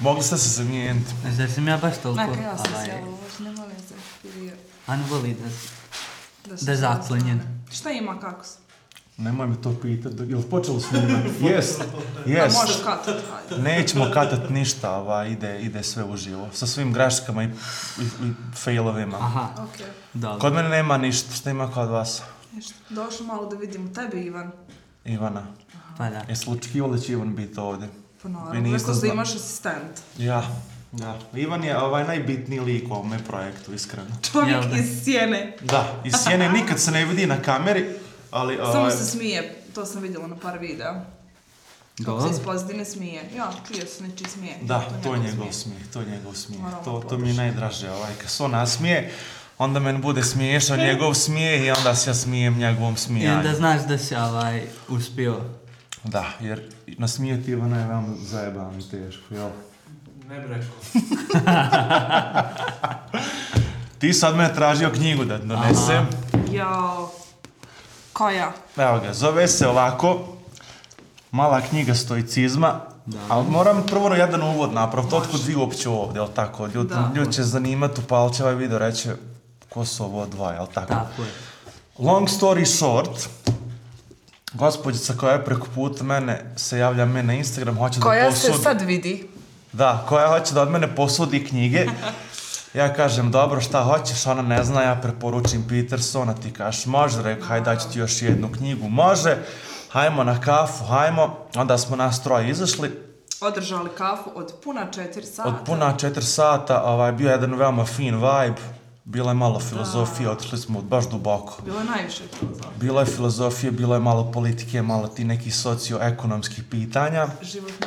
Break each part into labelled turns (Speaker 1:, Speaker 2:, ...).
Speaker 1: Mogli ste se zamijeniti.
Speaker 2: Zar sam ja baš toliko... Maka, ja sam ovaj, se ne molim se. Ano voli da, da, da zaklonjen.
Speaker 3: Šta ima, kako
Speaker 1: se? Nemoj me to pitati. Je li počelo snimati? Jes, jes. Da možeš katat. Nećemo katat ništa, ova, ide, ide sve uživo. Sa svim graškama i, i, i failovima. Aha, okej. Okay. Kod mene nema ništa, šta ima kod vas? Ništa.
Speaker 3: Došlo malo da vidim tebe, Ivan.
Speaker 1: Ivana. Aha. Pa da. Jesi li očekivali da će Ivan biti
Speaker 3: ovdje? Pa naravno, neko zna... imaš asistent.
Speaker 1: Ja, da. Ivan je ovaj najbitniji lik u ovome projektu, iskreno.
Speaker 3: Čovjek iz sjene.
Speaker 1: Da, iz sjene nikad se ne vidi na kameri, ali... Samo
Speaker 3: ovaj... se smije, to sam vidjela na par videa. Da. Kako se iz pozdine smije. Ja, čuje se neči smije.
Speaker 1: Da, to, to njegov smije. smije, to njegov smije. Moramo to, to mi je najdraže, ovaj, kad se on nasmije, onda men bude smiješan njegov smije i onda se ja smijem njegovom smijanju. I onda
Speaker 2: znaš da si ovaj uspio.
Speaker 1: Da, jer nasmijeti Ivana je ono vam zajebano i teško, jel?
Speaker 3: Ne bi rekao.
Speaker 1: Ti sad me tražio knjigu da donesem. Jo,
Speaker 3: koja?
Speaker 1: Evo ga, zove se ovako, mala knjiga stoicizma, Da. Ali moram prvo na jedan uvod napravo, to otkud vi uopće ovdje, jel tako? Ljud, ljud će zanimati u palčevaj video, reće ko su ovo dva, jel tako? Tako je. Long story short, gospođica koja je preko puta mene se javlja meni na Instagram, hoće
Speaker 3: koja da posudi... Koja se sad vidi.
Speaker 1: Da, koja hoće da od mene posudi knjige. Ja kažem, dobro, šta hoćeš, ona ne zna, ja preporučim Petersona, ti kažeš, može, rekao, hajde, daću ti još jednu knjigu, može, hajmo na kafu, hajmo, onda smo nas troje izašli.
Speaker 3: Održali kafu od puna četiri sata.
Speaker 1: Od puna četiri sata, ovaj, bio jedan veoma fin vibe, Bila je malo filozofije, otišli smo baš duboko.
Speaker 3: Bila je najviše filozofije.
Speaker 1: Bila je filozofije, bila je malo politike, malo ti nekih socioekonomskih pitanja.
Speaker 3: Životni.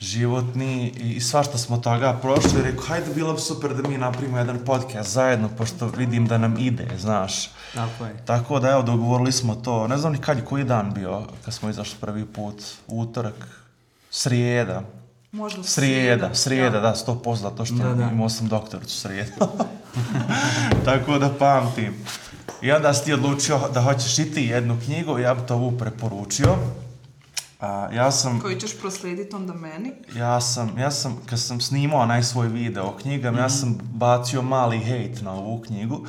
Speaker 1: Životni i svašta smo toga prošli. Rekao, hajde, bilo bi super da mi napravimo jedan podcast zajedno, pošto vidim da nam ide, znaš. Tako je. Tako da, evo, dogovorili smo to. Ne znam ni kad je koji dan bio, kad smo izašli prvi put. Utorak, srijeda
Speaker 3: možda
Speaker 1: srijeda. Srijeda, srijeda, ja. da, sto pozla, to što da, da. imao sam doktoricu srijeda. Tako da pamtim. I onda si ti odlučio da hoćeš i ti jednu knjigu, ja bi to ovu preporučio. A, ja sam...
Speaker 3: Koju ćeš proslediti onda meni?
Speaker 1: Ja sam, ja sam, kad sam snimao onaj svoj video o knjigama, mm -hmm. ja mhm. sam bacio mali hejt na ovu knjigu.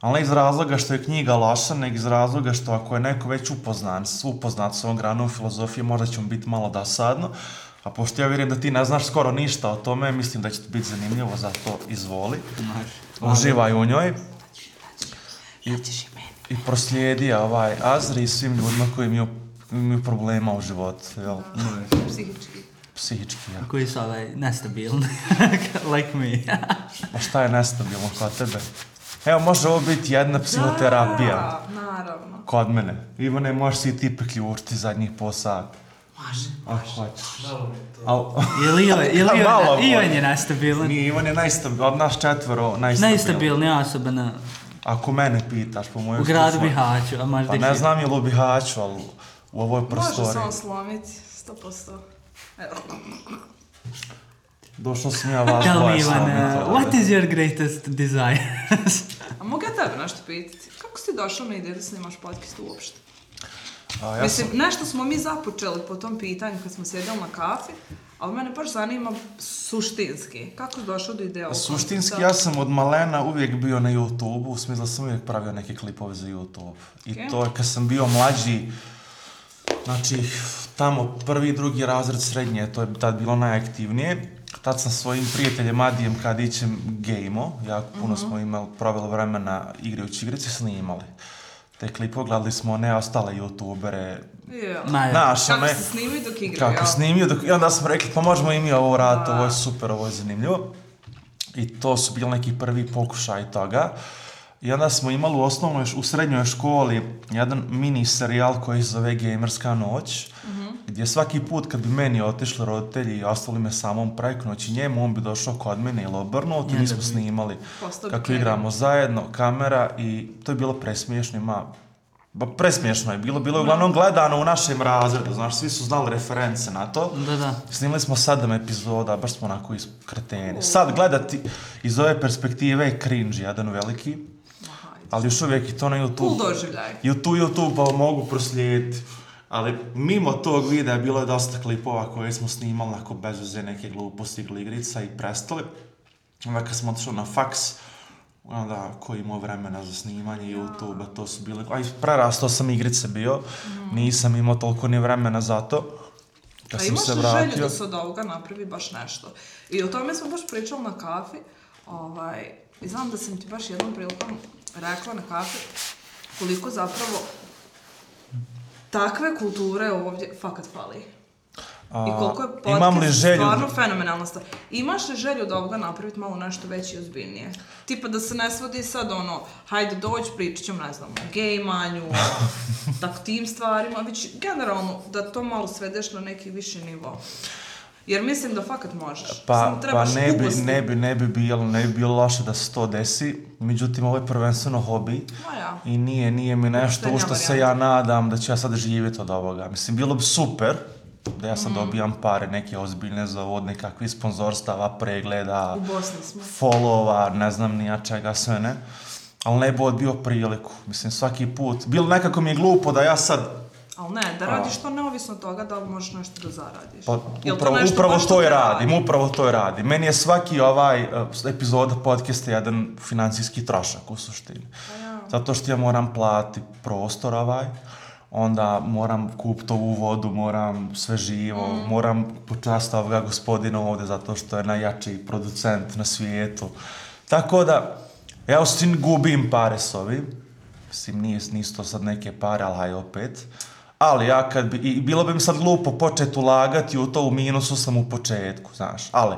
Speaker 1: Ali ne iz razloga što je knjiga loša, nego iz razloga što ako je neko već upoznan, upoznat s ovom granom filozofije, možda će mu biti malo dosadno. A pošto ja vjerujem da ti ne znaš skoro ništa o tome, mislim da će ti biti zanimljivo, zato izvoli. Maš, Uživaj u njoj. I, i proslijedi ovaj Azri i svim ljudima koji imaju, imaju problema u životu. Jel? Psihički. Psihički, ja.
Speaker 2: Koji su ovaj nestabilni, like me.
Speaker 1: A šta je nestabilno kod tebe? Evo, može ovo biti jedna psihoterapija.
Speaker 3: Da, naravno.
Speaker 1: Kod mene. Ivane, možeš si i ti priključiti zadnjih posata.
Speaker 2: Ako hoćeš.
Speaker 1: Ili
Speaker 2: Ivan je, li, je, li, je, je najstabilan.
Speaker 1: Nije, Ivan je najstabilan, od nas četvoro najstabilan. Najstabilnija
Speaker 2: osoba na...
Speaker 1: Ako mene pitaš, po mojoj...
Speaker 2: U gradu Bihaću, a
Speaker 1: možda...
Speaker 2: Pa
Speaker 1: ne znam je li u Bihaću, ali u ovoj prostori. Može
Speaker 3: samo slomiti, sto posto.
Speaker 1: Došao sam ja vas Tell me,
Speaker 2: Ivan, uh, what is your greatest desire?
Speaker 3: a mogu ja tebe nešto pitati? Kako ste došli na ideju da snimaš podcast uopšte? A, ja Mislim, sam... nešto smo mi započeli po tom pitanju kad smo sjedili na kafi, ali mene paš zanima suštinski. Kako je došao do ideja?
Speaker 1: Suštinski, ja sam od malena uvijek bio na YouTube-u, u smislu sam uvijek pravio neke klipove za YouTube. I okay. to je kad sam bio mlađi, znači, tamo prvi i drugi razred srednje, to je tad bilo najaktivnije. Tad sam svojim prijateljem Adijem kad ićem gejmo, jako puno mm -hmm. smo imali, provjelo vremena igrajući igrice, snimali. imali tekli pogledali smo ne ostale youtubere.
Speaker 3: Yeah. Ja. Naš, kako me, se snimaju dok igraju. Kako ja. snimaju dok,
Speaker 1: i onda smo rekli pa možemo i mi ovo rad, ovo je super, ovo je zanimljivo. I to su bili neki prvi pokušaj toga. I onda smo imali u osnovnoj, u srednjoj školi jedan mini serijal koji se zove Gamerska noć. Mhm. Mm gdje svaki put kad bi meni otišli roditelji i ostali me samom preko noći njemu, on bi došao kod mene ili obrnuo, to nismo snimali kako kjeri. igramo zajedno, kamera i to je bilo presmiješno, ima Ba, presmiješno je bilo, bilo je uglavnom gledano u našem razredu, znaš, svi su znali reference na to. Da, da. Snimili smo sedam epizoda, baš smo onako iz kreteni. Sad gledati iz ove perspektive je cringe, jedan veliki. Aha, ali još uvijek i to na YouTube. Cool doživljaj. YouTube, YouTube, pa mogu proslijediti. Ali mimo tog videa bilo je dosta klipova koje smo snimali nakon bezveze neke gluposti igrica i prestali. Onda kad smo otišli na faks, onda ko imao vremena za snimanje YouTube-a, to su bile... Aj, prerastao sam igrice bio, mhm. nisam imao toliko ni vremena za to.
Speaker 3: Kad A imaš želju da se od ovoga napravi baš nešto? I o tome smo baš pričali na kafi. Ovaj, I znam da sam ti baš jednom prilikom rekla na kafi koliko zapravo takve kulture ovdje fakat fali. A, I koliko je podcast imam li želju... stvarno fenomenalna stvar. Imaš li želju da ovoga napraviti malo nešto veće i ozbiljnije? Tipa da se ne svodi sad ono, hajde doć, pričat ćemo, ne znam, o gejmanju, tako tim stvarima, već generalno da to malo svedeš na neki viši nivo. Jer mislim da fakat možeš.
Speaker 1: Pa, Samo pa trebaš pa ne, bi, ne, bi, ne, bi bilo, ne bi bilo loše da se to desi. Međutim, ovo je prvenstveno hobi i nije, nije mi nešto u što se ja nadam da ću ja sad živjeti od ovoga. Mislim, bilo bi super da ja sad mm. dobijam pare neke ozbiljne za ovo, nekakvi sponzorstava, pregleda,
Speaker 3: u Bosni smo.
Speaker 1: followa, ne znam nija čega, sve ne. Ali ne bi odbio priliku. Mislim, svaki put. Bilo nekako mi je glupo da ja sad
Speaker 3: Ali ne, da radiš to neovisno od toga da li možeš nešto da zaradiš.
Speaker 1: Pa, upravo, to upravo što je radim, radim, upravo to je radim. Meni je svaki ovaj uh, epizoda podcasta jedan financijski trošak u suštini. Pa ja. Zato što ja moram plati prostor ovaj, onda moram kupiti ovu vodu, moram sve živo, mm. moram počast ovoga gospodina ovde zato što je najjači producent na svijetu. Tako da, ja u gubim pare s ovim, mislim, nije, nisu to sad neke pare, ali hajde opet. Uh, Ali ja kad bi, i bilo bi mi sad lupo počet ulagati u to u minusu sam u početku, znaš. Ali,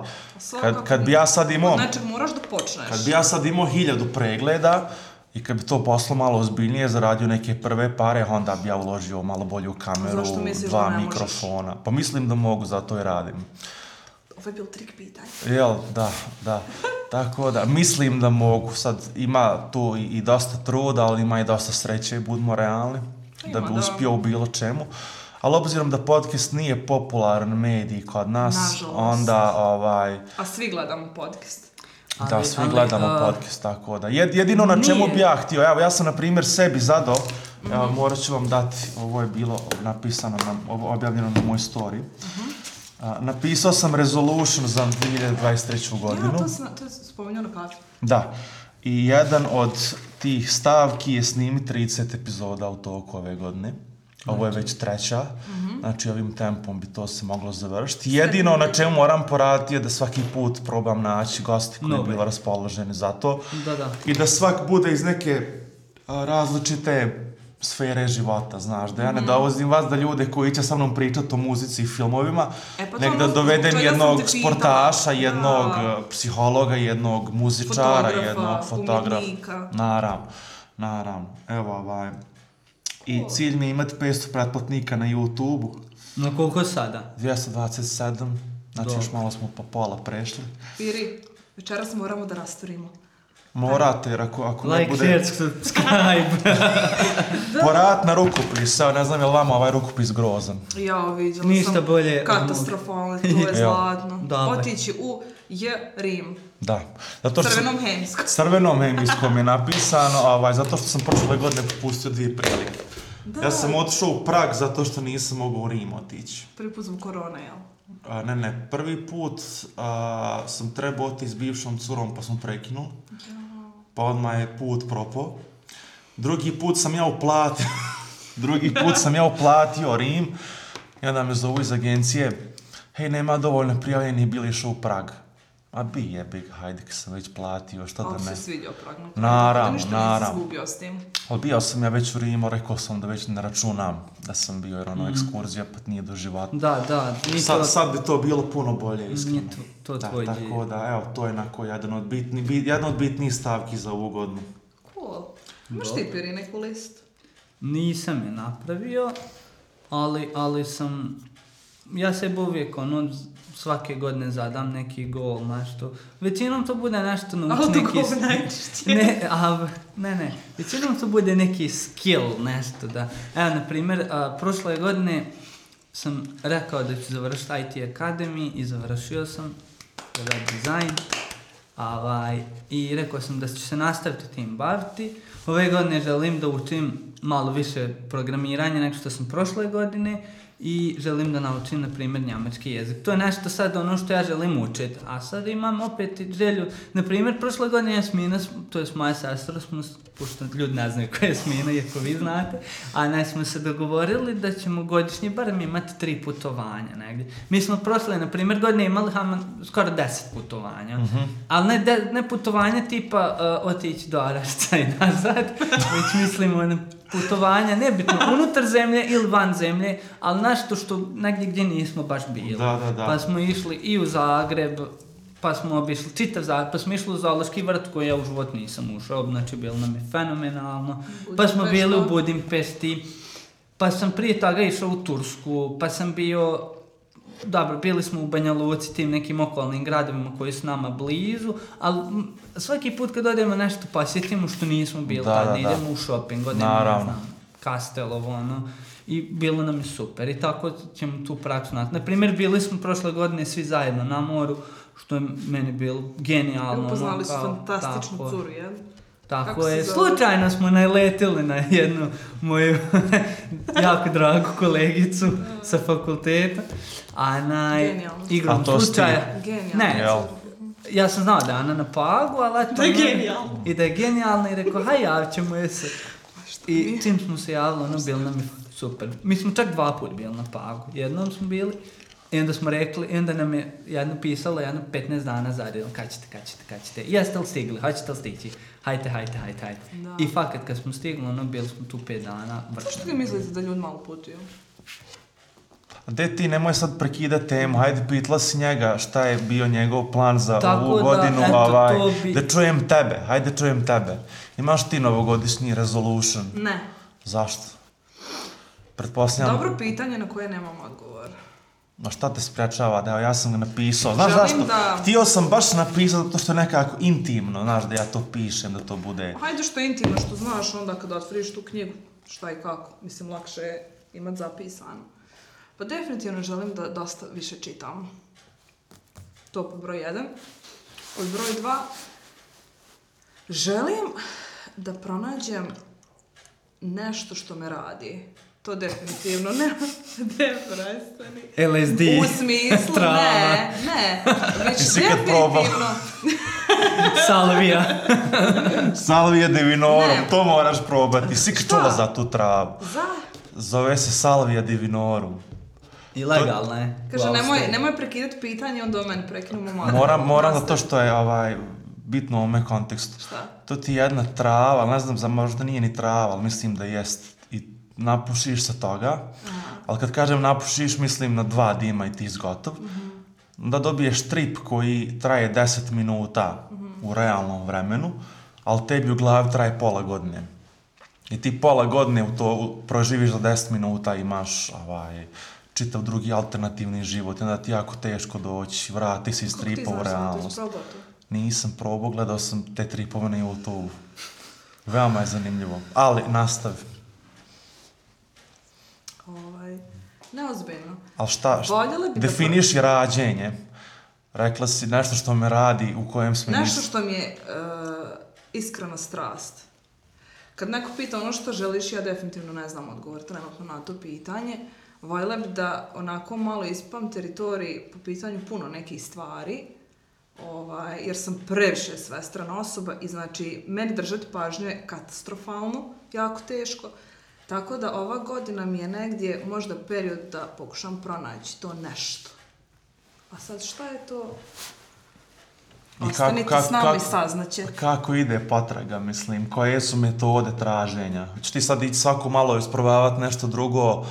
Speaker 1: kad, kad bi ja sad imao...
Speaker 3: Znači, moraš da počneš.
Speaker 1: Kad bi ja sad imao hiljadu pregleda i kad bi to poslo malo ozbiljnije, zaradio neke prve pare, onda bi ja uložio malo bolju kameru, dva mikrofona. Pa mislim da mogu, zato i radim.
Speaker 3: Ovo je bilo trik pitanje.
Speaker 1: Jel, da, da. Tako da, mislim da mogu. Sad ima tu i, i dosta truda, ali ima i dosta sreće, budmo realni da bi uspio u bilo čemu. Ali obzirom da podcast nije popularan medij kod nas, Nažalost. onda ovaj...
Speaker 3: A svi gledamo podcast.
Speaker 1: Ali, da, svi ali, gledamo uh, podcast, tako da. Jed, jedino na nije. čemu bi ja htio, evo ja sam na primjer sebi zado, mm. evo, mhm. morat ću vam dati, ovo je bilo napisano, na, objavljeno na moj story. Mm -hmm. Uh, napisao sam resolution za 2023. godinu.
Speaker 3: Ja, to, sam, to je spomenuo na kafe.
Speaker 1: Pa da. I jedan od tih stavki je snimi 30 epizoda u toku ove godine. Ovo je znači. već treća. Mhm. Znači, ovim tempom bi to se moglo završiti. Jedino na čemu moram poraditi je da svaki put probam naći gosti koji no, bi bilo raspoloženi za to. Da, da. I da svak bude iz neke različite sfere života, znaš, da ja ne mm. dovozim vas da ljude koji će sa mnom pričati o muzici i filmovima, e pa nek da dovedem jednog sportaša, jednog da. E, psihologa, jednog muzičara, fotografa, jednog fotografa. Umjetnika. Naravno, naravno. Evo ovaj. I cool. cilj mi je imati 500 pretplatnika na YouTube-u.
Speaker 2: Na koliko sada?
Speaker 1: 227. Znači Dok. još malo smo po pola prešli.
Speaker 3: Piri, večeras moramo da rasturimo.
Speaker 1: Morate, jer ako, ako like ne bude... Like, share, subscribe. Porat na rukopis, sad ne znam je li vama ovaj rukopis grozan.
Speaker 3: Ja, vidjela Ništa sam bolje. katastrofalno, to je ja. zladno. Dobre. Otići u J Rim.
Speaker 1: Da.
Speaker 3: Zato što crvenom hemijskom.
Speaker 1: Crvenom hemijskom je napisano, ovaj, zato što sam prošle godine popustio dvije prilike. Da. Ja sam otišao u Prag zato što nisam mogao u Rim otići.
Speaker 3: Prvi put zbog korona, jel?
Speaker 1: A, ne, ne. Prvi put a, sam trebao otići s bivšom curom pa sam prekinuo. Ja pa odmah je put propo. Drugi put sam ja uplatio, drugi put sam ja uplatio Rim, i onda me zovu iz agencije, hej, nema dovoljno prijavljenih, bili šu u Prag. A bi je big hajde, kad sam već platio, što da me... Ovo se svidio pragmatično. Naravno, ništa naravno. Ništa nisi izgubio s tim. Ali bio sam ja već u Rimu, rekao sam da već ne računam da sam bio, jer ono, mm. ekskurzija pa nije do života.
Speaker 2: Da, da.
Speaker 1: Nisla... Sad, sad bi to bilo puno bolje, iskreno. Nije to, to da, tvoj Tako da, evo, to je jednako jedan od, bitni, bit, jedan od bitnijih stavki za ovu godinu.
Speaker 3: Cool. Imaš ti piri neku listu?
Speaker 2: Nisam je napravio, ali, ali sam... Ja sebi uvijek, ono, svake godine zadam neki gol, nešto. Većinom to bude nešto nauči Auto neki... Autogol najčešće. Ne, a, ne, ne. Većinom to bude neki skill, nešto da... Evo, na primjer, a, prošle godine sam rekao da ću završiti IT Academy i završio sam web design. Avaj, I rekao sam da ću se nastaviti tim baviti. Ove godine želim da učim malo više programiranja nego što sam prošle godine i želim da naučim, na primjer, njemački jezik. To je nešto sad ono što ja želim učiti. A sad imam opet i želju. Na primjer, prošle godine je Smina, to je moja sestra, smo, pošto ljudi ne znaju koja je Smina, iako vi znate, a ne smo se dogovorili da ćemo godišnji barem imati tri putovanja negdje. Mi smo prošle, na primjer, godine imali hama, skoro deset putovanja. Mm -hmm. Ali ne, de, ne putovanja tipa uh, otići do Arašca i nazad, već mislimo na putovanja, nebitno, unutar zemlje ili van zemlje, ali našto što negdje gdje nismo baš bili.
Speaker 1: Da, da, da.
Speaker 2: Pa smo išli i u Zagreb, pa smo obišli čitav Zagreb, pa smo išli u Zološki vrt koji ja u život nisam ušao, znači bilo nam je fenomenalno. Pa smo bili u Budimpesti, pa sam prije toga išao u Tursku, pa sam bio dobro, bili smo u Banja Luci, tim nekim okolnim gradovima koji su nama blizu, ali svaki put kad odemo nešto posjetimo što nismo bili, da, da, da. idemo u shopping, odemo, Naravno. ne znam, Kastelovo, ono, i bilo nam je super. I tako ćemo tu praksu nati. Naprimjer, bili smo prošle godine svi zajedno na moru, što je meni bilo genijalno. Ono, Upoznali
Speaker 3: ono, kao, su fantastičnu tako, curu, jel?
Speaker 2: Tako je.
Speaker 3: Zove?
Speaker 2: Slučajno smo najletili na jednu moju jako dragu kolegicu sa fakulteta. A naj... Genijalno. Igrom slučaja. Genijalno. Ne, ja sam znao da je ona na pagu, ali eto... Da je ono, genijalna. I da je genijalna i rekao, haj, javit ćemo je se. I čim smo se javili, ono, bilo nam je super. Mi smo čak dva put bili na pagu. Jednom smo bili, I onda smo rekli, i onda nam je jedno pisalo, jedno 15 dana za redom, kad ćete, kad ćete, kad ćete, jeste li stigli, hoćete li stići, hajte, hajte, hajte, hajte. Da. I fakat, kad smo stigli, ono, bili smo tu 5 dana,
Speaker 3: vrčno. Što ti mislite da ljudi malo putuju?
Speaker 1: De ti, nemoj sad prekida temu, hajde pitla si njega šta je bio njegov plan za Tako ovu da, godinu, eto, ovaj, bi... da čujem tebe, hajde čujem tebe. Imaš ti novogodišnji resolution?
Speaker 3: Ne.
Speaker 1: Zašto?
Speaker 3: Pretpostavljam... Dobro pitanje na koje nemam odgovor.
Speaker 1: Ma šta te sprečava, da ja sam ga napisao, znaš Želim zašto? Da... Htio sam baš napisao zato što je nekako intimno, znaš, da ja to pišem, da to bude...
Speaker 3: Hajde što
Speaker 1: je
Speaker 3: intimno, što znaš onda kad otvoriš tu knjigu, šta i kako, mislim, lakše je imat zapisano. Pa definitivno želim da dosta više čitam. To po broj 1. Od broj 2. Želim da pronađem nešto što me radi. To definitivno ne.
Speaker 2: Depresani. LSD.
Speaker 3: U smislu, Trauma. ne. Ne. Već definitivno.
Speaker 2: Salvija.
Speaker 1: Salvija divinorum. Ne. To moraš probati. Si čula za tu travu. Za? Zove se Salvija divinorum.
Speaker 2: Ilegalna je.
Speaker 3: Kaže, nemoj, nemoj prekidat pitanje, onda meni prekinu
Speaker 1: mu moram. Moram, moram zato što je ovaj, bitno u ovome kontekstu. Šta? To ti je jedna trava, ne znam, za možda nije ni trava, ali mislim da jest. I napušiš sa toga. Aha. Ali kad kažem napušiš, mislim na dva dima i ti izgotov. Mm -hmm. Da dobiješ trip koji traje 10 minuta mm -hmm. u realnom vremenu, ali tebi u glavi traje pola godine. I ti pola godine u to proživiš za 10 minuta imaš ovaj, uh, čitav drugi alternativni život, onda ti jako teško doći, vrati se iz tripa u realnost. Kako ti znaš, to probao to? Nisam probao, gledao sam te tripove na YouTube. Veoma je zanimljivo. Ali, nastavi.
Speaker 3: Ovaj, neozbiljno.
Speaker 1: Ali šta, šta bi definiš da... rađenje. Rekla si nešto što me radi, u kojem smo...
Speaker 3: Nešto što mi je uh, iskrena strast. Kad neko pita ono što želiš, ja definitivno ne znam odgovor trenutno na to pitanje. Uh, Vojela bi da onako malo ispam teritoriji po pitanju puno nekih stvari, ovaj, jer sam previše svestrana osoba i znači meni držati pažnju je katastrofalno, jako teško. Tako da ova godina mi je negdje možda period da pokušam pronaći to nešto. A sad šta je to? Ostanite I kako, kako, s nama kako, i saznaće.
Speaker 1: Kako ide potraga, mislim? Koje su metode traženja? Hoće ti sad ići svako malo isprobavati nešto drugo? Uh,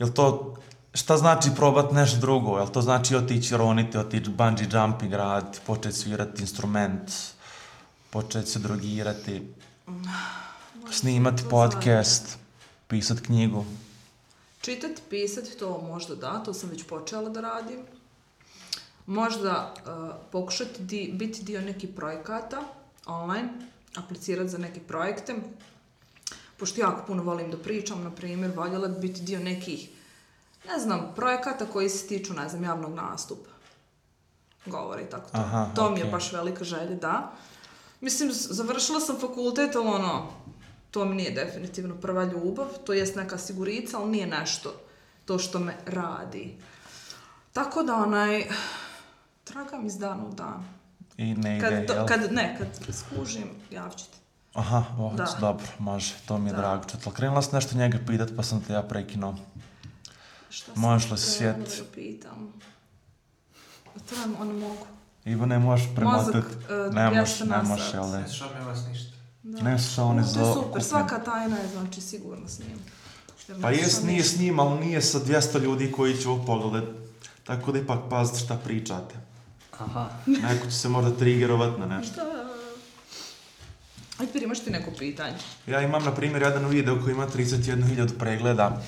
Speaker 1: jel to, šta znači probat nešto drugo? Jel to znači otići roniti, otići bungee jumping raditi, početi svirati instrument, početi se drogirati, snimati znači. podcast, znači. pisati knjigu?
Speaker 3: Čitati, pisati, to možda da, to sam već počela da radim. Možda uh, pokušati di, biti dio nekih projekata online, aplicirati za neke projekte pošto jako puno volim da pričam, na primjer, voljela bi biti dio nekih, ne znam, projekata koji se tiču, ne znam, javnog nastupa. Govori tako to. Aha, to okay. mi je baš velika želja, da. Mislim, završila sam fakultet, ali ono, to mi nije definitivno prva ljubav, to jest neka sigurica, ali nije nešto to što me radi. Tako da, onaj, tragam iz dana u dan. I ne ide, kad, do, jel? kad, ne, kad skužim, javit ću ti.
Speaker 1: Aha, oh, da. dobro, može, to mi je da. drago. Četel, krenula sam nešto njega pitat, pa sam te ja prekinao. Šta Možeš li se sjet? Možeš li se pitam?
Speaker 3: To vam ono mogu.
Speaker 1: Ivo, ne možeš premotat. Mozak, e, uh, ne možeš,
Speaker 4: ja
Speaker 1: ne
Speaker 4: možeš, jel ne? Sluša
Speaker 1: mi vas
Speaker 4: ništa.
Speaker 1: Ne sluša oni za... To je
Speaker 3: super, kupim. svaka tajna je, znači, sigurno s njim.
Speaker 1: Pa jes, nije s njim, ali nije sa 200 ljudi koji će ovo pogledat. Tako da ipak pazite šta pričate.
Speaker 2: Aha.
Speaker 1: Neko će se možda trigerovat na nešto. Šta?
Speaker 3: Ajde, Peri, imaš ti neko pitanje?
Speaker 1: Ja imam, na primjer, jedan video koji ima 31.000 pregleda.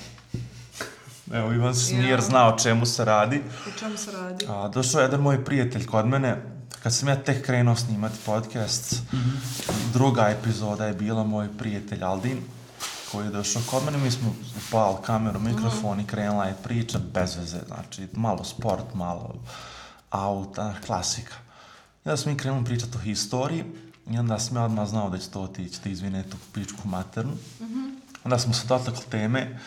Speaker 1: Evo, Ivan Smir ja. zna o čemu se radi.
Speaker 3: O čemu se radi?
Speaker 1: A, došao je jedan moj prijatelj kod mene, kad sam ja tek krenuo snimati podcast, mm -hmm. druga epizoda je bila moj prijatelj Aldin, koji je došao kod mene, mi smo upali kameru, mikrofon mm -hmm. i krenula je priča bez veze, znači malo sport, malo auta, klasika. Ja sam mi krenuo pričati o historiji, I onda sam ja odmah znao da će to otići, da izvine tu pičku maternu. Mm -hmm. Onda smo se dotakli teme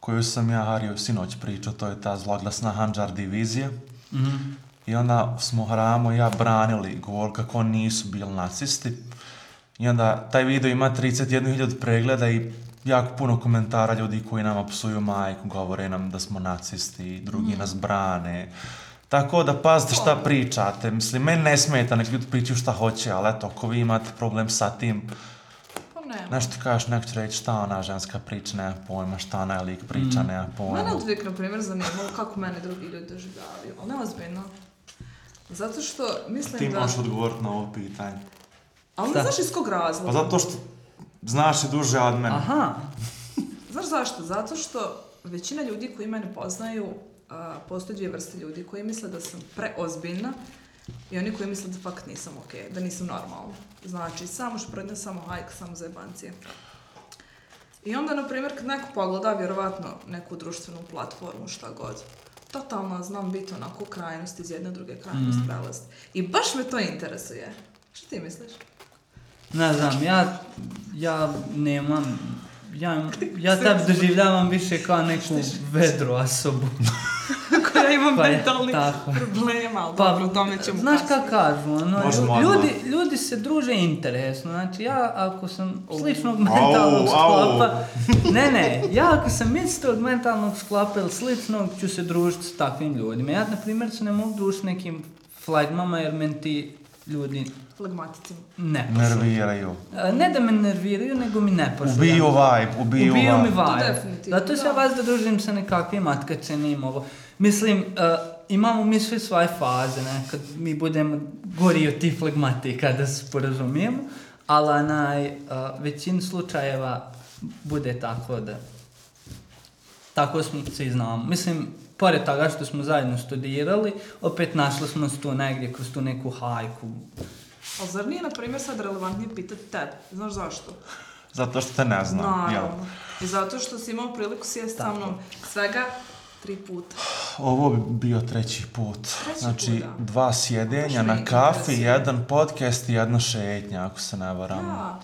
Speaker 1: koju sam ja Hario sinoć pričao, to je ta zloglasna Hanžar divizija. Mm -hmm. I onda smo Hramo i ja branili govor kako oni nisu bili nacisti. I onda taj video ima 31.000 pregleda i jako puno komentara ljudi koji nam psuju majku, govore nam da smo nacisti, drugi mm. nas brane. Uh, Tako da pazite šta pričate. Mislim, meni ne smeta, nek ljudi pričaju šta hoće, ali eto, ako vi imate problem sa tim, Nema. Pa Nešto ti kažeš, neko će reći šta ona ženska priča, nema pojma, šta ona je lik priča, mm. nema pojma. Mene
Speaker 3: odvijek, na primjer, zanimalo kako mene drugi ljudi doživljavaju, ali neozbiljno. Zato što mislim
Speaker 1: ti da... Ti možeš odgovoriti na ovo pitanje.
Speaker 3: Ali šta? znaš iz kog razloga? Pa
Speaker 1: zato što znaš i duže od mene. Aha.
Speaker 3: znaš zašto? Zato što većina ljudi koji mene poznaju postoje dvije vrste ljudi koji misle da sam preozbiljna i oni koji misle da fakt nisam ok, da nisam normalna. Znači, samo šprdnja, samo hajk, samo zajebancije. I onda, na primjer, kad neko pogleda, vjerovatno, neku društvenu platformu, šta god, totalno znam biti onako krajnost iz jedne druge krajnosti, mm. prelazit. I baš me to interesuje. Što ti misliš?
Speaker 2: Ne znam, ja, ja nemam ja, ja tam doživljavam više kao neku vedru osobu.
Speaker 3: koja imam pa mentalni problem, ali pa, dobro, tome ćemo
Speaker 2: Znaš kako kažu, ono, ljudi, ljudi se druže interesno, znači ja ako sam sličnog oh. mentalnog oh, sklopa, oh. ne, ne, ja ako sam istog mentalnog sklopa ili sličnog, ću se družiti s takvim ljudima. Ja, na primjer, se ne mogu družiti nekim flagmama jer meni ti ljudi...
Speaker 3: Flegmatici.
Speaker 2: Ne
Speaker 1: pošalju. Nerviraju.
Speaker 2: E, ne da me nerviraju, nego mi ne pošalju.
Speaker 1: Ubiju vibe, ubiju,
Speaker 2: ubiju vibe. mi vibe. To definitivno. Zato se ja vas dodružim sa nekakvim atkačenim ovo. Mislim, uh, imamo mi sve svoje faze, ne? Kad mi budemo gori od tih flegmatika, da se porazumijemo. Ali naj, uh, e, većin slučajeva bude tako da... Tako smo se i znamo. Mislim, pored toga što smo zajedno studirali, opet našli smo se tu negdje kroz tu neku hajku.
Speaker 3: A zar nije, na primjer, sad relevantnije pitati te? Znaš zašto?
Speaker 1: Zato što te ne znam.
Speaker 3: Naravno. I zato što si imao priliku sjest sa mnom svega tri puta.
Speaker 1: Ovo bi bio treći put. Treći znači, put, da. dva sjedenja na kafi, je. jedan podcast i jedna šetnja, ako se ne varam. Ja.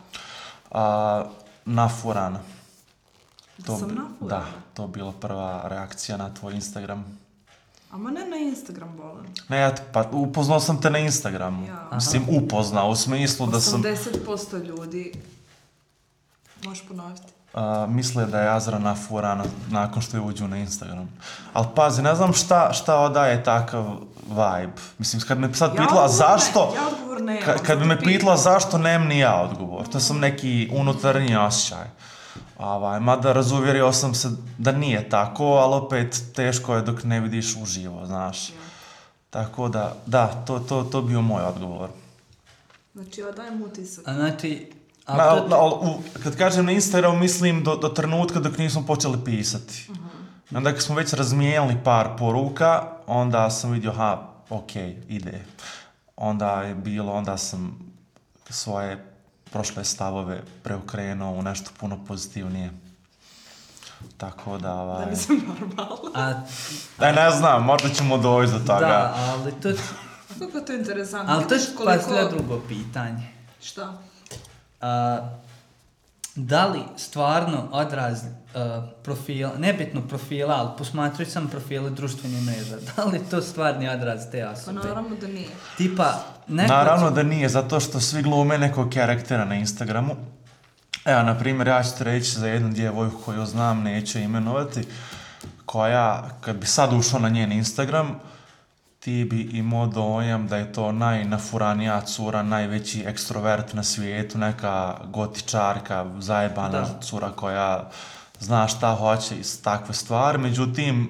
Speaker 1: A, na furana.
Speaker 3: Da to, sam nafurala? Da,
Speaker 1: to je bila prva reakcija na tvoj Instagram.
Speaker 3: A ma ne na Instagram volim. Ne,
Speaker 1: ja, pa upoznao sam te na Instagramu. Ja. Mislim, upoznao, u smislu
Speaker 3: da sam... 80% ljudi... Možeš
Speaker 1: ponoviti. Uh, misle da je Azra nafura na, nakon što je uđu na Instagram. Ali pazi, ne znam šta, šta odaje takav vibe. Mislim, kad me sad ja pitala odgovor zašto... Ne, ja odgovor ne, ka, Kad bi me pitala zašto nemam ni ja odgovor. To sam neki unutarnji osjećaj. Uh, Avaj, mada razuvjerio sam se da nije tako, ali opet teško je dok ne vidiš uživo, znaš. Ja. Tako da, da, to, to, to bio moj odgovor.
Speaker 3: Znači, ja dajem utisak.
Speaker 2: A znači, A na, to...
Speaker 1: na, u, kad kažem na Instagram, mislim do, do trenutka dok nismo počeli pisati. Uh mhm. -huh. Onda kad smo već razmijenili par poruka, onda sam vidio, ha, okej, okay, ide. Onda je bilo, onda sam svoje prošle stavove preokrenuo u nešto puno pozitivnije. Tako da...
Speaker 3: Ovaj... Da nisam normalna. A, a...
Speaker 1: Ne, ne znam, možda ćemo doći do toga. Da,
Speaker 2: ali to...
Speaker 3: Kako pa to je interesantno?
Speaker 2: Ali to je koliko... pa drugo pitanje.
Speaker 3: Šta?
Speaker 2: A, da li stvarno odraz uh, profila, nebitno profila, ali posmatruj sam profile društvenih mreža, da li to stvarni odraz te pa osobe? Pa
Speaker 3: naravno da nije.
Speaker 2: Tipa,
Speaker 1: neko naravno će... da nije, zato što svi glume nekog karaktera na Instagramu. Evo, na primjer, ja ću te reći za jednu djevojku koju znam, neće imenovati, koja, kad bi sad ušla na njen Instagram, uh, ti bi imao dojam da je to najnafuranija cura, najveći ekstrovert na svijetu, neka gotičarka, zajebana da. cura koja zna šta hoće iz takve stvari. Međutim,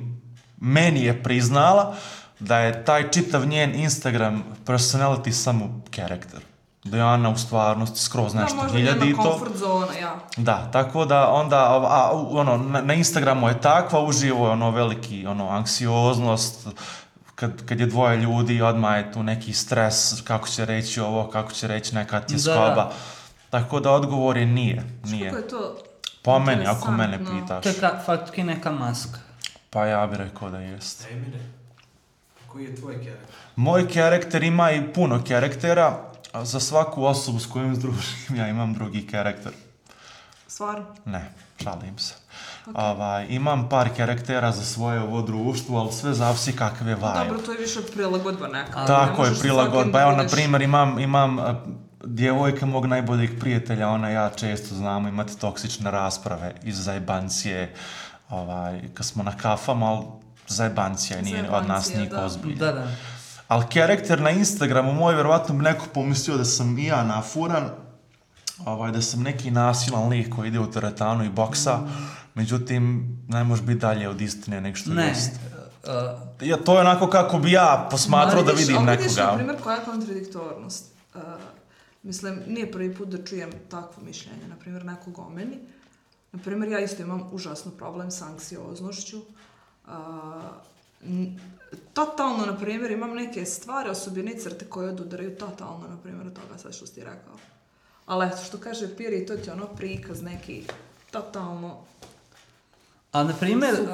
Speaker 1: meni je priznala da je taj čitav njen Instagram personality samo karakter. Da je ona u stvarnosti skroz nešto
Speaker 3: hiljadito. Da, možda zona, ja.
Speaker 1: Da, tako da onda, a, ono, na, na Instagramu je takva, uživo je ono veliki, ono, anksioznost, kad, kad je dvoje ljudi, odmah je tu neki stres, kako će reći ovo, kako će reći neka tjeskoba. Tako da odgovor je nije. nije.
Speaker 3: Kako je to Po
Speaker 1: meni, ako mene pitaš. To je ka,
Speaker 2: faktički neka maska.
Speaker 1: Pa ja bih rekao da jeste. Emine, koji
Speaker 4: je tvoj karakter?
Speaker 1: Moj karakter ima i puno karaktera. A za svaku osobu s kojom družim, ja imam drugi karakter.
Speaker 3: Stvarno?
Speaker 1: Ne, šalim se. Okay. Ava, imam par karaktera za svoje ovo društvo, ali sve zavisi kakve pa vaje. Dobro,
Speaker 3: to je više od prilagodba neka.
Speaker 1: Tako ne je, prilagodba. Pa evo, na primjer, imam, imam e, djevojke mog najboljeg prijatelja, ona ja često znamo imati toksične rasprave iz zajbancije, ovaj, kad smo na kafama, ali zajbancija nije zajbancija, od nas niko ozbiljno. Da, da. Ali karakter na Instagramu moj, vjerovatno bi neko pomislio da sam i ja nafuran, ovaj, da sam neki nasilan lik koji ide u teretanu i boksa, mm Međutim, ne može biti dalje od istine nek što ne. jeste. Uh, e, ja, to je onako kako bi ja posmatrao da vidim ovdje nekoga.
Speaker 3: Ovdje primjer koja je kontradiktornost. Uh, mislim, nije prvi put da čujem takvo mišljenje. Naprimjer, nekog o meni. Naprimjer, ja isto imam užasno problem s anksioznošću. Uh, totalno, na primjer, imam neke stvari, osobine crte koje odudaraju totalno, na primjer, od toga sad što si rekao. Ali eto, što kaže Piri, to ti je ono prikaz neki totalno
Speaker 2: A na primjer, e,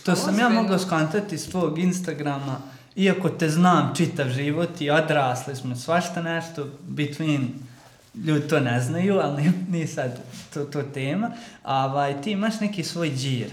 Speaker 2: što sam ja mogao skontati iz tvojeg Instagrama, iako te znam čitav život i odrasli smo svašta nešto, between ljudi to ne znaju, ali nije, nije sad to, to tema, avaj, ti imaš neki svoj džir.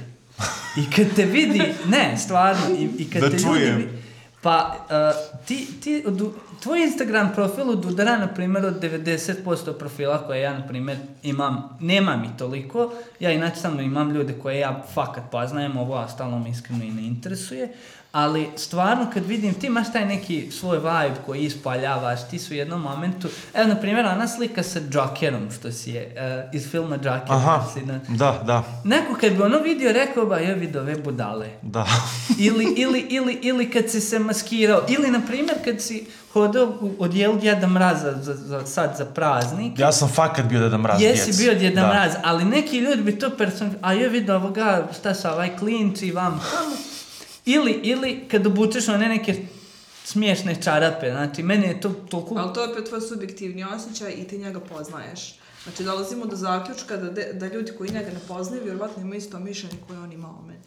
Speaker 2: I kad te vidi, ne, stvarno, i, i kad da te čujem. ljudi... Pa, uh, ti, ti, du, tvoj Instagram profil udara, na primjer, od 90% profila koje ja, na primjer, imam, nema mi toliko, ja inače samo imam ljude koje ja fakat poznajem, ovo ostalo mi iskreno i ne interesuje, uh, ali stvarno kad vidim ti imaš taj neki svoj vibe koji ispaljavaš, ti su u jednom momentu, evo na primjer ona slika sa Jokerom što si je, uh, iz filma Joker. Aha,
Speaker 1: si, na, da, da.
Speaker 2: Neko kad bi ono vidio rekao ba je vidio ove budale.
Speaker 1: Da.
Speaker 2: ili, ili, ili, ili kad si se maskirao, ili na primjer kad si hodao od jel djeda mraza za, za, sad za praznik.
Speaker 1: Ja sam fakat bio djeda mraz
Speaker 2: Jesi djec. bio djeda mraz, ali neki ljudi bi to person, a je vidio ovoga, šta sa ovaj klinci i vam, Ili, ili kad obučeš one neke smiješne čarape, znači meni je to toliko...
Speaker 3: Ali to je opet tvoj subjektivni osjećaj i ti njega poznaješ. Znači dolazimo do zaključka da, de, da ljudi koji njega ne poznaju, vjerovatno imaju isto mišljenje koje on ima o meni.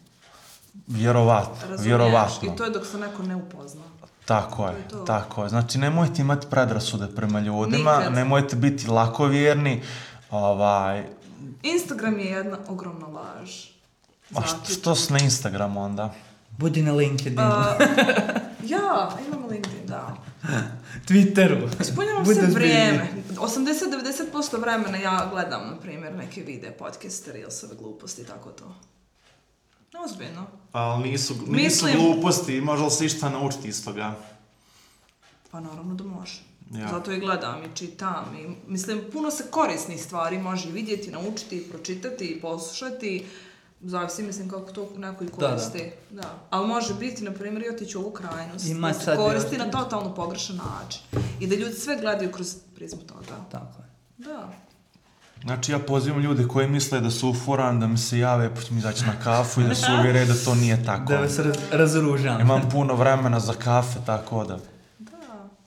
Speaker 1: Vjerovatno, Razumiješ? vjerovatno.
Speaker 3: I to je dok se neko ne upozna.
Speaker 1: Tako je, to... tako je. Znači nemojte imati predrasude prema ljudima, Nikad. nemojte biti lako vjerni. Ovaj...
Speaker 3: Instagram je jedna ogromna laž.
Speaker 1: Zatim. A što, što s na Instagramu onda? Onda?
Speaker 2: Budi na LinkedInu.
Speaker 3: Uh, ja, imam LinkedIn, da.
Speaker 1: Twitteru.
Speaker 3: Ispunjavam se vrijeme. 80-90% vremena ja gledam, na primjer, neke vide, podcaster, ili sve gluposti, tako to. Ozbiljno. Pa,
Speaker 1: ali nisu, nisu Mislim... gluposti, može li se išta naučiti iz toga?
Speaker 3: Pa naravno da može. Ja. Zato i gledam i čitam. I, mislim, puno se korisnih stvari može vidjeti, naučiti, pročitati i poslušati. Uh, Zavisi, mislim, kako to neko i koriste. Da, da. da. Ali može biti, na primjer, i otići u ovu krajnost. Ima da se koristi na totalno pogrešan način. I da ljudi sve gledaju kroz prizmu toga. Tako je. Da.
Speaker 1: Znači, ja pozivam ljude koji misle da su uforan, da mi se jave, pa ću mi izaći na kafu i da se uvjere da to nije tako.
Speaker 2: Da se raz razružam.
Speaker 1: Imam puno vremena za kafe, tako da.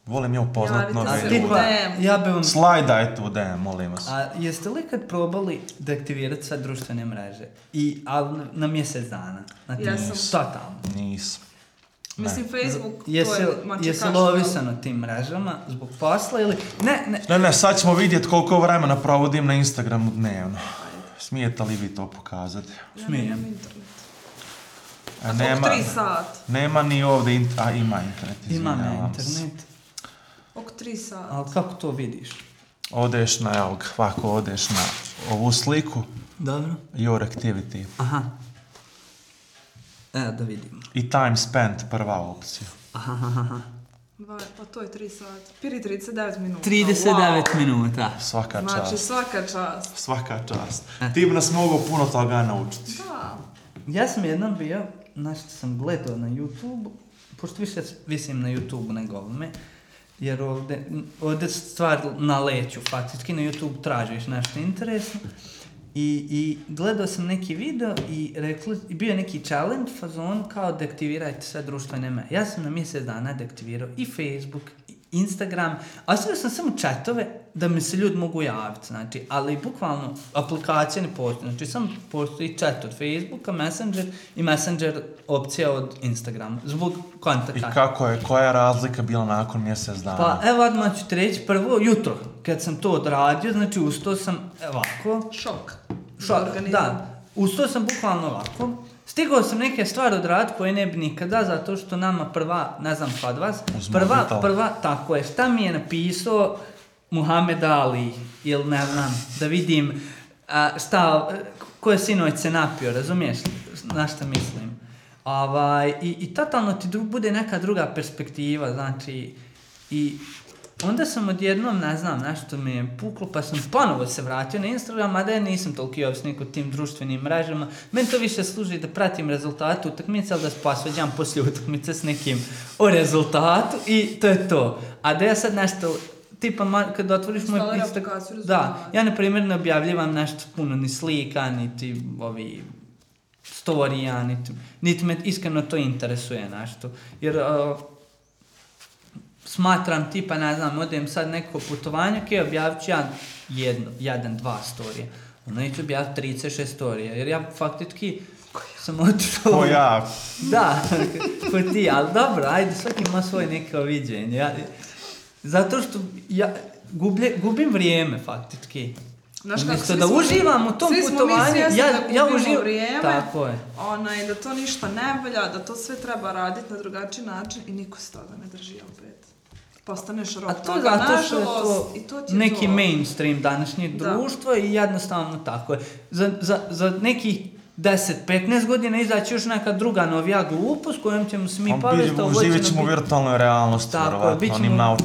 Speaker 1: Volim ja upoznat ja, nove ljude. Tipa, ja bi vam... Slajdaj tu DM, molim vas.
Speaker 2: A jeste li kad probali da aktivirate sve društvene mreže? I, ali na, na mjesec dana? Na ja sam. Totalno.
Speaker 1: Nisam.
Speaker 3: Mislim, Facebook,
Speaker 2: to jesi, je
Speaker 1: mače
Speaker 2: Jesi li ovisan na tim mrežama zbog posla ili... Ne, ne,
Speaker 1: ne, ne sad ćemo vidjeti koliko vremena provodim na Instagramu dnevno. Smijete li vi to pokazati?
Speaker 3: Ja Smijem. Nema, e, A
Speaker 1: nema,
Speaker 3: tri sat.
Speaker 1: Nema ni ovdje internet. A ima internet. Ima na internet.
Speaker 3: Oko tri sata. Ali
Speaker 2: kako to vidiš?
Speaker 1: Odeš na evo, ovako odeš na ovu sliku.
Speaker 2: Dobro.
Speaker 1: Your activity. Aha.
Speaker 2: E, da vidimo.
Speaker 1: I time spent, prva opcija. Aha,
Speaker 3: aha, aha. Pa to je
Speaker 2: 3 sata. Piri 39
Speaker 3: minuta.
Speaker 2: 39 wow. minuta.
Speaker 1: Svaka znači, čast. Znači
Speaker 3: svaka čast.
Speaker 1: Svaka čast. E. Ti bi nas mogao puno toga naučiti.
Speaker 3: Da.
Speaker 2: Ja sam jednom bio, znači sam gledao na YouTube, pošto više visim na YouTube nego ovome, uh, jer ovde, ovde stvar naleću faktički na YouTube tražiš nešto interesno I, i gledao sam neki video i rekli, i bio je neki challenge fazon kao deaktivirajte sve društvene me. Ja sam na mjesec dana deaktivirao i Facebook Instagram, ostavio sam samo chatove da mi se ljudi mogu javiti, znači, ali bukvalno aplikacije ne postoji, znači sam postoji chat od Facebooka, Messenger i Messenger opcija od Instagrama, zbog kontakta. I
Speaker 1: kako je, koja je razlika bila nakon mjesec dana? Pa
Speaker 2: evo odmah ću treći, prvo jutro, kad sam to odradio, znači ustao sam e, ovako.
Speaker 3: Šok.
Speaker 2: Šok, da. Ustao sam bukvalno ovako, Stigao sam neke stvari odrad koje ne bi nikada, zato što nama prva, ne znam kod vas, Uzmogu prva, tal. prva, tako je, šta mi je napisao Muhammed Ali, ili ne znam, da vidim a, šta, ko je sinoj se napio, razumiješ na šta mislim? Ovaj, i, I totalno ti bude neka druga perspektiva, znači, i onda sam odjednom, ne znam, nešto mi je puklo, pa sam ponovo se vratio na Instagram, mada ja nisam toliko ovisnik u tim društvenim mrežama. Meni to više služi da pratim rezultate utakmice, ali da se posveđam poslije utakmice s nekim o rezultatu i to je to. A da ja sad nešto tipa kad otvoriš moj Instagram, da, ja na primjer ne objavljivam nešto puno ni slika, ni ti ovi storija, ni, ti, ni ti me iskreno to interesuje nešto. Jer uh, smatram tipa, ne znam, odem sad neko putovanje, ok, objavit ću ja jedno, jedan, dva storije. Ono neću objaviti 36 storije, jer ja faktički sam otišao... Ko
Speaker 1: ja?
Speaker 2: Da, ko ti, ali dobro, ajde, svaki ima svoje neke oviđenje. Ja, zato što ja gublje, gubim vrijeme, faktički. Znaš kako, Mesto da uživam u tom putovanju, ja, ja, ja uživam... vrijeme,
Speaker 3: tako je. Onaj, da to ništa ne valja, da to sve treba raditi na drugačiji način i niko se toga ne drži opet postaneš rotoga.
Speaker 2: A to zato što Nažalost, je to, i to ti je neki to... mainstream današnje društvo da. i jednostavno tako je. Za, za, za nekih 10-15 godina izaći još neka druga novija glupost kojom ćemo se mi pa, povesti.
Speaker 1: Uživit ćemo u virtualnoj realnosti,
Speaker 2: tako, vrlo,
Speaker 1: bit ćemo
Speaker 2: na VR,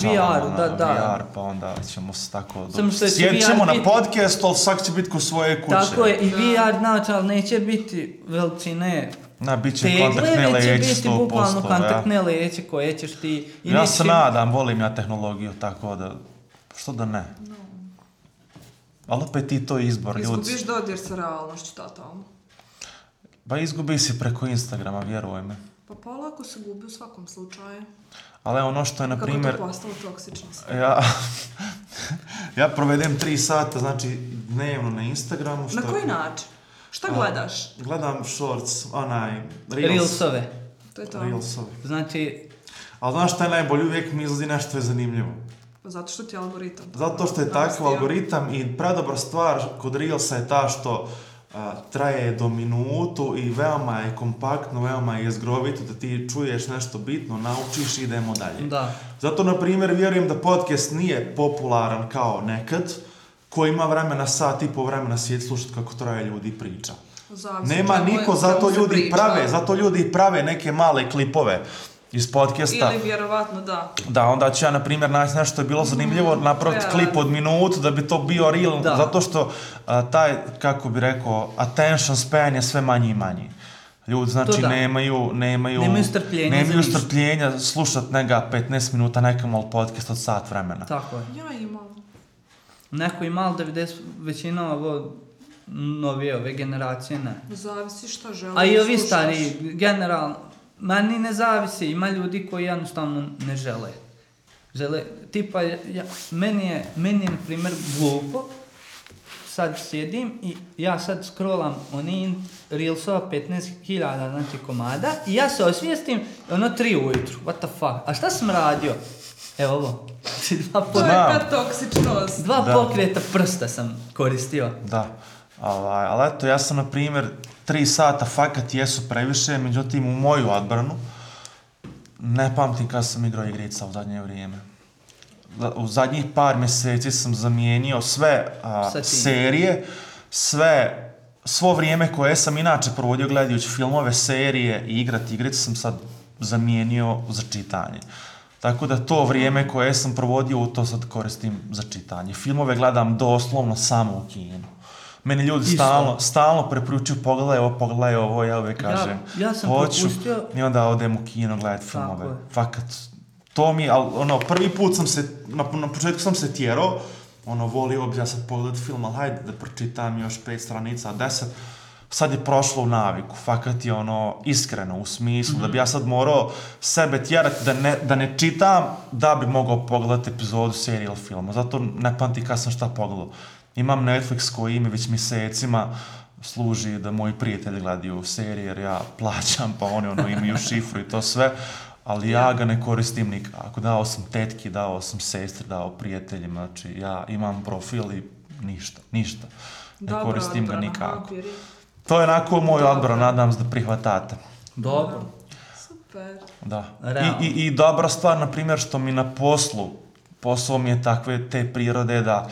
Speaker 2: da, da. VR,
Speaker 1: pa onda ćemo se tako... Sjećemo na podcast, ali svak će biti ko svoje kuće.
Speaker 2: Tako je, i VR naočal neće biti veličine
Speaker 1: Na, bit će kontaktne
Speaker 2: leće, sto posto. Tegle će biti kontaktne leće koje ćeš ti...
Speaker 1: I ja neće... se nadam, volim ja tehnologiju, tako da... Što da ne? No. Ali opet i to je izbor
Speaker 3: Izgubiš ljudi. Izgubiš dodir sa realnošću ta tamo. Ono.
Speaker 1: Ba pa izgubi
Speaker 3: si
Speaker 1: preko Instagrama, vjeruj me.
Speaker 3: Pa polako se gubi u svakom slučaju.
Speaker 1: Ali ono što je, na primjer... Kako
Speaker 2: primer, to postalo toksično?
Speaker 1: Ja, ja provedem tri sata, znači, dnevno na Instagramu.
Speaker 2: Što na koji je... način? Šta A, gledaš?
Speaker 1: Gledam shorts, onaj...
Speaker 2: Reels. Reelsove. To je to. Reelsove. Znači...
Speaker 1: Ali znaš šta je najbolje? Uvijek mi izlazi nešto je zanimljivo.
Speaker 2: Zato što ti je algoritam.
Speaker 1: Zato što je takav algoritam i predobra stvar kod Reelsa je ta što a, traje do minutu i veoma je kompaktno, veoma je zgrovito da ti čuješ nešto bitno, naučiš i idemo dalje.
Speaker 2: Da.
Speaker 1: Zato, na primjer, vjerujem da podcast nije popularan kao nekad, uh ko ima vremena sat i po vremena sjeti slušati kako traje ljudi priča. Zavisno, Nema niko, je, zato ljudi priča. prave, zato ljudi prave neke male klipove iz podcasta.
Speaker 2: Ili vjerovatno da.
Speaker 1: Da, onda ću ja, na primjer, naći nešto je bilo mhm, zanimljivo, mm, napraviti klip od minutu da bi to bio real, da. zato što a, taj, kako bi rekao, attention span je sve manji i manji. Ljudi, znači, nemaju, nemaju... Nemaju strpljenja Nemaju strpljenja slušat nega 15 minuta nekam ali podcast od sat vremena.
Speaker 2: Tako je. Ja imam neko i malo da vide većina ovo novije, ove generacije, ne. Zavisi šta želiš. A i ovi slušaš. stari, generalno, meni ne zavisi, ima ljudi koji jednostavno ne žele. Žele, tipa, ja, meni je, meni je, na primjer, glupo, sad sjedim i ja sad scrollam oni reelsova 15.000, znači, komada, i ja se osvijestim, ono, tri ujutru, what the fuck, a šta sam radio? Evo ovo. Dva pokreta to je ta toksičnost. Dva da. pokreta prsta sam koristio.
Speaker 1: Da. Ovaj, ali eto, ja sam, na primjer, tri sata fakat jesu previše, međutim, u moju odbranu, ne pamtim kada sam igrao igrica u zadnje vrijeme. U zadnjih par mjeseci sam zamijenio sve a, serije, sve, svo vrijeme koje sam inače provodio gledajući filmove, serije i igrati igrice sam sad zamijenio za čitanje. Uh, Tako da to vrijeme koje sam provodio, to sad koristim za čitanje. Filmove gledam doslovno samo u kinu. Mene ljudi Isto. stalno, stalno preporučuju, pogledaj ovo, pogledaj ovo, ja uvek kažem.
Speaker 2: Ja, ja sam hoću, propustio...
Speaker 1: I onda odem u kino gledati filmove. Tako Fakat, to mi, ali ono, prvi put sam se, na, na početku sam se tjerao, ono, volio bi ja sad pogledat film, ali hajde da pročitam još pet stranica, deset, sad je prošlo u naviku, fakat je ono iskreno u smislu mm -hmm. da bi ja sad morao sebe tjerati da ne, da ne čitam da bi mogao pogledati epizodu serijal filma, zato ne pamti kad sam šta pogledao. Imam Netflix koji ime već mjesecima služi da moji prijatelji gledaju serije jer ja plaćam pa oni ono imaju šifru i to sve, ali ja ga ne koristim nikako. Dao sam tetki, dao sam sestri, dao prijateljima, znači ja imam profil i ništa, ništa. Ne Dobro, koristim ga nikako. Aha, To je onako moj odbor, nadam se da prihvatate.
Speaker 2: Dobro. Super.
Speaker 1: Da. I, i, I dobra stvar, na primjer, što mi na poslu, posao mi je takve te prirode da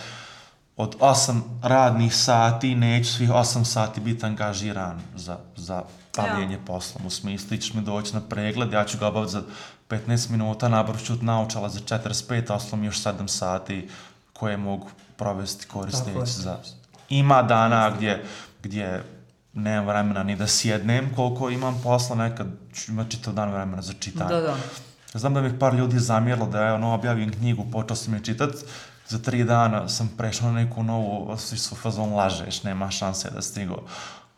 Speaker 1: od 8 radnih sati neću svih 8 sati biti angažiran za, za bavljenje ja. poslom. U smislu, ćeš mi doći na pregled, ja ću ga obaviti za 15 minuta, nabrušću od naučala za 45, osnovom još 7 sati koje mogu provesti koristeći za... Ima dana gdje, gdje nemam vremena ni da sjednem koliko imam posla, nekad ima čitav dan vremena za čitanje. Da, da. Znam da mi par ljudi zamjerilo da ja ono, objavim knjigu, počeo sam je čitat, za tri dana sam prešao na neku novu, svi su fazon lažeš, nema šanse da stigo.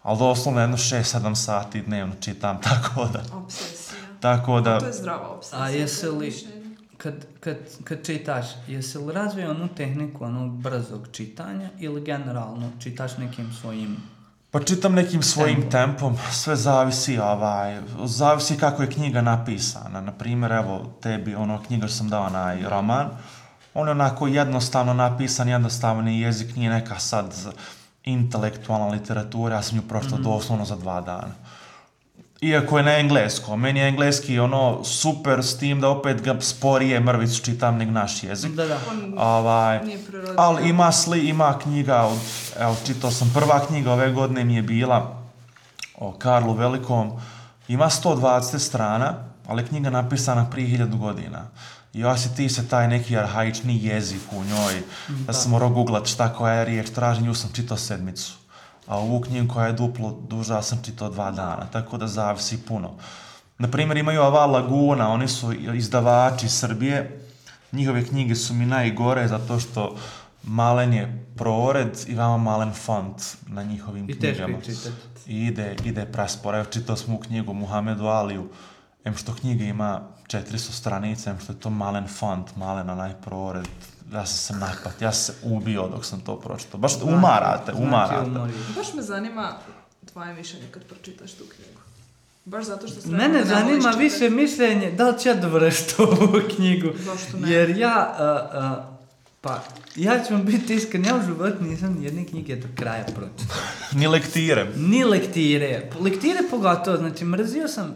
Speaker 1: Ali doslovno jedno 6-7 sati dnevno čitam, tako da...
Speaker 2: Obsesija.
Speaker 1: Tako da...
Speaker 2: To je zdrava obsesija. A jesi li... Kad, kad, kad čitaš, jesi li razvio onu tehniku onog brzog čitanja ili generalno čitaš nekim svojim
Speaker 1: Pa čitam nekim svojim Tempo. tempom, sve zavisi, ovaj, zavisi kako je knjiga napisana. Naprimjer, evo, tebi, ono, knjiga sam dao na roman, on je onako jednostavno napisan, jednostavni jezik, nije neka sad intelektualna literatura, ja sam ju prošla mm. doslovno za dva dana. Uh, Iako je na engleskom, meni je engleski ono super s tim da opet ga sporije mrvicu čitam nego naš jezik.
Speaker 2: Da, da.
Speaker 1: On ovaj, ali ima sli, ima knjiga, evo čitao sam prva knjiga ove godine mi je bila o Karlu Velikom. Ima 120 strana, ali knjiga napisana prije hiljadu godina. I osjeti se taj neki arhaični jezik u njoj. Da, da sam morao googlat šta koja je riječ, tražen, ju sam čitao sedmicu a ovu knjigu koja je duplo duža sam čitao dva dana, tako da zavisi puno. Na primjer imaju ova Laguna, oni su izdavači Srbije, njihove knjige su mi najgore zato što malen je prored i vama malen font na njihovim I knjigama. I ide, ide praspora. Evo čitao smo u knjigu Muhamedu Aliju, em što knjiga ima 400 stranica, em što je to malen font, malen onaj prored, ja sam se napad, ja sam se ubio dok sam to pročitao. Baš da, umarate, umarate.
Speaker 2: Baš me zanima tvoje mišljenje kad pročitaš tu knjigu. Baš zato što sam... Mene zanima više knjigu. mišljenje da li ću ja dovrešiti ovu knjigu. Zašto ne? Jer ja... Uh, uh, Pa, ja ću vam biti iskren, ja u životu nisam jedne knjige do kraja pročitao.
Speaker 1: Ni
Speaker 2: lektire. Ni lektire. Lektire pogotovo, znači mrzio sam,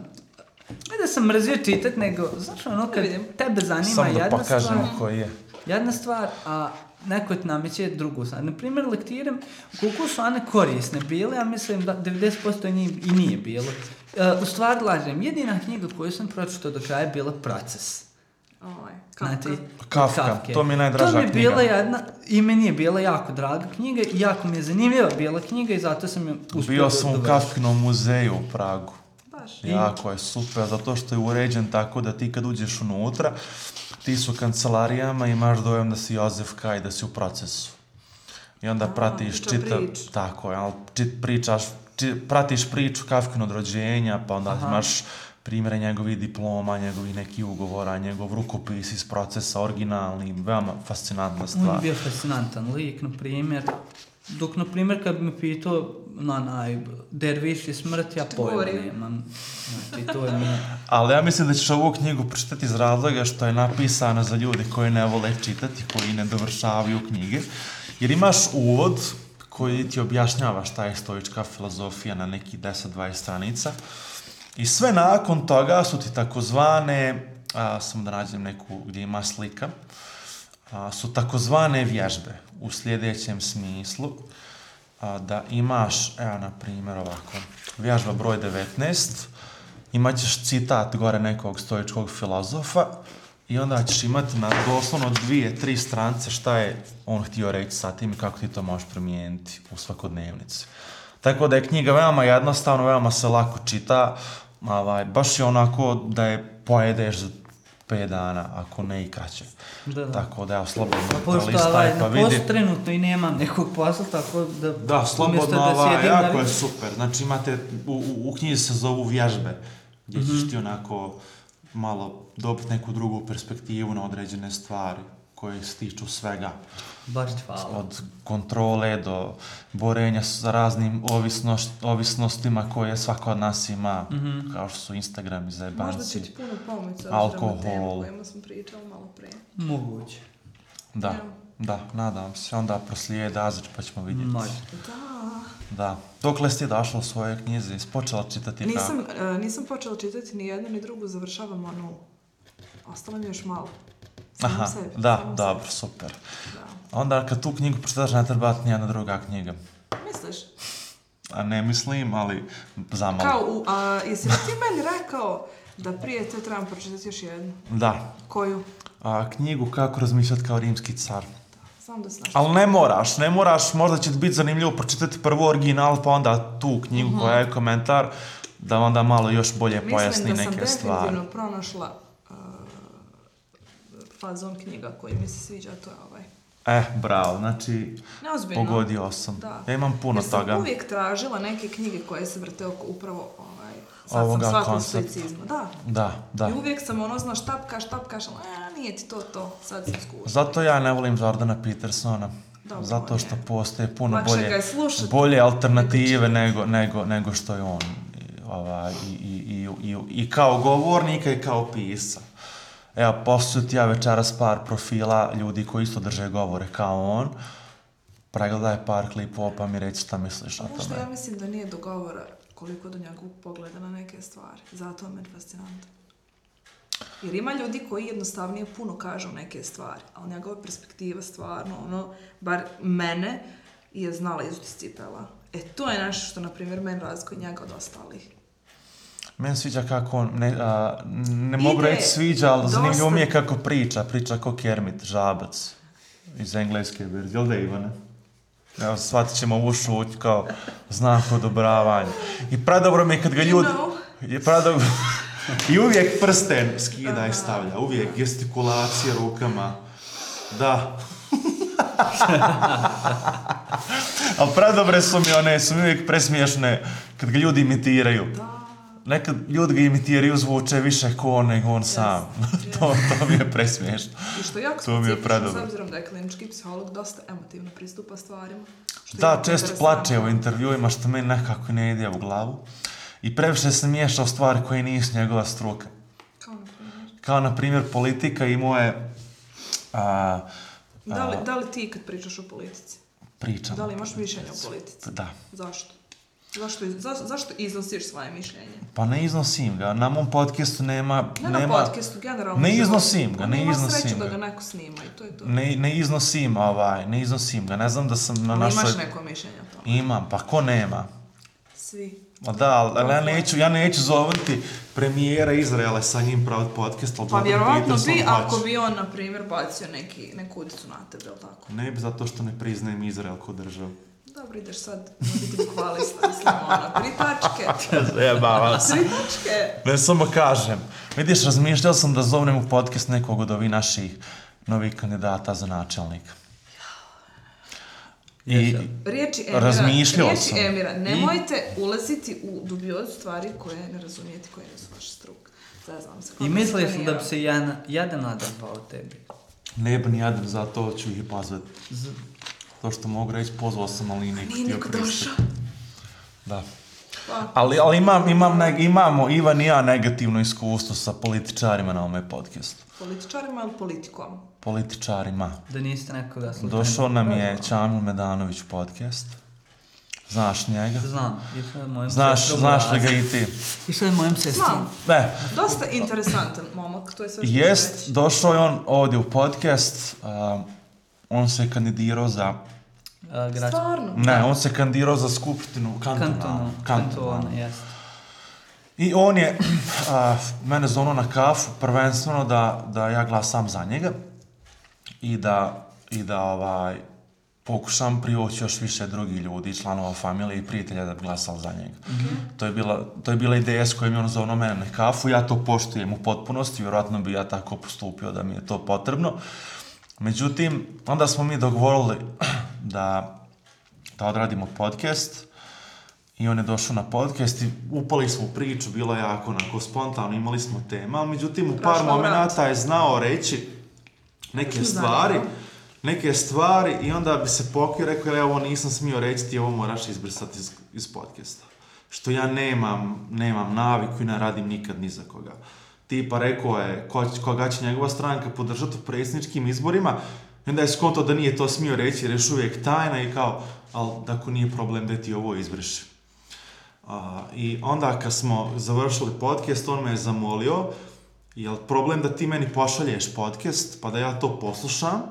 Speaker 2: ne da sam mrzio čitat, nego, znaš ono, kad tebe zanima Sam jedna stvar... Samo da pokažemo stvar, koji je jedna stvar, a neko ti nameće drugu stvar. Na primjer, lektire, koliko su one korisne bile, ja mislim da 90% njih i nije bilo. Uh, u stvari, lažem, jedina knjiga koju sam pročitao do kraja je bila Proces. Oj, kafka.
Speaker 1: Znate, kafka. Kafke. To mi je najdraža knjiga. To mi
Speaker 2: je
Speaker 1: knjiga. bila jedna,
Speaker 2: i meni je bila jako draga knjiga, i jako mi je zanimljiva bila knjiga i zato sam ju
Speaker 1: uspio Bio sam u Kafkinom muzeju u Pragu. Baš. Jako je super, zato što je uređen tako da ti kad uđeš unutra, uh, ti su kancelarijama i imaš dojam da si Jozef Kaj, da si u procesu. I onda A, pratiš, čita, prič. tako, ja, čit, pričaš, či, pratiš priču Kafkin od rođenja, pa onda Aha. imaš primjere njegovih diploma, njegovih nekih ugovora, njegov rukopis iz procesa, originalni, veoma fascinantna
Speaker 2: stvar. On je bio fascinantan lik, na primjer. Dok, na primjer, kad bi me pitao, na naj dervisi smrti, ja pojma nemam. Znači, to je mi...
Speaker 1: Ali ja mislim da ćeš ovu knjigu pročitati iz razloga što je napisana za ljude koji ne vole čitati, koji ne dovršavaju knjige. Jer imaš uvod koji ti objašnjava šta je stoička filozofija na nekih 10-20 stranica. I sve nakon toga su ti takozvane, a, samo da nađem neku gdje ima slika, a, su takozvane vježbe u sljedećem smislu. Uh, a, da imaš, evo na primjer ovako, vježba broj 19, imat ćeš citat gore nekog stoječkog filozofa i onda ćeš imati na doslovno dvije, tri strance šta je on htio reći sa tim i kako ti to možeš promijeniti u svakodnevnici. Tako da je knjiga veoma jednostavna, veoma se lako čita, ovaj, baš je onako da je pojedeš za 5 dana, ako ne i kraće. Da, da. Tako da, evo, slobodno
Speaker 2: da pa listaj ovaj, pa vidi. Pošto ovaj, pošto trenutno i nema nekog posla, tako da...
Speaker 1: Da, slobodno ova, da ovaj, jako je super. Znači, imate, u, u, u knjizi se zovu vježbe, gdje mm -hmm. ćeš mhm. ti onako malo dobiti neku drugu perspektivu na određene stvari koje stiču svega.
Speaker 2: Baš ti
Speaker 1: hvala. Od kontrole do borenja sa raznim ovisnoš, ovisnostima koje svako od nas ima, mm -hmm. kao što su Instagram i zajebanci. Možda će ti puno
Speaker 2: pomoć sa
Speaker 1: alkohol. Temu sam pričala
Speaker 2: malo pre. Moguće.
Speaker 1: Da, Evo. da, nadam se. Onda proslijede Azić pa ćemo vidjeti. Može.
Speaker 2: Da.
Speaker 1: Da. Dok li ste došla u svoje knjize? Počela čitati
Speaker 2: nisam, kako? E, uh, nisam počela čitati ni jednu ni drugu. Završavam onu Ostalo mi još malo.
Speaker 1: Aha, sebi, da, dobro, sebi. super.
Speaker 2: Da.
Speaker 1: Onda kad tu knjigu pročitaš, ne treba ni jedna druga knjiga.
Speaker 2: Misliš?
Speaker 1: A ne mislim, ali za malo.
Speaker 2: Kao, u, a, jesi li ti meni rekao da prije te trebam pročitati još jednu?
Speaker 1: Da.
Speaker 2: Koju?
Speaker 1: A, knjigu Kako razmišljati kao rimski car. Samo
Speaker 2: da
Speaker 1: Ali ne moraš, ne moraš, možda će biti zanimljivo pročitati prvo original, pa onda tu knjigu mm -hmm. koja mhm. je komentar, da onda malo još bolje Mislim pojasni neke stvari. Mislim da
Speaker 2: sam definitivno
Speaker 1: stvari.
Speaker 2: pronašla fazon knjiga koji mi se sviđa, to je ovaj.
Speaker 1: Eh, bravo, znači, Neozbiljno. pogodio sam. Da. Ja imam puno Jer sam toga. Jer sam
Speaker 2: uvijek tražila neke knjige koje se vrte oko upravo ovaj, sad ovoga sam koncept. Da.
Speaker 1: Da, da.
Speaker 2: I uvijek sam ono, znaš, tapka, štapka, štapka, e, nije ti to to, sad sam skušao.
Speaker 1: Zato ja ne volim Jordana Petersona. Dobro, Zato što postoje puno Lakše bolje, slušati, bolje alternative nego, nego, nego što je on. I, ova, i, i, i, i, i kao govornika i kao pisa. Evo, postoju ti ja večeras par profila ljudi koji isto drže govore kao on. Pregledaj par klipova pa mi reći šta misliš
Speaker 2: o tome. Ono što ja mislim da nije do govora koliko do njegovog pogleda na neke stvari. Zato me je fascinantno. Jer ima ljudi koji jednostavnije puno kažu neke stvari, ali njegova perspektiva stvarno, ono, bar mene, je znala izuti cipela. E, to je nešto što, na primjer, meni razgoj njega od ostalih.
Speaker 1: Meni sviđa kako, ne, a, ne mogu reći sviđa, ali dosta... zanimljivo mi je kako priča. Priča kao Kermit, žabac iz engleske verzije. Jel da Ivane? Evo, shvatit ćemo ovu šuć kao znak odobravanja. I pradobro mi je kad ga ljudi... You know? pradobro... I uvijek prsten skida i stavlja. Uvijek gestikulacija rukama. Da. Ali pradobre su mi one, su mi uvijek presmiješne kad ga ljudi imitiraju.
Speaker 2: Da
Speaker 1: nekad ljudi ga imitiraju zvuče više ko on nego on yes. sam. to, to mi je presmiješno.
Speaker 2: I što jako to mi je predobno. S obzirom da je klinički psiholog dosta emotivno pristupa stvarima.
Speaker 1: da, često plače u intervjuima što meni nekako ne ide u glavu. I previše se miješa u stvari koje nisu njegova struka.
Speaker 2: Kao na primjer?
Speaker 1: Kao na primjer politika i moje... A, a,
Speaker 2: da, li, da li ti kad pričaš o politici?
Speaker 1: Pričam.
Speaker 2: Da li imaš mišljenje o politici?
Speaker 1: Da.
Speaker 2: Zašto? Zašto, za, zašto iznosiš svoje mišljenje?
Speaker 1: Pa ne iznosim ga. Na mom podcastu nema... Ne
Speaker 2: nema,
Speaker 1: na
Speaker 2: podcastu, generalno.
Speaker 1: Ne iznosim ga, pa ne iznosim ga. Nema sreće da ga
Speaker 2: neko snima i to je to.
Speaker 1: Ne, ne iznosim, ovaj, ne iznosim ga. Ne znam da sam
Speaker 2: na našoj... Imaš neko mišljenje o tome? Imam,
Speaker 1: pa ko nema?
Speaker 2: Svi.
Speaker 1: Ma da, ali ja neću, ja neću zovati premijera Izraela sa njim pravot podcast,
Speaker 2: ali pa vjerovatno bi, ako bi on, na primjer, bacio neki, neku udicu na tebe, ili tako?
Speaker 1: Ne
Speaker 2: bi,
Speaker 1: zato što ne priznajem Izrael kod državu
Speaker 2: dobro ideš sad
Speaker 1: biti bukvalista, mislim,
Speaker 2: ono, tri tačke. Ja se. Tri tačke.
Speaker 1: Ne samo kažem. Vidiš, razmišljao sam da zovnem u podcast nekog od ovih naših novih kandidata za načelnik. I riječi Emira, razmišljao riječi sam.
Speaker 2: Emira, nemojte I... ulaziti u dubioz stvari koje ne razumijete, koje ne su vaš struk. Zaznam se. I mislio sam da bi ono. se Jana, Jadan odazvao tebi.
Speaker 1: Ne bi ni Jadan, zato ću ih pozvati. Z to što mogu reći, pozvao sam Aline. A nije
Speaker 2: niko došao.
Speaker 1: Da. Pa. Ali, ali imam, imam neg, imamo Ivan i ja negativno iskustvo sa političarima na ovome podcastu.
Speaker 2: Političarima ili politikom?
Speaker 1: Političarima. Da niste nekoga slučajno. Došao nam je Čamil Medanović u podcast. Znaš njega?
Speaker 2: Znam.
Speaker 1: Je znaš, sestru, znaš njega i ti.
Speaker 2: Išao je mojem sestri. Znam. Ne. Dosta interesantan momak, to je
Speaker 1: sve što Jest, došao je on ovdje u podcast. Uh, on se kandidirao za
Speaker 2: gradsku. Stvarno?
Speaker 1: Ne, on se kandirao za skupštinu kantona.
Speaker 2: Kantona, jeste.
Speaker 1: I on je a, mene zvonao na kafu prvenstveno da, da ja glasam za njega i da, i da ovaj, pokušam privoći još više drugih ljudi, članova familije i prijatelja da bi glasali za njega.
Speaker 2: Mm -hmm.
Speaker 1: to, je bila, to je bila ideja s kojim je on zvonao mene na kafu. Ja to poštujem u potpunosti, vjerojatno bi ja tako postupio da mi je to potrebno. Međutim, onda smo mi dogovorili da, da odradimo podcast i on je došao na podcast i upali smo u priču, bilo je jako onako spontano, imali smo tema, ali međutim u par momenta je znao reći neke stvari, neke stvari i onda bi se pokio rekao, ja ovo nisam smio reći, ti ovo moraš izbrisati iz, iz podcasta. Što ja nemam, nemam naviku i ne radim nikad ni za koga. Tipa rekao je ko, koga će njegova stranka podržati u predsjedničkim izborima onda je skonto da nije to smio reći, jer je uvijek tajna i kao, ali tako nije problem da ti ovo izbriši. A, I onda kad smo završili podcast, on me je zamolio, je problem da ti meni pošalješ podcast, pa da ja to poslušam,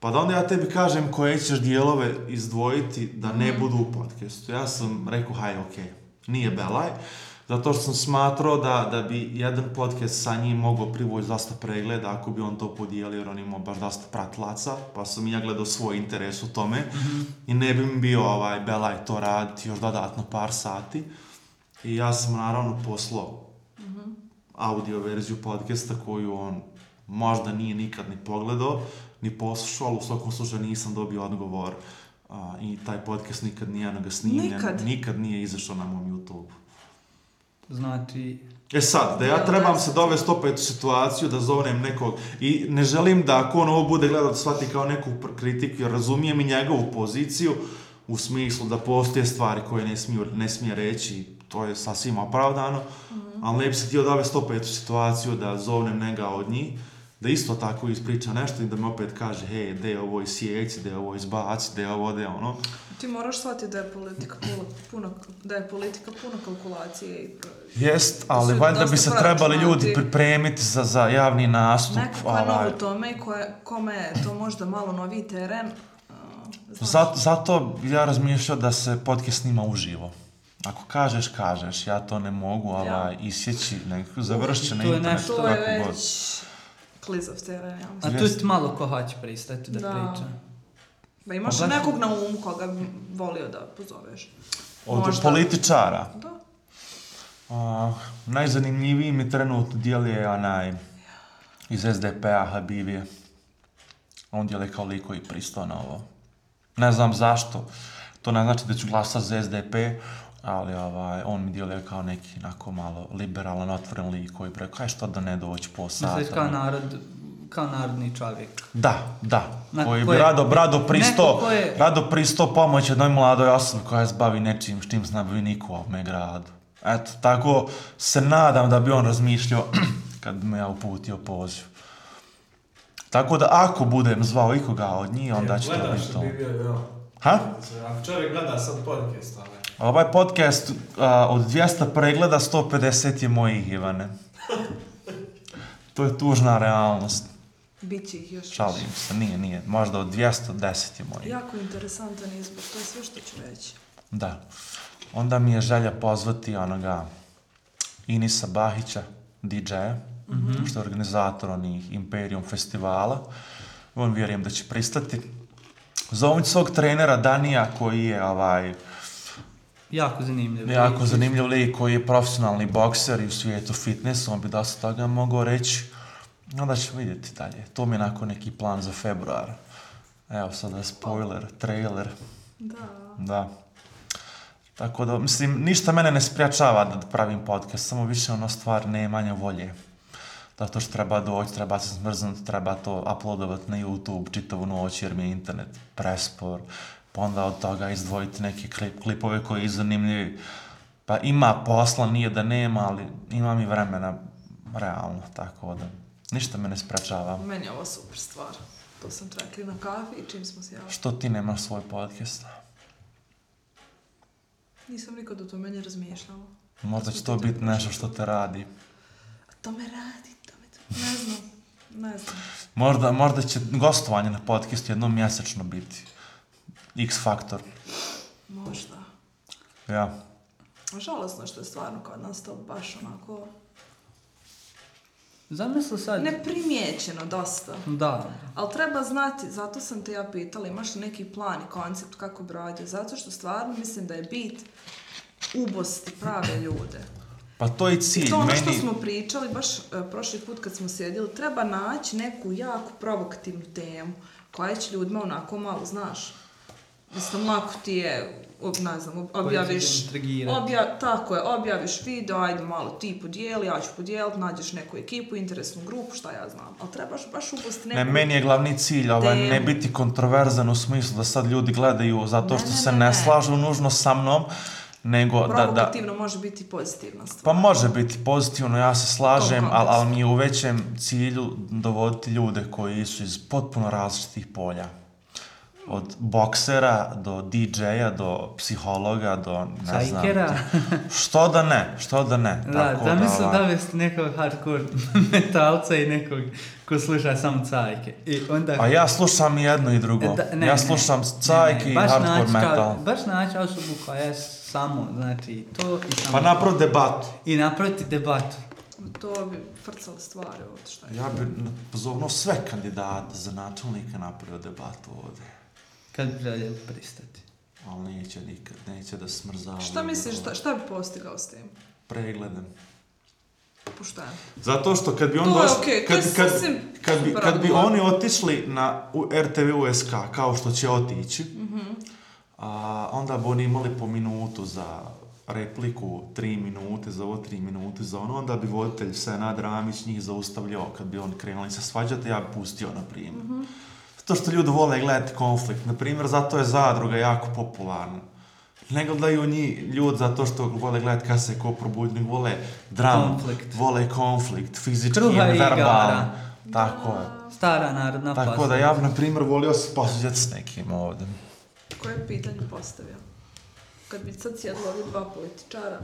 Speaker 1: pa da onda ja tebi kažem koje ćeš dijelove izdvojiti da ne mm. budu u podcastu. Ja sam rekao, haj, okej, okay. nije belaj. Like zato što sam smatrao da, da bi jedan podcast sa njim mogao privući dosta pregleda ako bi on to podijelio jer on imao baš dosta pratlaca, pa sam i ja gledao svoj interes u tome
Speaker 2: mhm.
Speaker 1: i ne bi mi bio ovaj, Bela je to raditi još dodatno par sati i ja sam naravno poslao
Speaker 2: mhm.
Speaker 1: audio verziju podcasta koju on možda nije nikad ni pogledao, ni poslušao, ali u svakom slučaju nisam dobio odgovor. Uh, I taj podcast nikad nije ono ga snimljen. Nikad? Nikad nije izašao na mom YouTube.
Speaker 2: Znači...
Speaker 1: E sad, da ja trebam se dovesti opet u situaciju da zovnem nekog i ne želim da ako on ovo bude gledat shvati kao neku kritiku jer razumijem i njegovu poziciju u smislu da postoje stvari koje ne, smiju, ne smije reći to je sasvim opravdano mm -hmm. ali ne bi se htio dovesti opet u situaciju da zovnem njega od njih da isto tako ispriča nešto i da mi opet kaže hej, de ovo isjeci, de ovo izbaci, de ovo, de ono
Speaker 2: Ti moraš shvatiti da je politika puno, da je politika puno kalkulacije i
Speaker 1: Jest, ali valjda bi se trebali ljudi pripremiti za, za javni nastup.
Speaker 2: Neko koja je novo tome i koja, kome je to možda malo novi teren.
Speaker 1: Zato, zato ja razmišljam da se podcast snima uživo. Ako kažeš, kažeš, ja to ne mogu, ali ja. isjeći nekako završće na internetu.
Speaker 2: To
Speaker 1: je, internet, to
Speaker 2: je već klizav teren, ja mislim. A tu je malo ko hoće pristati da, da. priča. Ba pa imaš Pogledaj. nekog na umu koga bi volio da pozoveš?
Speaker 1: Od Možda. političara?
Speaker 2: Da.
Speaker 1: Uh, najzanimljiviji mi trenutno dijel je onaj iz SDP-a Habibije. On dijel je kao liko i pristona ovo. Ne znam zašto. To ne znači da ću glasa za SDP, ali ovaj, on mi dijel je kao neki nako malo liberalan, otvoren lik koji preko, kaj što da ne doći po sata.
Speaker 2: Mislim kao ono? narod kao narodni čovjek.
Speaker 1: Da, da. Na koji bi rado, rado pristo, koje... rado pristo pomoć jednoj mladoj osobi koja se bavi nečim što im se nabavi niko u ovome gradu. Eto, tako se nadam da bi on razmišljao kad bi me ja uputio poziv. Tako da ako budem zvao ikoga od njih, onda će to
Speaker 2: biti to. Gledaš, bi bio, jo.
Speaker 1: Ha?
Speaker 2: Ako čovjek gleda sad
Speaker 1: podcast, ali... Ovaj podcast a, od 200 pregleda, 150 je mojih, Ivane. to je tužna realnost.
Speaker 2: Biće ih još
Speaker 1: Šalim se, nije, nije. Možda od 210 je moj.
Speaker 2: Jako interesantan izbor, to je sve što ću
Speaker 1: reći. Da. Onda mi je želja pozvati onoga Inisa Bahića, DJ-a, mm -hmm. što je organizator onih Imperium festivala. On vjerujem da će pristati. Zovem svog trenera Danija koji je ovaj...
Speaker 2: Jako zanimljiv. Jako lik. zanimljiv
Speaker 1: lik koji je profesionalni bokser i u svijetu fitnessa. On bi dosta toga mogao reći. Onda ćemo vidjeti dalje. To mi je onako neki plan za februar. Evo sada je spoiler, trailer.
Speaker 2: Da.
Speaker 1: Da. Tako da, mislim, ništa mene ne spriječava da pravim podcast, samo više ono stvar ne manje volje. Zato što treba doći, treba se smrznuti, treba to uploadovati na YouTube čitavu noć jer mi je internet prespor. Pa onda od toga izdvojiti neke klip, klipove koji je zanimljivi. Pa ima posla, nije da nema, ali ima mi vremena, realno, tako da. Ništa me ne sprečava.
Speaker 2: Meni je ovo super stvar. To sam trekli na kafi i čim smo sjeli.
Speaker 1: Što ti nemaš svoj podcast?
Speaker 2: Nisam nikad o tome ne razmišljala.
Speaker 1: Možda će to, to biti nešto što te radi.
Speaker 2: A to me radi, to me to... Ne znam, ne znam.
Speaker 1: Možda, možda će gostovanje na podcastu jednom mjesečno biti. X faktor.
Speaker 2: Možda.
Speaker 1: Ja.
Speaker 2: Žalostno što je stvarno kod nas to baš onako Zamisli sad... Neprimjećeno dosta.
Speaker 1: Da.
Speaker 2: Ali treba znati, zato sam te ja pitala, imaš li neki plan i koncept kako bi radio? Zato što stvarno mislim da je bit ubosti prave ljude.
Speaker 1: Pa to je cilj.
Speaker 2: I to ono meni... što smo pričali baš uh, prošli put kad smo sjedili, treba naći neku jako provokativnu temu koja će ljudima onako malo, znaš, mislim, lako ti je ne znam, objaviš, obja, tako je, objaviš video, ajde malo ti podijeli, ja ću podijeliti, nađeš neku ekipu, interesnu grupu, šta ja znam, ali trebaš baš upustiti
Speaker 1: neku... Ne, meni je glavni cilj, ovaj, temu. ne biti kontroverzan u smislu da sad ljudi gledaju zato ne, što ne, se ne, ne, ne, slažu nužno sa mnom, nego
Speaker 2: da, da... može biti pozitivna
Speaker 1: stvar. Pa može biti pozitivno, ja se slažem, ali al mi je u većem cilju dovoditi ljude koji su iz potpuno različitih polja od boksera do DJ-a do psihologa do
Speaker 2: ne Sajkera. znam Sajkera.
Speaker 1: što da ne što da ne
Speaker 2: da, tako da da mislim da vest nekog hardcore metalca i nekog ko sluša samo cajke i onda
Speaker 1: a ja slušam jedno i drugo da, ne, ja slušam ne, cajke ne, ne. i hardcore naći, metal kao,
Speaker 2: baš naći osobu koja je samo znači to i samo pa
Speaker 1: napravi debatu
Speaker 2: i napraviti debatu to bi frcalo stvari
Speaker 1: od
Speaker 2: šta
Speaker 1: je. ja bi pozovno sve kandidate za načelnika napravio debatu ovde
Speaker 2: Kad bi radio pristati?
Speaker 1: Ali neće nikad, neće da smrzava.
Speaker 2: Šta misliš, šta, šta bi postigao s tim?
Speaker 1: Pregledem.
Speaker 2: Puštajem.
Speaker 1: Zato što kad bi on to došli, je okay. kad, kad, kad, kad, bi, kad bi oni otišli na RTV USK, kao što će otići, mm
Speaker 2: -hmm.
Speaker 1: a, onda bi oni imali po minutu za repliku tri minute za ovo, tri minute za ono, onda bi voditelj Senad Ramić njih zaustavljao kad bi oni krenuli sa svađate, ja bi pustio, na primjer. Mm -hmm zato što ljudi vole gledati konflikt. Naprimjer, zato je zadruga jako popularna. Ne gledaju ni ljudi zato što vole gledati kada se ko probudni, vole dramu, konflikt. vole konflikt, fizički i verbalno. Tako
Speaker 5: je. Stara narodna
Speaker 1: pasuđa. Tako pasuđa. da ja, na primjer, volio se pasuđati s nekim ovdje.
Speaker 2: Koje pitanje postavio? Kad bi sad sjedlo ovi dva političara,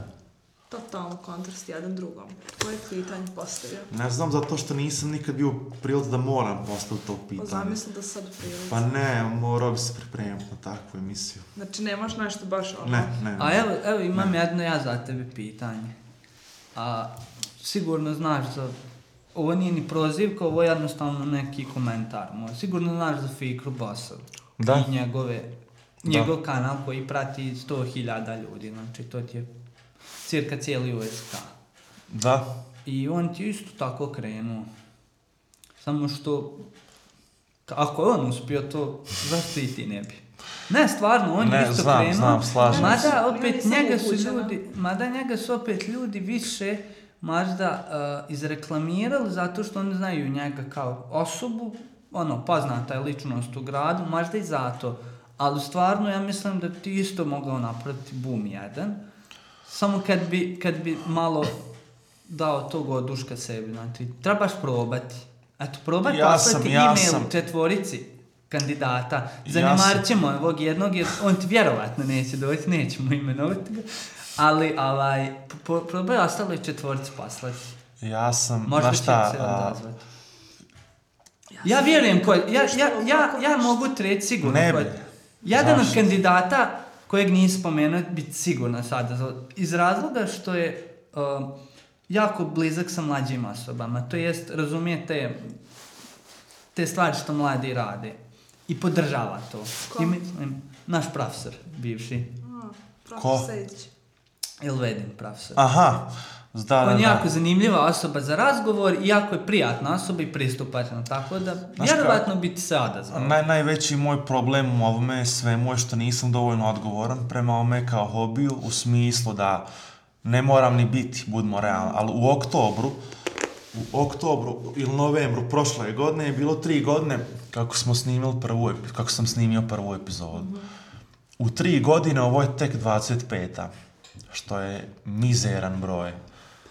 Speaker 2: totalno kontrast jedan drugom. Koje pitanje
Speaker 1: postavio? Ne znam, zato što nisam nikad bio prilaz
Speaker 2: da
Speaker 1: moram postaviti to pitanje. Pa
Speaker 2: zamisli
Speaker 1: da sad prilaz. Pa ne, morao bi se pripremiti na takvu emisiju.
Speaker 2: Znači, nemaš nešto baš ono?
Speaker 1: Ne, ne.
Speaker 5: A evo, evo imam ne. jedno ja za tebe pitanje. A sigurno znaš za... Ovo nije ni prozivka, ovo je jednostavno neki komentar moj. Sigurno znaš za Fikru Bosa.
Speaker 1: Da.
Speaker 5: I njegove, njegov da. kanal koji prati 100.000 ljudi. Znači, to ti je cirka cijeli USK.
Speaker 1: Da.
Speaker 5: I on ti isto tako krenuo. Samo što, ako je on uspio to, zašto i ti ne bi? Ne, stvarno, on ne, je isto znam, krenuo. Znam, slažem se. Mada opet njega su ljudi, mada njega su opet ljudi više možda uh, izreklamirali zato što oni znaju njega kao osobu, ono, poznata je ličnost u gradu, možda i zato. Ali stvarno, ja mislim da ti isto mogao napraviti boom jedan. Uh, Samo kad bi, kad bi malo dao tog oduška sebi, znači, trebaš probati. Eto, probaj ja poslati ja e-mail sam. četvorici kandidata. Zanimarit ćemo ja ovog jednog, jer on ti vjerovatno neće doći, nećemo imenovati ga. Ali, ovaj, probaj ostalo četvorici poslati.
Speaker 1: Ja sam, Možda znaš šta, se
Speaker 5: a... Ja, ja vjerujem ko, ja, ja, ja, ja, ja mogu treći sigurno ko. Jedan od kandidata, što? kojeg nije spomenut bit sigurno sada. Iz razloga što je uh, jako blizak sa mlađim osobama. To jest, razumijete te stvari što mladi rade. I podržava to. Ko? I mislim, naš profesor, bivši. Mm,
Speaker 2: profesor Ko?
Speaker 5: Ilvedin profesor.
Speaker 1: Aha. Bivši.
Speaker 5: Da, On je jako zanimljiva osoba za razgovor i jako je prijatna osoba i pristupačna, tako da Znaš vjerovatno kao, bi ti se odazvao.
Speaker 1: Naj, najveći moj problem u ovome svemu je što nisam dovoljno odgovoran prema ome kao hobiju, u smislu da ne moram ni biti, budmo realni, ali u oktobru, u oktobru ili novembru prošle godine je bilo tri godine kako smo snimili prvu epizodu, kako sam snimio prvu epizodu. Mhm. U tri godine ovo je tek 25 što je mizeran broj.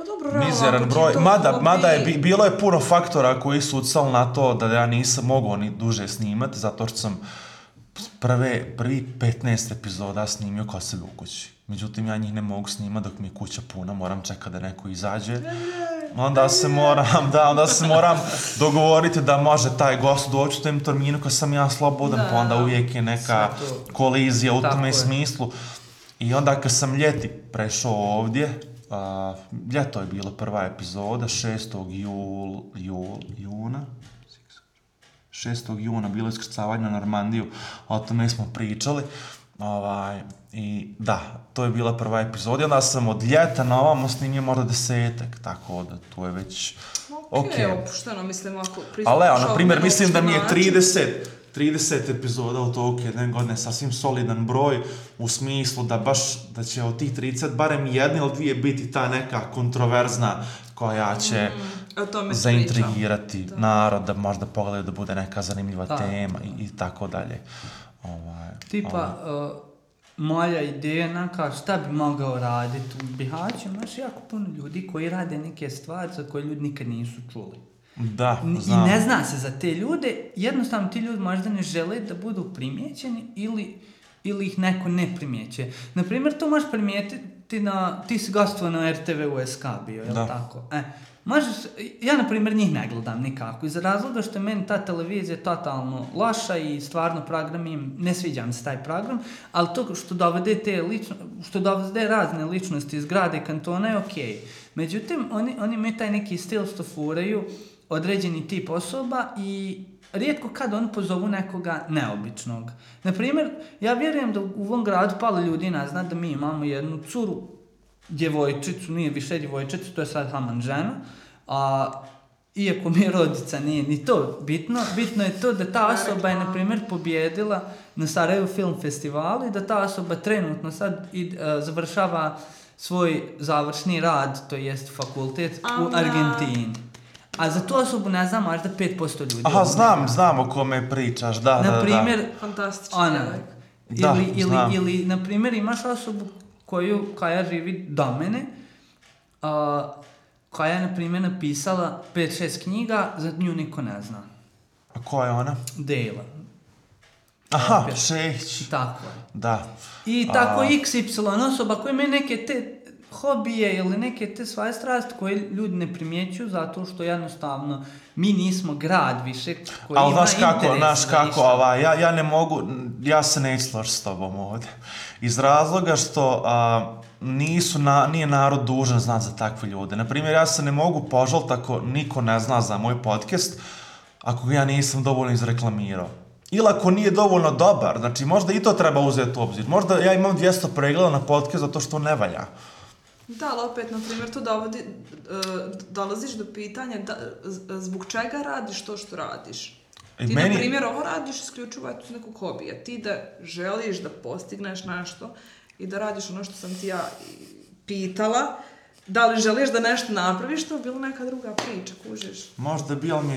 Speaker 1: Pa dobro, realno. Mizeran broj. Mada, mada je, bilo je puno faktora koji su ucal na to da ja nisam mogao ni duže snimati, zato što sam prve, prvi 15 epizoda snimio kod sebe u kući. Međutim, ja njih ne mogu snimati dok mi je kuća puna, moram čekati da neko izađe. Onda se moram, da, onda se moram dogovoriti da može taj gost doći u tem terminu kad sam ja slobodan, da, pa onda uvijek je neka kolizija u tome smislu. I onda kad sam ljeti prešao ovdje, uh, ljeto je bilo prva epizoda, 6. jul, jul, juna, 6. juna bilo je iskrcavanje na Normandiju, o tome smo pričali. Ovaj, I da, to je bila prva epizoda. Onda sam od ljeta na ovamo snimio možda desetak, tako da to je već...
Speaker 2: Ok, okay. opušteno, mislim, ako...
Speaker 1: Ali, na primjer, mislim da mi je 30... Način. 30 epizoda u toku jedne godine, sasvim solidan broj, u smislu da baš, da će od tih 30 barem jedne ili dvije biti ta neka kontroverzna koja će mm, o tome zaintrigirati to. narod, da možda pogledaju da bude neka zanimljiva da, tema da. I, i tako dalje.
Speaker 5: Ovaj, tipa, ovaj. Uh, moja ideja je neka šta bi mogao raditi u Bihaću, imaš jako puno ljudi koji rade neke stvari za koje ljudi nikad nisu čuli.
Speaker 1: Da,
Speaker 5: znam. I ne zna se za te ljude, jednostavno ti ljudi možda ne žele da budu primjećeni ili, ili ih neko ne primjeće. Naprimjer, to možeš primijetiti na, ti si gostuo na RTV USK bio, je tako? E, možeš, ja na primjer njih ne gledam nikako, iz razloga što je meni ta televizija totalno loša i stvarno program im, ne sviđa mi se taj program, ali to što dovede te lično, što dovede razne ličnosti iz grade i kantona je okej. Okay. Međutim, oni, oni imaju taj neki stil što furaju, uh, određeni tip osoba i rijetko kad oni pozovu nekoga neobičnog. Naprimjer, ja vjerujem da u ovom gradu palo ljudi ne zna da mi imamo jednu curu, djevojčicu, nije više djevojčicu, to je sad haman žena, a iako mi je rodica, nije ni to bitno, bitno je to da ta osoba je, na primjer, pobjedila na Sarajevo Film Festivalu i da ta osoba trenutno sad i, uh, završava svoj završni rad, to jest fakultet, Amna. u Argentini. A za tu osobu ne znam, možda 5% ljudi.
Speaker 1: Aha, znam, nema. znam o kome pričaš, da, na da,
Speaker 5: primjer, da. Fantastično. Ona,
Speaker 1: da, ili,
Speaker 5: znam. ili, ili, na primjer, imaš osobu koju, koja živi do mene, a, koja je, na primjer, napisala 5-6 knjiga, za nju niko ne zna.
Speaker 1: A ko je ona?
Speaker 5: Dejla.
Speaker 1: Aha,
Speaker 5: Šeć. Tako je.
Speaker 1: Da.
Speaker 5: I tako a... x, y osoba koja ima neke te hobije ili neke te svoje strasti koje ljudi ne primjećuju zato što jednostavno mi nismo grad više koji Al,
Speaker 1: ima naš kako, naš kako, ova, ja, ja ne mogu, ja se ne slaš s tobom ovde. Iz razloga što a, nisu na, nije narod dužan znat za takve ljude. Naprimjer, ja se ne mogu požaliti ako niko ne zna za moj podcast ako ga ja nisam dovoljno izreklamirao. Ili ako nije dovoljno dobar, znači možda i to treba uzeti u obzir. Možda ja imam 200 pregleda na podcast zato što ne valja.
Speaker 2: Da, ali opet, na primjer, to dovodi, e, dolaziš do pitanja da, zbog čega radiš to što radiš. E, ti, I meni... na primjer, ovo radiš isključivo eto nekog hobija. Ti da želiš da postigneš nešto i da radiš ono što sam ti ja pitala, da li želiš da nešto napraviš, to je bila neka druga priča, kužiš.
Speaker 1: Možda bi, ali mi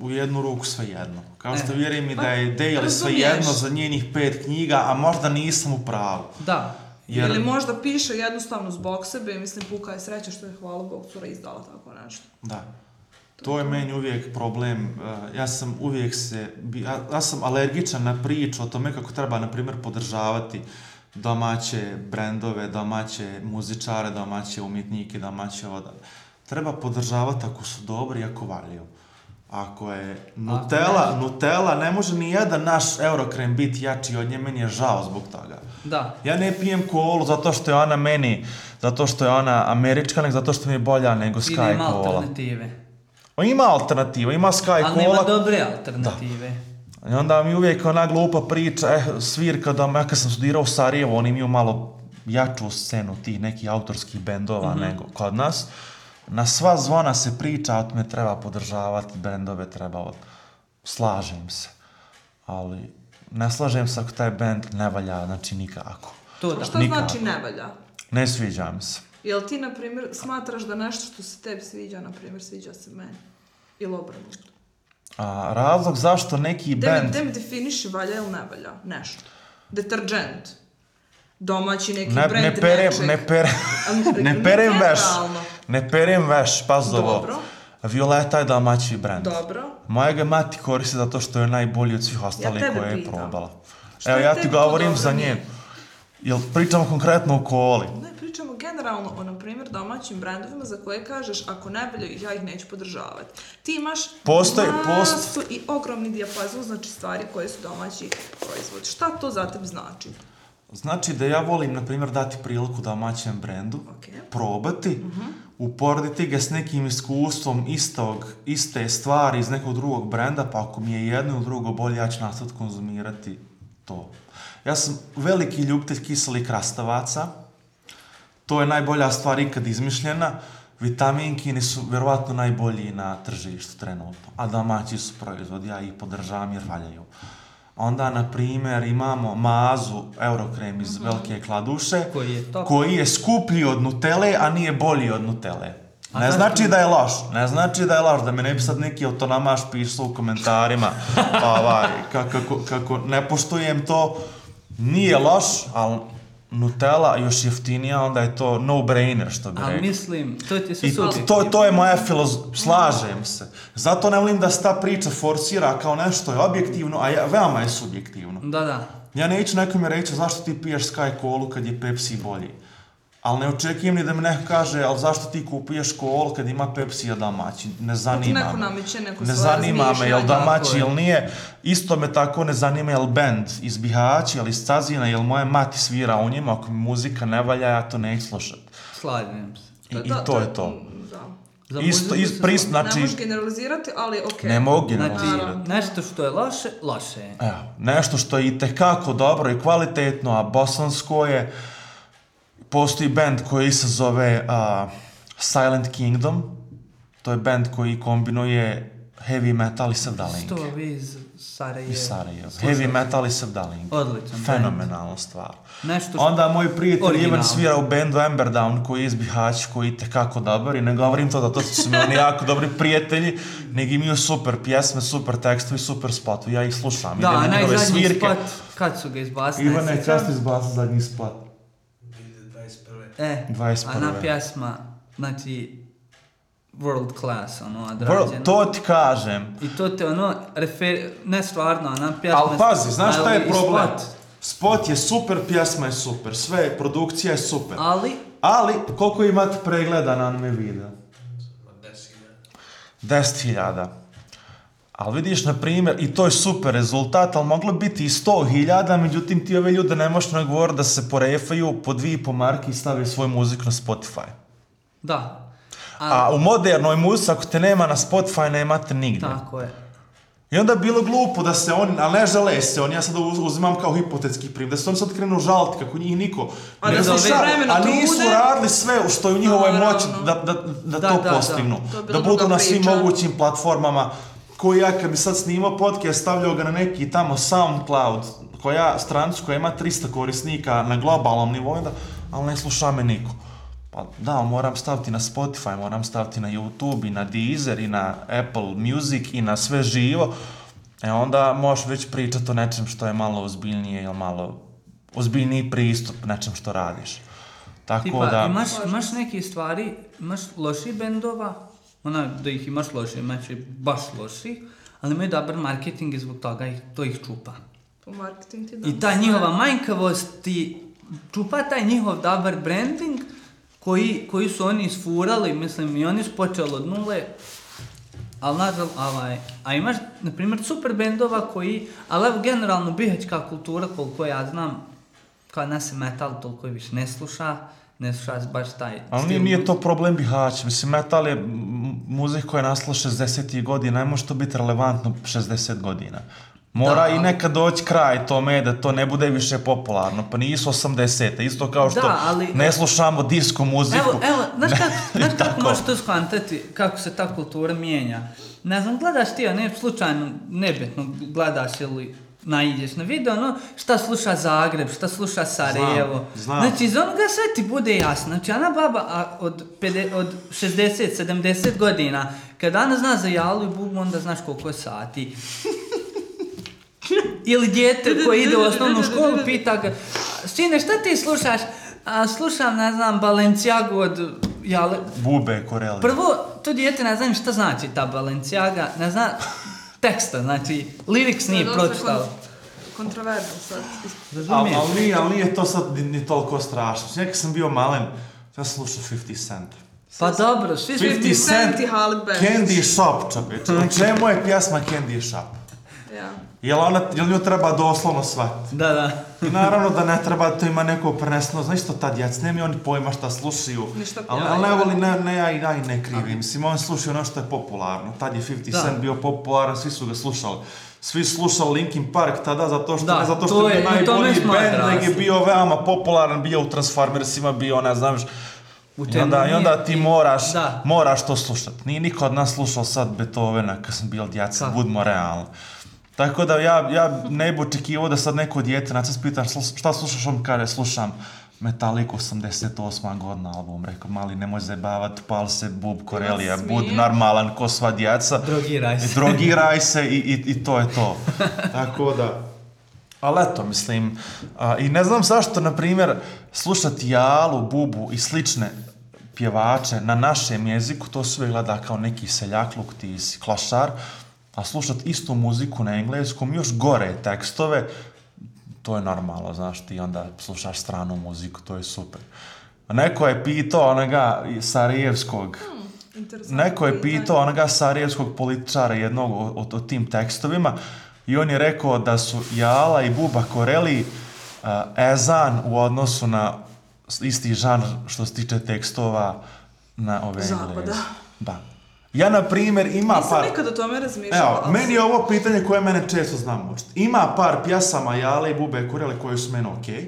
Speaker 1: u jednu ruku sve jedno. Kao što e. vjerujem mi da pa, je Dale sve jedno za njenih pet knjiga, a možda nisam u pravu.
Speaker 2: Da. Jer... Ili možda piše jednostavno zbog sebe, mislim, puka je sreća što je hvala Bog cura izdala tako nešto.
Speaker 1: Da. To je meni uvijek problem. E, ja sam uvijek se... Ja, ja sam alergičan na priču o tome kako treba, na primjer, podržavati domaće brendove, domaće muzičare, domaće umjetnike, domaće... Voda. Treba podržavati ako su dobri i ako valjaju. Ako je Nutella, Ako Nutella ne može ni jedan naš Eurocrem biti jači od nje, meni je žao zbog toga.
Speaker 2: Da.
Speaker 1: Ja ne pijem kolu zato što je ona meni, zato što je ona američka, nego zato što mi je bolja nego Sky Cola. Ili ima alternative. O, ima alternative, ima Sky Cola.
Speaker 5: Ali nema dobre alternative.
Speaker 1: Da. I onda mi uvijek ona glupa priča, eh, svirka doma, ja kad sam studirao u Sarajevo, oni imaju malo jaču scenu tih nekih autorskih bendova mm -hmm. nego kod nas. Mhm na sva zvona se priča od me treba podržavati, bendove treba od... Slažem se. Ali ne slažem se ako taj bend ne valja, znači nikako.
Speaker 2: To da. Što znači nikako. znači ne valja?
Speaker 1: Ne sviđa mi se.
Speaker 2: Jel ti, na primjer, smatraš da nešto što se tebi sviđa, na primjer, sviđa se meni? Ili obrnuto?
Speaker 1: A, razlog zašto neki
Speaker 2: de, band... Gde mi definiši valja ili ne valja nešto? Deterđent. Domaći neki ne,
Speaker 1: brand ne perem, nečeg. Ne perem, ne perem veš. Generalno. Ne perem veš, paz dobro. Ovo. Violeta je domaći brand.
Speaker 2: Dobro.
Speaker 1: Moja ga mati koristi zato što je najbolji od svih ostalih ja koje je probala. Što Evo, je ja ti govorim za nje. Jel pričamo konkretno o koli?
Speaker 2: Ne, pričamo generalno o, na primjer, domaćim brendovima za koje kažeš, ako ne bolje, ja ih neću podržavati. Ti imaš
Speaker 1: Postoji, post...
Speaker 2: i ogromni dijapazon, znači stvari koje su domaći proizvodi. Šta to za tebe znači?
Speaker 1: Znači da ja volim, na primjer, dati priliku domaćem brendu,
Speaker 2: okay.
Speaker 1: probati, uh mhm. -huh uporediti ga s nekim iskustvom istog, iste stvari iz nekog drugog brenda, pa ako mi je jedno ili drugo bolje, ja ću nastaviti konzumirati to. Ja sam veliki ljubitelj kiselih krastavaca. To je najbolja stvar ikad izmišljena. Vitaminkini su vjerovatno najbolji na tržištu trenutno. A domaći su proizvodi, ja ih podržavam jer valjaju. Uh, Onda, na primjer, imamo mazu Eurokrem iz mm. Velike Kladuše,
Speaker 5: koji je,
Speaker 1: top... koji je skuplji od Nutele, a nije bolji od Nutele. A znači ne znači da je laž, ne znači da je laž, da me ne bi sad neki autonamaš pisao u komentarima, pa, ovaj, kako, kako, kako ne poštujem to, nije laž, ali Nutella još jeftinija, onda je to no brainer, što bi rekao. Ali
Speaker 5: mislim, to
Speaker 1: je ti su to, to, to je moja filozof, slažem se. Zato ne volim da se ta priča forsira kao nešto je objektivno, a ja, veoma je subjektivno.
Speaker 5: Da, da.
Speaker 1: Ja neću nekome reći zašto ti piješ Sky Colu kad je Pepsi bolji. Ali ne očekujem ni da mi neko kaže, ali zašto ti kupuješ kol kad ima Pepsi od Damaći? Ne zanima neko me. Namiče, neko ne zanima me, jel Damaći ili nije. Isto me tako ne zanima, jel band iz Bihaća, jel iz Cazina, jel moja mati svira u njima, ako mi muzika ne valja, ja to neću slušat. Slađujem
Speaker 5: se. I, I
Speaker 1: to je to. Za Isto, iz, prist, ne znači... Ne
Speaker 2: možeš generalizirati, ali okej. Okay.
Speaker 1: Ne mogu znači, generalizirati. Znači,
Speaker 5: nešto što je loše, loše je.
Speaker 1: Evo, nešto što je i tekako dobro i kvalitetno, a bosansko je... Uh, postoji band koji se zove uh, Silent Kingdom. To je band koji kombinuje heavy metal i sevdalinke.
Speaker 5: Sto
Speaker 1: vi iz Sarajeva. Iz Sarajeva. Heavy metal i sevdalinke.
Speaker 5: Odličan
Speaker 1: Fenomenalna
Speaker 5: band.
Speaker 1: stvar. Nešto što... Onda moj prijatelj Ivan svira u bandu Emberdown koji je iz Bihaća koji je tekako dobar i ne govorim to da to su mi oni jako dobri prijatelji nego imaju super pjesme, super tekstu i super spot. Ja ih slušam.
Speaker 5: Da, najzadnji spot kad su ga
Speaker 1: izbasili. Ivan je čast izbasa zadnji spot.
Speaker 5: E, a na pjesma, znači, world class, ono, odrađeno.
Speaker 1: to ti kažem.
Speaker 5: I to te, ono, refer... ne stvarno, a na pjesma... Ali
Speaker 1: pazi, znaš šta je problem? Spot. spot je super, pjesma je super, sve, produkcija je super.
Speaker 5: Ali?
Speaker 1: Ali, koliko imate pregleda na anime videa? 10.000. 10.000. Ali vidiš, na primjer, i to je super rezultat, ali moglo biti i 100.000, međutim ti ove ljude ne možeš nagovoriti da se porefaju po dvije po marki i stave svoju muziku na Spotify.
Speaker 5: Da.
Speaker 1: A, A u modernoj muzici, ako te nema na Spotify, nema te nigdje.
Speaker 5: Tako je.
Speaker 1: I onda je bilo glupo da se oni, ali ne žele se, on ja sad uzimam kao hipotetski prim, da se on sad krenu žaliti kako njih niko. A, ne znam šta, a nisu bude... radili sve u što je u njihovoj moći da, da, da, da to da, postignu. Da, da. To da budu na svim pričan. mogućim platformama ko ja kad bi sad snimao podcast, stavljao ga na neki tamo Soundcloud, koja strancu koja ima 300 korisnika na globalnom nivou, da, ali ne sluša me niko. Pa da, moram staviti na Spotify, moram staviti na YouTube i na Deezer i na Apple Music i na sve živo. E onda možeš već pričati o nečem što je malo ozbiljnije ili malo ozbiljniji pristup nečem što radiš.
Speaker 5: Tako tipa, da... Imaš, imaš neke stvari, imaš loši bendova, ona da ih imaš loše, imaš baš loši, ali imaju dobar marketing i zbog toga ih, to ih čupa.
Speaker 2: U marketing ti
Speaker 5: I ta sve. njihova manjkavost ti čupa taj njihov dobar branding koji, koji su oni isfurali, mislim, i oni su počeli od nule, ali nažal, ovaj, a imaš, na primjer, super bendova koji, ali evo, generalno, bihačka kultura, koliko ja znam, kao nas je metal, toliko je više ne sluša, ne slušaš baš taj
Speaker 1: ali stil. Ali nije, nije to problem bihač, mislim, metal je muzej koja je nastala 60. godina, ne može to biti relevantno 60 godina. Mora da. i neka doći kraj tome da to ne bude više popularno. Pa nisu 80-te, isto kao što da, ali... ne slušamo disko muziku. Evo,
Speaker 5: evo, znaš kako, kako možeš to skvantati, kako se ta kultura mijenja? Ne znam, gledaš ti, a ne slučajno, nebitno gledaš ili najdeš na video, ono, šta sluša Zagreb, šta sluša Sarajevo. Znam, znam. Znači, iz onoga sve ti bude jasno. Znači, ona baba a, od, pede, od 60, 70 godina, kada ona zna za jalu i bubu, onda znaš koliko je sati. Ili djete koji ide u osnovnu školu, pita ga, sine, šta ti slušaš? A, slušam, ne znam, Balenciagu od jale...
Speaker 1: Bube, Koreli.
Speaker 5: Prvo, to djete ne znam šta znači ta Balenciaga, ne znam, teksta, znači, liriks nije pročitala.
Speaker 1: Kontroverno sad. Ali, ali, nije, ali nije to sad ni, ni toliko strašno. Znači, nekad sam bio malen, ja sam slušao 50 Cent.
Speaker 5: Pa dobro,
Speaker 1: svi 50, 50 Cent, cent i Candy Shop, čapit. Čemu znači, je pjesma Candy Shop?
Speaker 5: Ja.
Speaker 1: Jel, ona, jel nju treba doslovno svat?
Speaker 5: Da, da.
Speaker 1: I naravno da ne treba, to ima neko prnesno, znaš što ta djec, ne mi oni pojma šta slušaju. Ništa ali, ali ne voli, ne, ne, ja i ja, ne krivim. Mislim, on slušaju ono što je popularno. Tad je 50 Cent bio popularan, svi su ga slušali. Svi slušali Linkin Park tada zato što, da, ne, zato što je, je najbolji band, nek je bio veoma popularan, bio u Transformersima, bio, ne znam, I onda, I onda ti moraš, da. moraš to slušat. Nije niko od nas slušao sad Beethovena kad sam bil djaca, budmo realni. Tako da ja, ja ne bi očekivao da sad neko djete na pitan šta slušaš, on kaže slušam Metallica 88. godina album, rekao mali nemoj zajebavat, pal se bub Korelija, bud normalan ko sva djeca.
Speaker 5: Drogiraj
Speaker 1: se. Drogiraj se i, i, i to je to. Tako da, Ali eto, mislim, a, i ne znam zašto, na primjer, slušati Jalu, Bubu i slične pjevače na našem jeziku, to sve gleda kao neki seljakluk, ti si klašar, a slušati istu muziku na engleskom, još gore tekstove, to je normalno, znaš, ti onda slušaš stranu muziku, to je super. Neko je pitao onoga Sarijevskog, hmm, neko je pitao onoga Sarijevskog političara jednog od, od tim tekstovima i on je rekao da su Jala i Buba Koreli uh, ezan u odnosu na isti žanr što se tiče tekstova na ove Zapada. Engleske. Da. Ja, na primjer, ima
Speaker 2: Nisam par... Nisam nikad o tome razmišljala. Evo,
Speaker 1: ali... meni je ovo pitanje koje mene često znam učiti. Ima par pjasama jale i bube kurele koje su meni okej. Okay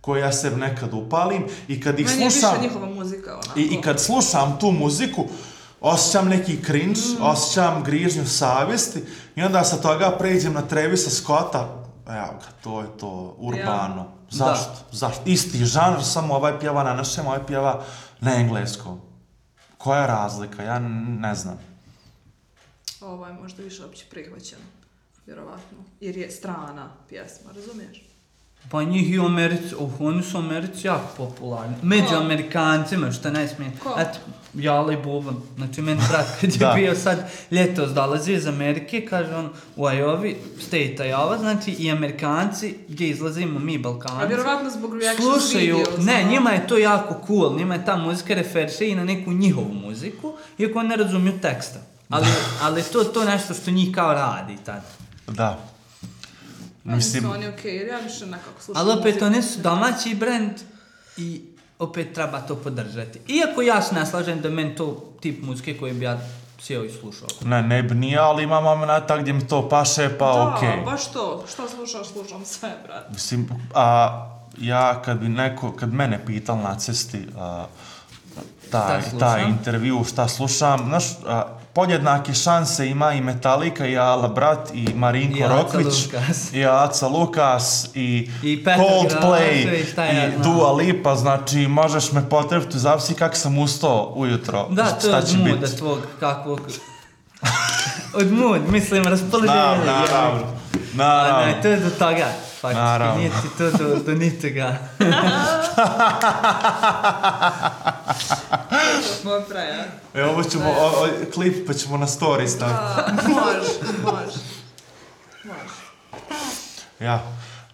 Speaker 1: koje ja se nekad upalim i kad ih Meni slušam... Meni je
Speaker 2: više njihova muzika, onako.
Speaker 1: I, I kad slušam tu muziku, osjećam neki cringe, mm. osjećam grižnju savjesti i onda sa toga pređem na Trevisa Scotta, evo ga, to je to, urbano. Ja. Zašto? Da. Zašto? Isti žanr, samo ovaj pjeva na našem, ovaj pjeva na engleskom koja je razlika, ja ne znam.
Speaker 2: Ovo je možda više opće prihvaćeno, vjerovatno, jer je strana pjesma, razumiješ?
Speaker 5: Pa njih i Americ, oh, uh, oni su Americi jako popularni. Među Ko? Amerikancima, što ne smije. Ko? Eto, Jala i Boban. Znači, meni brat kad je bio sad ljetos dolazi iz Amerike, kaže on, u Ajovi, state Ajova, znači, i Amerikanci, gdje izlazimo mi, Balkanci. A
Speaker 2: vjerovatno zbog reakcija Slušaju, video,
Speaker 5: ne, njima je to jako cool, njima je ta muzika referše i na neku njihovu muziku, iako ne razumiju teksta. Ali, ali to to nešto što njih kao radi tad.
Speaker 1: Da.
Speaker 2: Ali su oni okej, okay, jer ja više nekako slušam.
Speaker 5: Ali opet oni su domaći brend i opet treba to podržati. Iako ja se naslažem da meni to tip muzike koje bi ja sjeo i slušao.
Speaker 1: Ne, ne bi nije, ali ima momenta gdje mi to paše, pa okej. Okay.
Speaker 2: Da, baš to. Što slušaš, slušam sve, brate.
Speaker 1: Mislim, a ja kad bi neko, kad mene pital na cesti, a, taj, taj intervju, šta slušam, znaš, a, podjednake šanse ima i Metallica i Ala Brat i Marinko I Roklić i Aca Lukas i, I Coldplay i Dua Lipa znači možeš me potrebiti zavisi kako sam ustao ujutro
Speaker 5: da, to šta će biti tvog, kakvog... od mood mislim raspoloženje
Speaker 1: naravno
Speaker 5: na, na, na, na, na, to je do toga Faktički, naravno. nije ti to do, do nitega.
Speaker 1: Moj Evo, ovo ćemo, o, o, klip, pa ćemo na story staviti. Može, može. Može. Ja,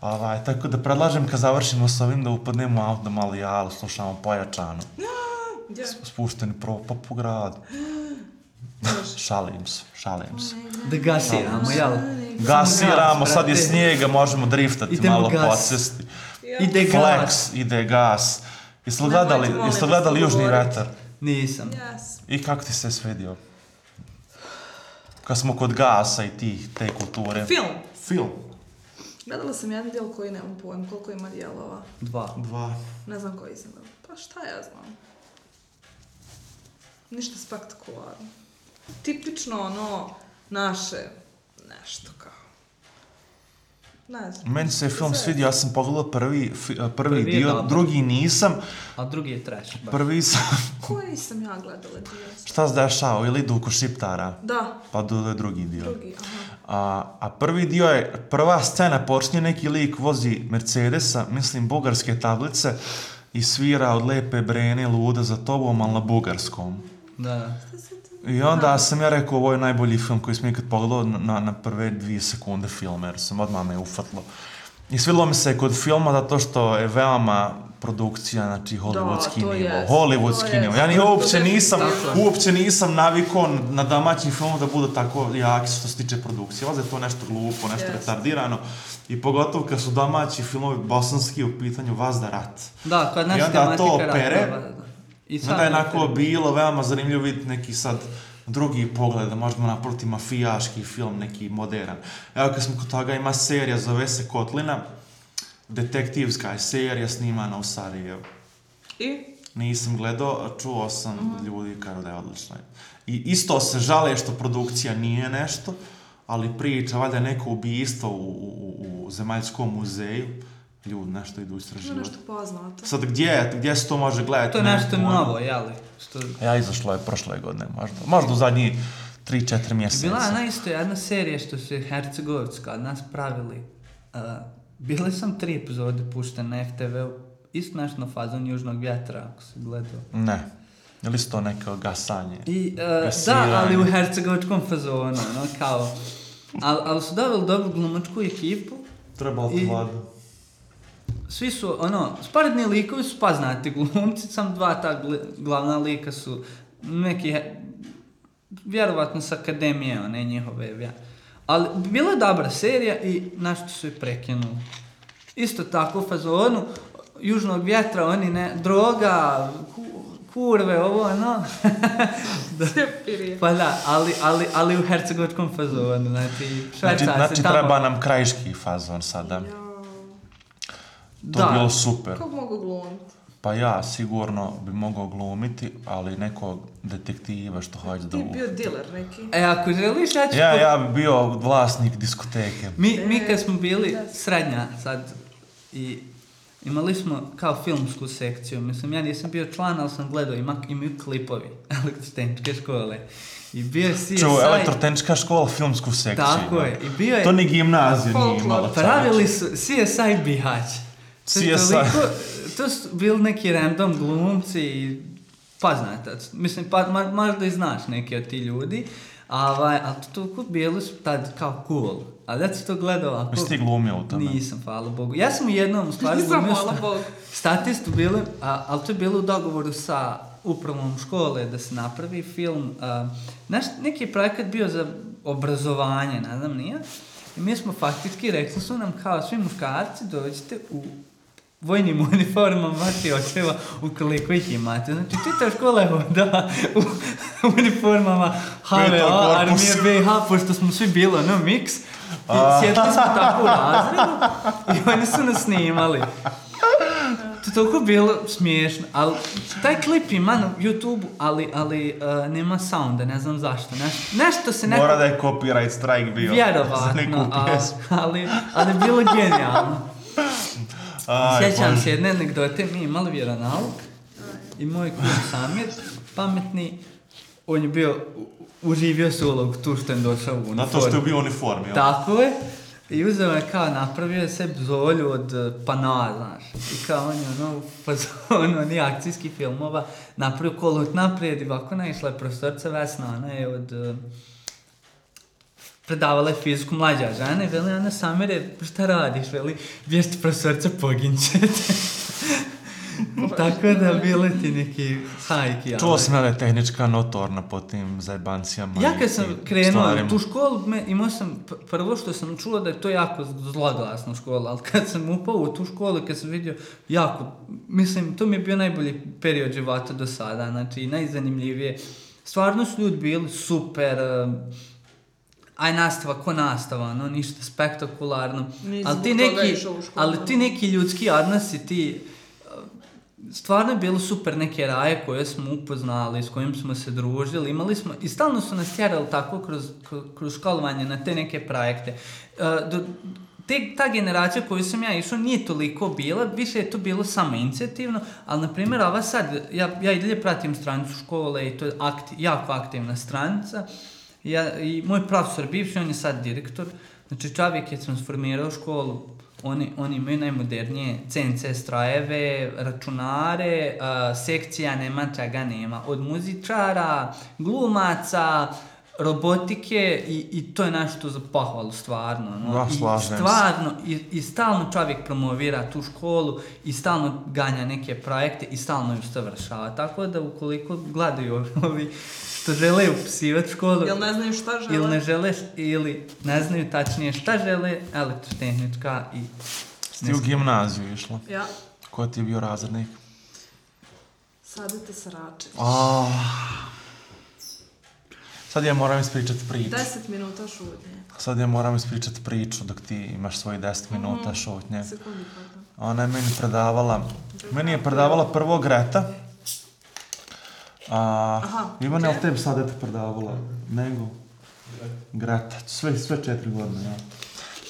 Speaker 1: ovaj, tako da predlažem kad završimo s ovim da upadnemo auto da mali jal, slušamo pojačano. Ja. Spušteni propa po gradu. šalim se, šalim se.
Speaker 5: Da
Speaker 1: gasiramo, jel? Gasiramo, sad je snijega, možemo driftati Idemo malo po cesti. Ide gas. Flex, ide gas. Jeste li gledali, jeste gledali južni vetar?
Speaker 5: Nisam.
Speaker 2: Yes.
Speaker 1: I kako ti se svedio? Kad smo kod gasa i tih, te kulture.
Speaker 2: Film.
Speaker 1: Film.
Speaker 2: Gledala sam jedan dijel koji nemam pojem. Koliko ima dijelova?
Speaker 5: Dva.
Speaker 1: Dva.
Speaker 2: Ne znam koji sam gledala. Pa šta ja znam? Ništa spektakularno. Tipično ono naše nešto.
Speaker 1: Ne znam. Meni se film Sve. svidio, ja sam pogledao prvi, eh, prvi, prvi dio, dobro. drugi nisam.
Speaker 5: A drugi je treći.
Speaker 1: Prvi sam...
Speaker 2: Koji sam ja gledala dio?
Speaker 1: Sam. Šta se dešao? Ili Duku Šiptara?
Speaker 2: Da.
Speaker 1: Pa to je drugi dio.
Speaker 2: Drugi, aha.
Speaker 1: A, a prvi dio je, prva scena počinje neki lik vozi Mercedesa, mislim bugarske tablice, i svira od lepe brene luda za tobom, ali na bugarskom.
Speaker 5: Da. Šta se
Speaker 1: I onda Aha. sam ja rekao, ovo je najbolji film koji sam nikad pogledao na, na prve dvije sekunde filma, jer sam odmah me ufatlo. I svidilo mi se kod filma zato što je veoma produkcija, znači hollywoodski nivo, jest. hollywoodski nivo. Ja ni uopće nisam, uopće nisam navikao na domaćim filmu da budu tako jak što se tiče produkcije. Ovo je to nešto glupo, nešto yes. retardirano. I pogotovo kad su domaći filmovi bosanski u pitanju Vazda rat.
Speaker 5: Da,
Speaker 1: kod nas tematika rat. I onda to opere, rat, da, da, da. I sad Onda je onako bilo veoma zanimljivo vidjeti neki sad drugi pogled, da možemo naproti mafijaški film, neki modern. Evo kad smo kod toga ima serija, zove se Kotlina, detektivska je serija snimana u Sarajevu.
Speaker 2: I?
Speaker 1: Nisam gledao, čuo sam mm. ljudi kao da je odlično. I isto se žale što produkcija nije nešto, ali priča, valjda neko ubijstvo u, u, u Zemaljskom muzeju, mm ljud, nešto idu istraživati.
Speaker 2: No,
Speaker 1: nešto poznato. Sad, gdje, gdje se to može gledati?
Speaker 5: To je nešto ne, novo, jeli?
Speaker 1: Što... Ja izašlo je prošle godine, možda. Možda u zadnji 3-4 mjeseca.
Speaker 5: Bila je isto jedna serija što su Hercegovicka od nas pravili. Uh, bile sam tri epizode pušten na FTV, isto nešto na fazon južnog vjetra, ako se gledao.
Speaker 1: Ne. Ili
Speaker 5: su
Speaker 1: to neko gasanje?
Speaker 5: I, uh, da, ali u Hercegovičkom fazonu, no, kao... Ali al su dobili dobru glumačku ekipu.
Speaker 1: Treba od vladu
Speaker 5: svi su, ono, sporedni likovi su, pa znate, glumci, sam dva ta glavna lika su neki, vjerovatno s akademije, one njihove, ja. Ali bila je dobra serija i našto su je prekinuli. Isto tako u fazonu, južnog vjetra, oni ne, droga, kurve, ovo, ono. da. Pa da, ali, ali, ali u hercegovičkom fazonu, znači, znači švajcarci.
Speaker 1: Znači, znači tamo... treba nam krajiški fazon sada. Ja. To da. bilo super.
Speaker 2: Kako mogu glumiti?
Speaker 1: Pa ja sigurno bi mogao glumiti, ali nekog detektiva što hoće da...
Speaker 2: Ti bio diler neki.
Speaker 5: E, ako želiš,
Speaker 1: ja ću... Ja, ja bi bio vlasnik diskoteke.
Speaker 5: Mi, e, mi kad smo bili da. srednja sad i imali smo kao filmsku sekciju, mislim, ja nisam bio član, ali sam gledao, ima, imaju klipovi elektrotehničke škole. I bio si...
Speaker 1: Čuo, saj... elektrotehnička škola, filmsku sekciju.
Speaker 5: Tako je.
Speaker 1: I bio
Speaker 5: je...
Speaker 1: To ni gimnazija nije
Speaker 5: imala. Pravili su CSI Bihać.
Speaker 1: CSI. To, toliko,
Speaker 5: to su bili neki random glumci i pa znate, mislim, pa, možda i znaš neki od ti ljudi, ali, ali to toliko bili su tad kao cool. A ja sam to gledao ovako.
Speaker 1: Mi ti glumio u tome?
Speaker 5: Nisam, hvala Bogu. Ja sam u jednom u
Speaker 2: stvari glumio. Nisam, hvala Bogu.
Speaker 5: Statistu bili, a, ali to je bilo u dogovoru sa upravom škole da se napravi film. A, naš, neki projekat bio za obrazovanje, ne znam nije. I mi smo faktički rekli su nam kao svi muškarci dođite u vojnim uniformama vaši očeva u koliko ih imate. Znači, čita škola je da u, u uniformama HVA, armije BH, pošto smo svi bili ono mix, A. sjetli smo tako u razredu i oni su nas snimali. To je toliko bilo smiješno, ali taj klip ima na YouTube-u, ali, ali uh, nema sounda, ne znam zašto, nešto, nešto se neko...
Speaker 1: Mora da je copyright strike bio
Speaker 5: vjerovatno, za neku pjesmu. Ali, ali, ali bilo genijalno. Aj, Sjećam pan... se jedne anegdote, mi imali vjeronauk i moj kum Samir, pametni, on je bio, uživio se ulog tu što je došao u
Speaker 1: uniformi. Na to što
Speaker 5: je
Speaker 1: bio uniformi,
Speaker 5: jel? Tako je. I uzeo je kao, napravio je sebi zolju od e, panoa, znaš. I kao on je ono, pa on oni akcijski filmova, napravio kolut naprijed i ovako naišla je prostorca Vesna, ona je od... Uh, predavala je fiziku mlađa žena i veli, Ana Samere, šta radiš, veli, vješ ti profesorca poginče. Tako da bile ti neki hajki.
Speaker 1: Čuo sam da je tehnička notorna po tim zajbancijama.
Speaker 5: Ja kad sam krenuo u tu školu, me, imao sam prvo što sam čula da je to jako zloglasna škola, ali kad sam upao u tu školu, kad sam vidio jako, mislim, to mi je bio najbolji period života do sada, znači najzanimljivije. Stvarno su ljudi bili super, uh, aj nastava, ko nastava, no, ništa spektakularno. Nisam ali ti neki, ali ti neki ljudski odnosi, ti... Stvarno je bilo super neke raje koje smo upoznali, s kojim smo se družili, imali smo... I stalno su nas tjerali tako kroz, kroz školovanje na te neke projekte. E, do, te, ta generacija koju sam ja išao nije toliko bila, više je to bilo samo inicijativno, ali na primjer ova sad, ja, ja i dalje pratim stranicu škole i to je akti, jako aktivna stranica, uh, ja, i moj profesor bivši, on je sad direktor, znači čovjek je transformirao školu, oni, oni imaju najmodernije CNC strojeve, računare, uh, sekcija nema čega nema, od muzičara, glumaca, robotike i, i to je nešto za pohvalu, stvarno. No? Ja, slažem I stvarno, i, i stalno čovjek promovira tu školu i stalno ganja neke projekte i stalno ju stavršava. Tako da ukoliko gledaju ovi, ovi što žele upisivati školu.
Speaker 2: Ili ne znaju šta žele.
Speaker 5: Ili ne žele, ili ne znaju tačnije šta žele, elektrotehnička i...
Speaker 1: Ti u gimnaziju išla.
Speaker 2: Ja.
Speaker 1: Ko ti je bio razrednik?
Speaker 2: Sadite sa račem.
Speaker 1: Oh. Sad ja moram ispričati priču.
Speaker 2: Deset minuta šutnje.
Speaker 1: Sad ja moram ispričati priču dok ti imaš svoji deset mhm. minuta mm -hmm. šutnje. Sekundi, pa Ona je meni predavala... Meni je predavala prvog reta. Mm -hmm. A, Aha, Ivane, okay. ali tebi sad eto prdavala, nego? Grata. Grata, sve, sve četiri godine, ja.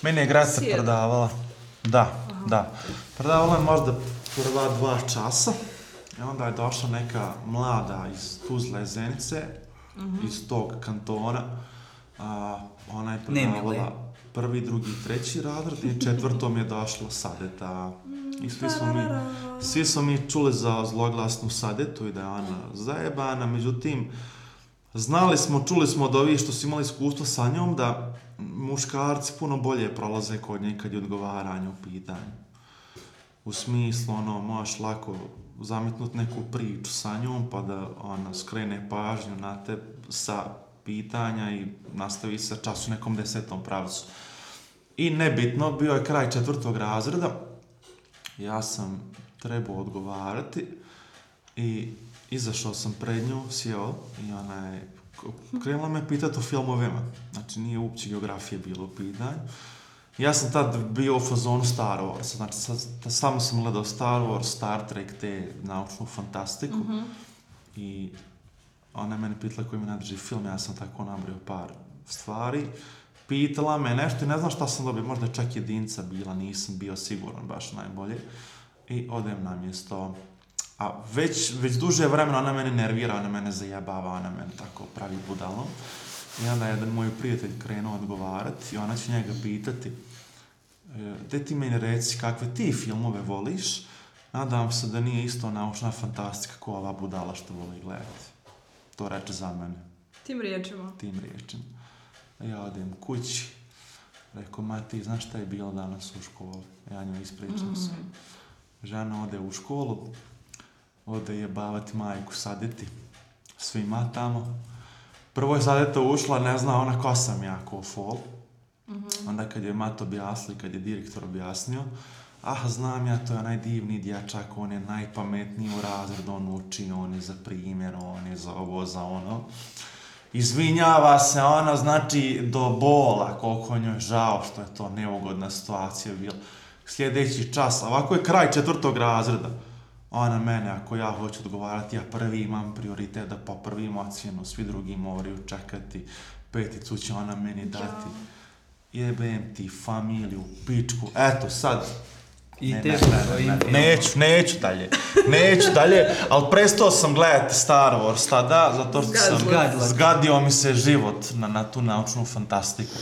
Speaker 1: Meni je Grata Sijed. prdavala, da, Aha. da. Prdavala je možda prva dva časa, i e, onda je došla neka mlada iz Tuzla i Zenice, uh-huh. iz tog kantona, a, ona je prdavala prvi, drugi, treći razred i četvrtom je došla Sadeta. Mm. I svi smo mi, svi smo mi čuli za zloglasnu sadetu i da je Ana zajebana, međutim, znali smo, čuli smo od ovih što su imali iskustvo sa njom, da muškarci puno bolje prolaze kod njih kad je odgovaranje u pitanju. U smislu, ono, možeš lako zametnut neku priču sa njom, pa da ona skrene pažnju na te sa pitanja i nastavi sa času nekom desetom pravcu. I nebitno, bio je kraj četvrtog razreda, ja sam trebao odgovarati i izašao sam pred nju, sjeo i ona je krenula me pitati o filmovima. Znači, nije uopće geografije bilo pitanje. Ja sam tad bio u fazonu Star Wars, znači samo sam gledao Star Wars, Star Trek, te naučnu fantastiku. Uh mhm. -huh. I ona je mene pitala koji mi najdraži film, ja sam tako nabrio par stvari. Uh, pitala me nešto i ne znam šta sam dobio, možda je čak jedinca bila, nisam bio siguran baš najbolje. I odem na mjesto. A već, već duže vremena ona mene nervira, ona mene zajebava, ona mene tako pravi budalom. I onda je jedan moj prijatelj krenuo odgovarati i ona će njega pitati e, gde ti meni reci kakve ti filmove voliš, nadam se da nije isto naučna fantastika ko ova budala što voli gledati. To reče za mene.
Speaker 2: Tim riječima.
Speaker 1: Tim riječima ja odem kući, rekao, Mati, znaš šta je bilo danas u školi? Ja njoj ispričam mm -hmm. se. Mm-hmm. Žena ode u školu, ode je bavati majku sadeti, svima tamo. Prvo je sadeta ušla, ne zna ona ko sam ja, ko fol. Mm -hmm. Onda kad je mat objasnio, kad je direktor objasnio, ah, znam ja, to je onaj divni dječak, on je najpametniji u razredu, on uči, on je za primjer, on je za ovo, za ono izvinjava se ona, znači, do bola, koliko njoj žao što je to neugodna situacija bila. Sljedeći čas, ovako je kraj četvrtog razreda. Ona mene, ako ja hoću odgovarati, ja prvi imam prioritet da poprvim ocjenu, svi drugi moraju čekati, peticu će ona meni dati. Jebem ti familiju, pičku, eto sad, I ne, te stvari. Neću, neću dalje. Neću dalje, ali prestao sam gledati Star Wars tada, zato što sam zgadila. zgadio mi se život na, na tu naučnu fantastiku.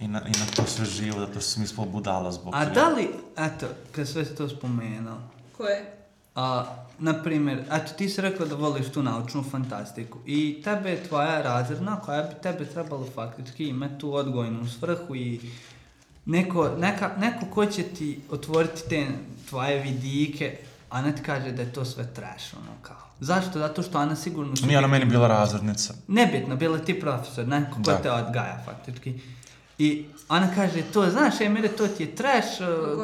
Speaker 1: I na, I na to sve živo, zato što sam ispao budala zbog
Speaker 5: A da li, eto, kad sve si to spomenuo.
Speaker 2: Koje?
Speaker 5: A, naprimjer, eto, ti si rekao da voliš tu naučnu fantastiku. I tebe je tvoja razredna koja bi tebe trebalo faktički imati tu odgojnu svrhu i neko, neka, neko ko će ti otvoriti te tvoje vidike, a ne ti kaže da je to sve trash, ono kao. Zašto? Zato što Ana sigurno...
Speaker 1: Nije ona meni bila razrednica.
Speaker 5: Nebitno, bila ti profesor, neko ko da. te odgaja faktički. I Ana kaže, to, znaš, Emire, to ti je trash,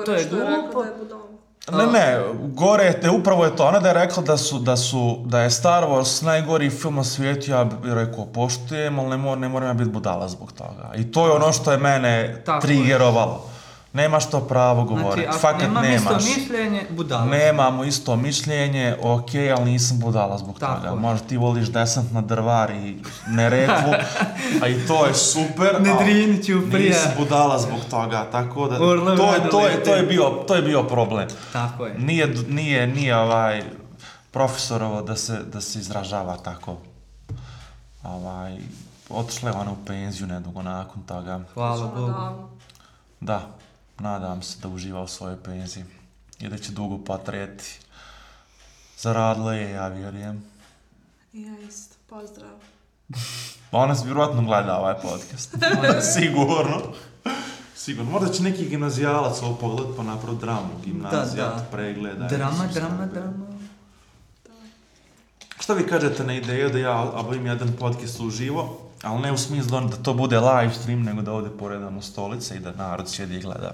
Speaker 5: to je glupo. Rekao da je budala.
Speaker 1: Ne, ne, gore te, upravo je to. Ona da je rekla da su, da su, da je Star Wars najgoriji film na svijetu, ja bih rekao, poštujem, ali ne, mor, ne moram ja biti budala zbog toga. I to je ono što je mene Tako trigerovalo. Je. Znači, nemaš to pravo govoriti, znači, fakat nemaš. Znači, ako nemam isto mišljenje, budala. Nemamo isto mišljenje, okej, okay, ali nisam budala zbog Tako toga. Je. Možda ti voliš desant na drvar i nerekvu, a i to je super,
Speaker 5: ne ali nisam
Speaker 1: budala zbog toga. Tako da, Urla, to, je, to, je, to, je bio, to je bio problem.
Speaker 5: Tako je.
Speaker 1: Nije, nije, nije ovaj profesorovo da se, da se izražava tako. Ovaj, otišla je ona u penziju nedugo nakon toga.
Speaker 2: Hvala Bogu. Da.
Speaker 1: da nadam se da uživa u svojoj penzi i da će dugo patrijeti. Zaradila je, ja vjerujem.
Speaker 2: Ja isto, pozdrav.
Speaker 1: Pa ona se vjerojatno gleda ovaj podcast. sigurno. Sigurno, možda će neki gimnazijalac ovo pogled pa napravo dramu gimnazijat, pregleda.
Speaker 5: Drama, drama,
Speaker 1: stavio. drama. Šta vi kažete na ideju da ja obavim jedan podcast uživo Ali ne u smislu da to bude live stream, nego da ovdje poredamo stolice i da narod sjedi i gleda.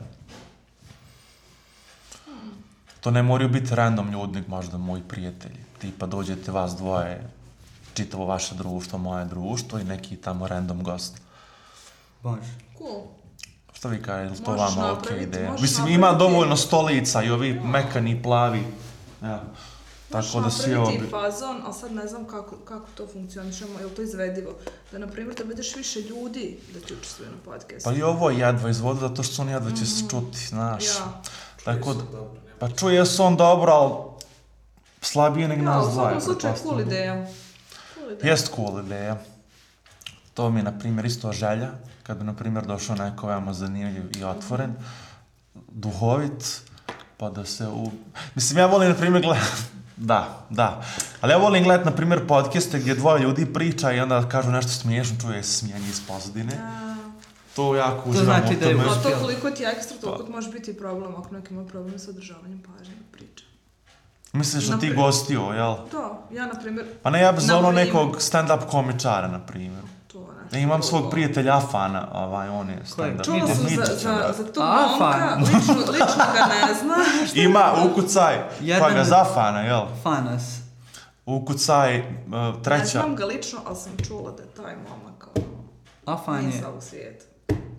Speaker 1: To ne moraju biti random ljudi, možda moji prijatelji. Tipa dođete vas dvoje, čitavo vaše društvo, moje društvo i neki tamo random gost. Može.
Speaker 5: Cool.
Speaker 1: Što vi kaže, ili to vama okej okay ideje? Mislim, ima dovoljno stolica i ovi mekani, plavi. Ja
Speaker 2: tako da si obi... fazon, ali sad ne znam kako, kako to funkcioniše, je li to izvedivo? Da, na primjer, da budeš više ljudi da ti učestvuje na podcastu.
Speaker 1: Pa i ovo je jadva izvoda, zato što on jadva će se mhm. čuti, znaš. Ja. Tako da, pa čuje se on dobro, ali slabije nego ja, nas dva. Ja, u svakom slučaju, cool ideja. Jest cool ideja. To mi je, na primjer, isto želja. Kad bi, na primjer, došao neko veoma zanimljiv i otvoren, duhovit, pa da se u... Mislim, ja volim, na primjer, gledati Da, da. Ali ja volim gledati, na primjer, podcaste gdje dvoje ljudi priča i onda kažu nešto smiješno, čuje se smijenje iz pozadine. Da. To jako uživam. To
Speaker 2: znači da je možda... To koliko ti ekstra, to pa. može biti problem, ako neki ima problem sa održavanjem pažnje na priča.
Speaker 1: Misliš da ti gostio, jel?
Speaker 2: To, ja
Speaker 1: na
Speaker 2: primjer...
Speaker 1: Pa ne, ja bi zvalo nekog stand-up komičara, na primjer. Ne, imam svog prijatelja Afana, ovaj, on je
Speaker 2: stand-up. Čuo sam za, za, za tu momka, lično, lično ga ne zna.
Speaker 1: Ima, ukucaj, pa ga za Afana, jel? Fanas. Ukucaj, uh, treća. Ne
Speaker 2: znam ga lično, ali sam čula da je taj momak. Ono,
Speaker 5: Afan
Speaker 2: je. u svijet.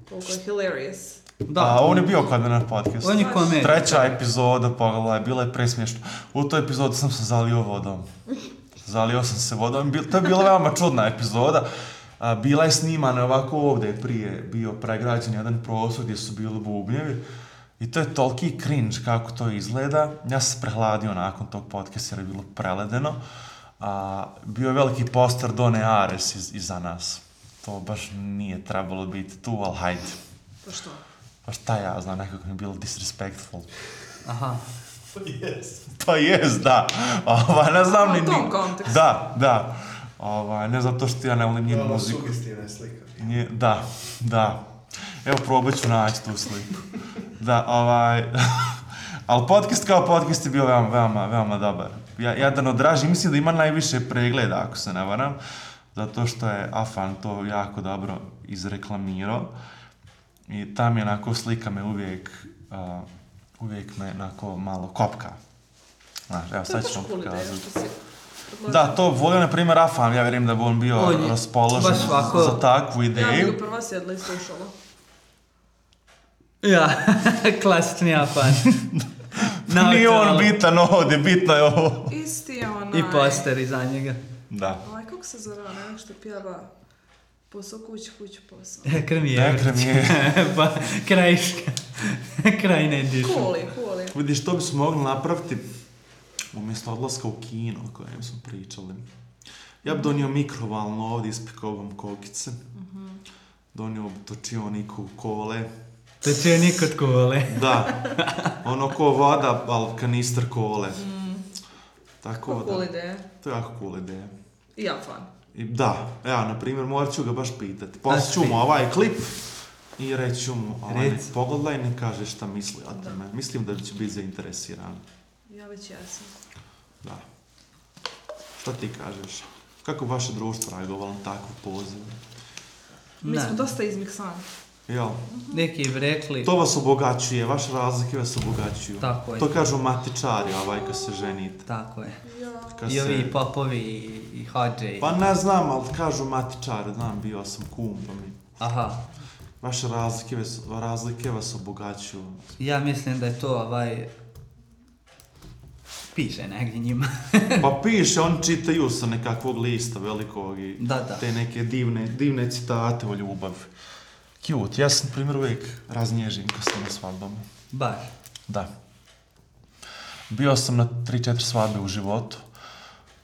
Speaker 2: Koliko je hilarious.
Speaker 1: Da, A, on je bio kod mene na podcastu. On je kod mene. Treća epizoda, pogledaj, bila je presmiješna. U toj epizodi sam se zalio vodom. Zalio sam se vodom. To je bila veoma čudna epizoda. A, bila je snimana ovako ovdje prije, bio pregrađen jedan prostor gdje su bili bubnjevi. I to je toliki cringe kako to izgleda. Ja sam se prehladio nakon tog podcasta jer je bilo preledeno. A, bio je veliki poster Done Ares iz, iza nas. To baš nije trebalo biti tu, ali hajde.
Speaker 2: Pa što?
Speaker 1: Pa šta ja znam, nekako mi je bilo disrespectful.
Speaker 5: Aha.
Speaker 1: Yes. Pa jes, pa da. Ova, ne znam pa ni... U tom ni... kontekstu. Da, da. Ovaj, ne zato što ja ne volim njenu muziku. Ovo sugestivna slika. Nije, da, da. Evo, probat ću naći tu sliku. da, ovaj... Ali podcast kao podcast je bio veoma, veoma, veoma dobar. Ja, jedan od draži, mislim da ima najviše pregleda, ako se ne varam. Zato što je Afan to jako dobro izreklamirao. I tam je onako slika me uvijek, uh, uvijek me onako malo kopka. Znaš, evo, sad ću vam pokazati. To je baš cool ideja što si Da, to volio, na primjer, Rafa, ja vjerujem da bi on bio on raspoložen svako... za takvu ideju. Ja, bi ga
Speaker 2: prva sjedla i slušala.
Speaker 5: Ja, klasični Afan.
Speaker 1: Na Nije on ono. bitan ovdje, bitno je ovo.
Speaker 2: Isti je onaj.
Speaker 5: I poster iza njega.
Speaker 1: Da. Ovaj,
Speaker 2: kako se zove, onaj ono što pjeva posao kuću, kuću posao.
Speaker 5: E, kremije. Da,
Speaker 1: kremije.
Speaker 5: pa, krajiška. Kraj ne diša.
Speaker 2: Kuli, kuli.
Speaker 1: Vidiš, to bi smo mogli napraviti umjesto odlaska u kino o kojem smo pričali. Ja bih donio mikrovalno ovdje ispekao vam kokice. Mm -hmm. Donio bih točioniku kole.
Speaker 5: Točionik od kole.
Speaker 1: da. Ono ko voda, ali kanister kole. Mm. Tako to je cool ideja. To je jako
Speaker 2: cool
Speaker 1: ideja. I
Speaker 2: ja fan.
Speaker 1: I, da, ja, na primjer, morat ću ga baš pitati. Poslat mu ovaj klip i reću mu, ovaj, ne, pogledaj, ne kaže šta misli o tome. Mislim da će biti zainteresiran.
Speaker 2: Ja već jasno.
Speaker 1: Da. Šta ti kažeš? Kako vaše društvo reagovalo na takvu pozivu?
Speaker 2: Mi smo dosta izmiksani.
Speaker 1: Jel?
Speaker 5: Neki bi rekli...
Speaker 1: To vas obogaćuje, vaše razlike vas obogaćuju.
Speaker 5: Tako je.
Speaker 1: To kažu matičari, ovaj, kad se ženite.
Speaker 5: Tako je. Kad I se... ovi papovi i hađe.
Speaker 1: Pa ne znam, ali kažu matičari, znam, bio sam kum, pa mi...
Speaker 5: Aha.
Speaker 1: Vaše razlike, razlike vas obogaćuju.
Speaker 5: Ja mislim da je to, ovaj, piše negdje njima.
Speaker 1: pa piše, oni čitaju sa nekakvog lista velikog i
Speaker 5: da, da.
Speaker 1: te neke divne, divne citate o ljubavi. Cute, ja sam primjer uvijek raznježim kad sam na svadbama.
Speaker 5: Baš?
Speaker 1: Da. Bio sam na 3-4 svadbe u životu.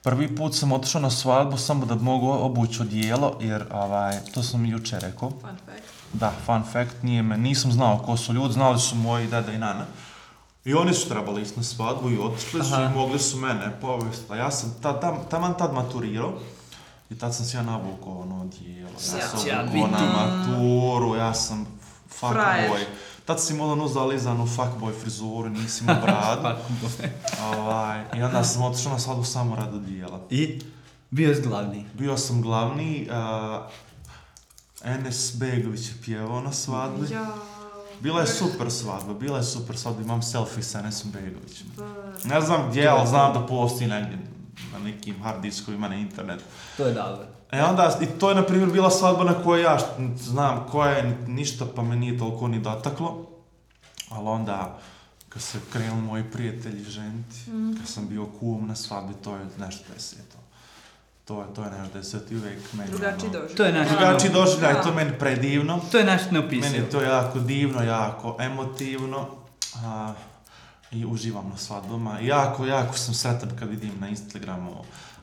Speaker 1: Prvi put sam otišao na svadbu samo da mogu obući odijelo, jer ovaj, to sam mi juče rekao.
Speaker 2: Fun fact.
Speaker 1: Da, fun fact, nije me, nisam znao ko su ljudi, znali su moji deda i nana. Mm. I oni su trebali ići na svadbu i otišli su Aha. i mogli su mene povesti. A pa ja sam ta, tam, taman tad maturirao i tad sam se ja navukao ono dijelo. Ja sam navukao na maturu, ja sam fuckboy. Tad si imao ono zalizanu fuckboy frizuru, nisi imao bradu. fuckboy. ovaj, I onda sam otišao na svadbu samo rada dijela.
Speaker 5: I? Bio si glavni?
Speaker 1: Bio sam glavni. Uh, Enes Begović je pjevao na svadbi. Ja. Bila je super svadba, bila je super svadba, imam selfie sa Enesom Begovićem. Pa. Ne znam gdje, ali znam da postoji negdje na nekim hard diskovima na internetu.
Speaker 5: To je
Speaker 1: dalje. E onda, i to je na primjer bila svadba na kojoj ja znam koja je ništa, pa me nije toliko ni dotaklo. Ali onda, kad se krenu moji prijatelji ženiti, mm. kad sam bio kum na svadbi, to je nešto deseto. To je, to je nešto da se ti uvek
Speaker 2: meni... Ono- Drugači ono,
Speaker 1: doživljaj. To je naš... Drugači doživljaj, to je meni predivno. To je
Speaker 5: naš neopisivo. Meni je to
Speaker 1: jako divno, jako emotivno. A, I uživam na svadbama. Jako, jako sam sretan kad vidim na Instagramu.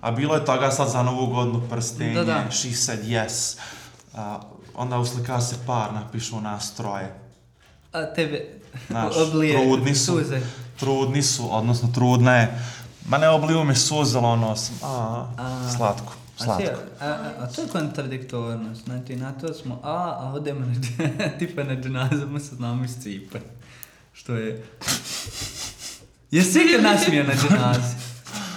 Speaker 1: A bilo je toga sad za novu godinu prstenje. Da, da. She said yes. A, onda uslika se par, napišu u nas troje.
Speaker 5: A tebe... Znaš, trudni
Speaker 1: su. Suze. Trudni su, odnosno trudna je. Ma ne obliju mi suzalo ono, sam, a, a, slatko, slatko.
Speaker 5: A, a, a to je kontradiktornost, znači na to smo, a, a odemo na, tipa na dženazama se znamo iz Cipra. Što je... Jesi ikad nasmio na dženazi?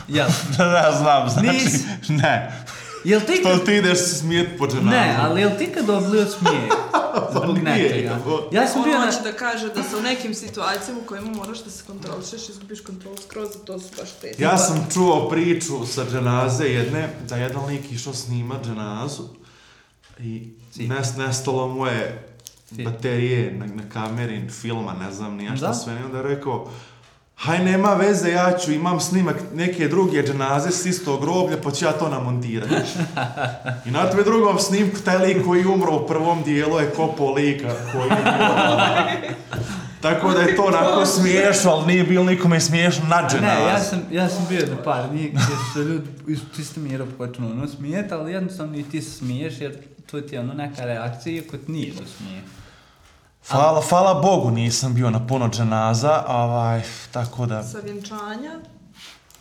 Speaker 1: Ja. Da, da, znam, znači, Nis... ne. Jel ti Što kad... ti ideš smijet po dženazu? Ne,
Speaker 5: ali jel ti kad oblio smije?
Speaker 2: Pa pa zbog nečega. Ja sam ono bio... On hoće da kaže da se u nekim situacijama u kojima moraš da se kontrolišeš, izgubiš kontrol skroz, to su baš te...
Speaker 1: Ja sam čuo priču sa dženaze jedne, da jedan lik išao snima dženazu i nest, nestalo mu je baterije na, na kamerin filma, ne znam, nijašta sve. I onda je rekao, haj nema veze, ja ću, imam snimak neke druge dženaze s istog groblja, pa ću ja to namontirati. I na tome drugom snimku, taj lik koji umro u prvom dijelu je kopo lika koji Tako da je to onako smiješno, ali nije bilo nikome smiješno na dženaze. Ne, ja sam,
Speaker 5: ja sam bio na par njih gdje su se ljudi iz čista mira počne ono smijeti, ali jednostavno i ti se smiješ jer to ti je ono neka reakcija, iako ti nije to smiješno.
Speaker 1: Hvala, hvala Bogu nisam bio na puno dženaza, ovaj, tako da...
Speaker 2: Sa vjenčanja?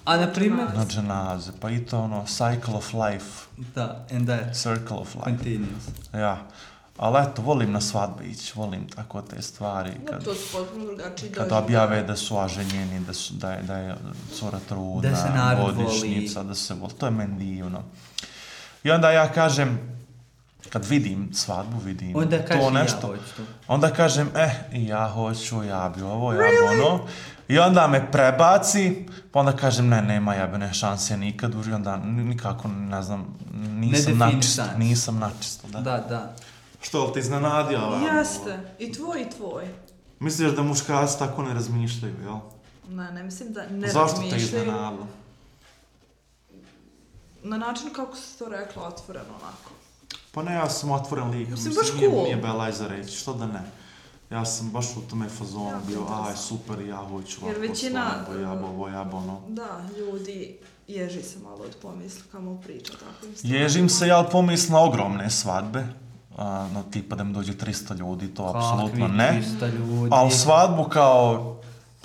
Speaker 5: A
Speaker 1: na primjer? Na dženaze, pa i to ono, cycle of life.
Speaker 5: Da, and
Speaker 1: that. Circle of life.
Speaker 5: Continuous.
Speaker 1: Ja. Ali eto, volim na svadbe ići, volim tako te stvari. Kad,
Speaker 2: no, to su potpuno drugačiji Kad
Speaker 1: objave da su aženjeni, da, su, da, je, da je cura truda, da se narod godišnica, voli. da se voli. To je meni divno. I onda ja kažem, kad vidim svadbu, vidim onda
Speaker 5: kaži, to nešto. Ja hoću.
Speaker 1: Onda kažem, eh, ja hoću, ja bi ovo, ja bi really? ono. I onda me prebaci, pa onda kažem, ne, nema jebene šanse nikad uži, onda nikako, ne znam, nisam ne načisto, nisam načisto,
Speaker 5: da. Da, da.
Speaker 1: Što, ali te iznenadio?
Speaker 2: Jeste, i tvoj, i tvoj.
Speaker 1: Misliš da muškarci tako ne razmišljaju, jel?
Speaker 2: Ne, ne mislim da ne
Speaker 1: Zašto razmišljaju. Zašto te iznenadilo? Na način
Speaker 2: kako si to rekla, otvoreno onako.
Speaker 1: Pa ne, ja sam otvoren lik, mislim, baš nije, cool. nije Bela za reći, što da ne. Ja sam baš u tome fazonu ja, bio, aj, super, ja hoću ovako, većina... ovo jabo, ovo jabo, no.
Speaker 2: Da, ljudi, ježi se malo od pomisli, kamo priča, tako
Speaker 1: mislim. Ježim se, ja pomisli na ogromne svadbe, a, no tipa da mi dođe 300 ljudi, to Kakvi apsolutno ne. Kakvi 300 ljudi? A svadbu kao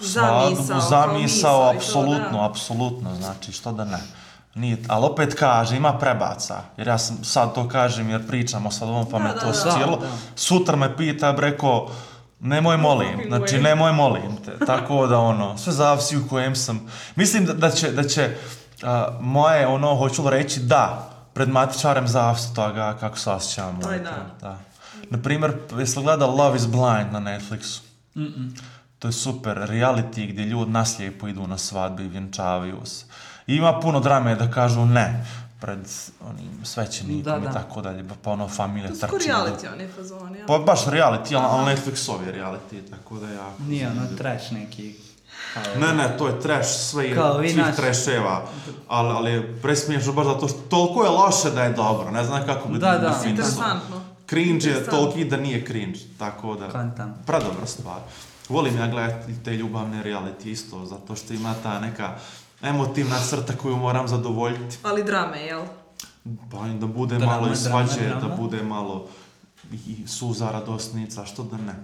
Speaker 1: svadbu, zamisao, zamisao apsolutno, apsolutno, znači, što da ne. Uh, Nije, ali opet kaže, ima prebaca. Jer ja sam sad to kažem, jer pričamo sad ovom, pa da, me to stilo. Sutra me pita, breko, nemoj molim, znači nemoj molim te. Tako da ono, sve zavisi u kojem sam. Mislim da, da će, da će uh, moje ono, hoću reći da, pred matičarem zavisi toga kako se osjećam.
Speaker 2: Taj da. da.
Speaker 1: Naprimjer, jesi gledal Love is Blind na Netflixu?
Speaker 5: Mm -mm.
Speaker 1: To je super, reality gdje ljudi naslijepo idu na svadbe i vjenčavaju se ima puno drame da kažu ne pred onim svećenikom i tako dalje, pa, pa ono familija trči. To su
Speaker 2: reality,
Speaker 1: one
Speaker 2: fazone.
Speaker 1: Pa baš reality, ali on Netflixovi reality, tako da ja...
Speaker 5: Nije ono trash neki...
Speaker 1: Kao... Ne, ne, to je trash sve, kao svih naš... trasheva, ali, ali presmiješno baš zato što toliko je loše da je dobro, ne znam kako bi... Da, da, interesantno. Cringe je toliki da nije cringe, tako da... Kvantan. Pradobra stvar. Volim ja gledati te ljubavne reality isto, zato što ima ta neka... Uh, emotivna srta koju moram zadovoljiti.
Speaker 2: Ali drame, jel?
Speaker 1: Pa da bude drame, malo i svađe, drame, drame. da bude malo i suza, radosnica, što da ne.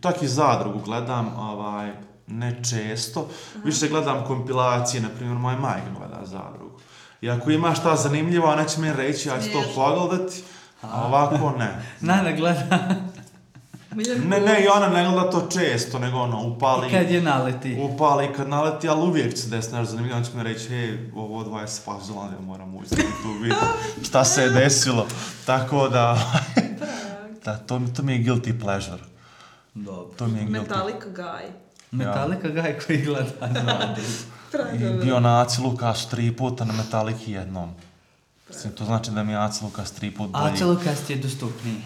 Speaker 1: Tak i zadrugu gledam, ovaj, ne često. Aha. Više gledam kompilacije, na primjer, moja majka gleda zadrugu. I ako ima šta zanimljivo, ona će mi reći, ja ću to pogledati, a ovako ne.
Speaker 5: Nada gleda.
Speaker 1: Ne, ne, i ona ne gleda to često, nego ono, upali... I
Speaker 5: kad je naleti.
Speaker 1: Upali, kad naleti, ali uvijek se desi, nešto zanimljivo, ono će mi reći, hej, ovo dva je spazila, ja moram uzeti tu vidu, šta se je desilo. Tako da... da, to, to mi je guilty pleasure.
Speaker 5: Dobro. To mi
Speaker 2: je guilty... Metallica guy.
Speaker 5: Metallica ja. guy koji gleda na
Speaker 1: I bio na Aci Lukas tri puta na Metallica jednom. Mislim, to znači da mi je Aci Lukas tri puta
Speaker 5: bolji. Aci Lukas ti je dostupniji.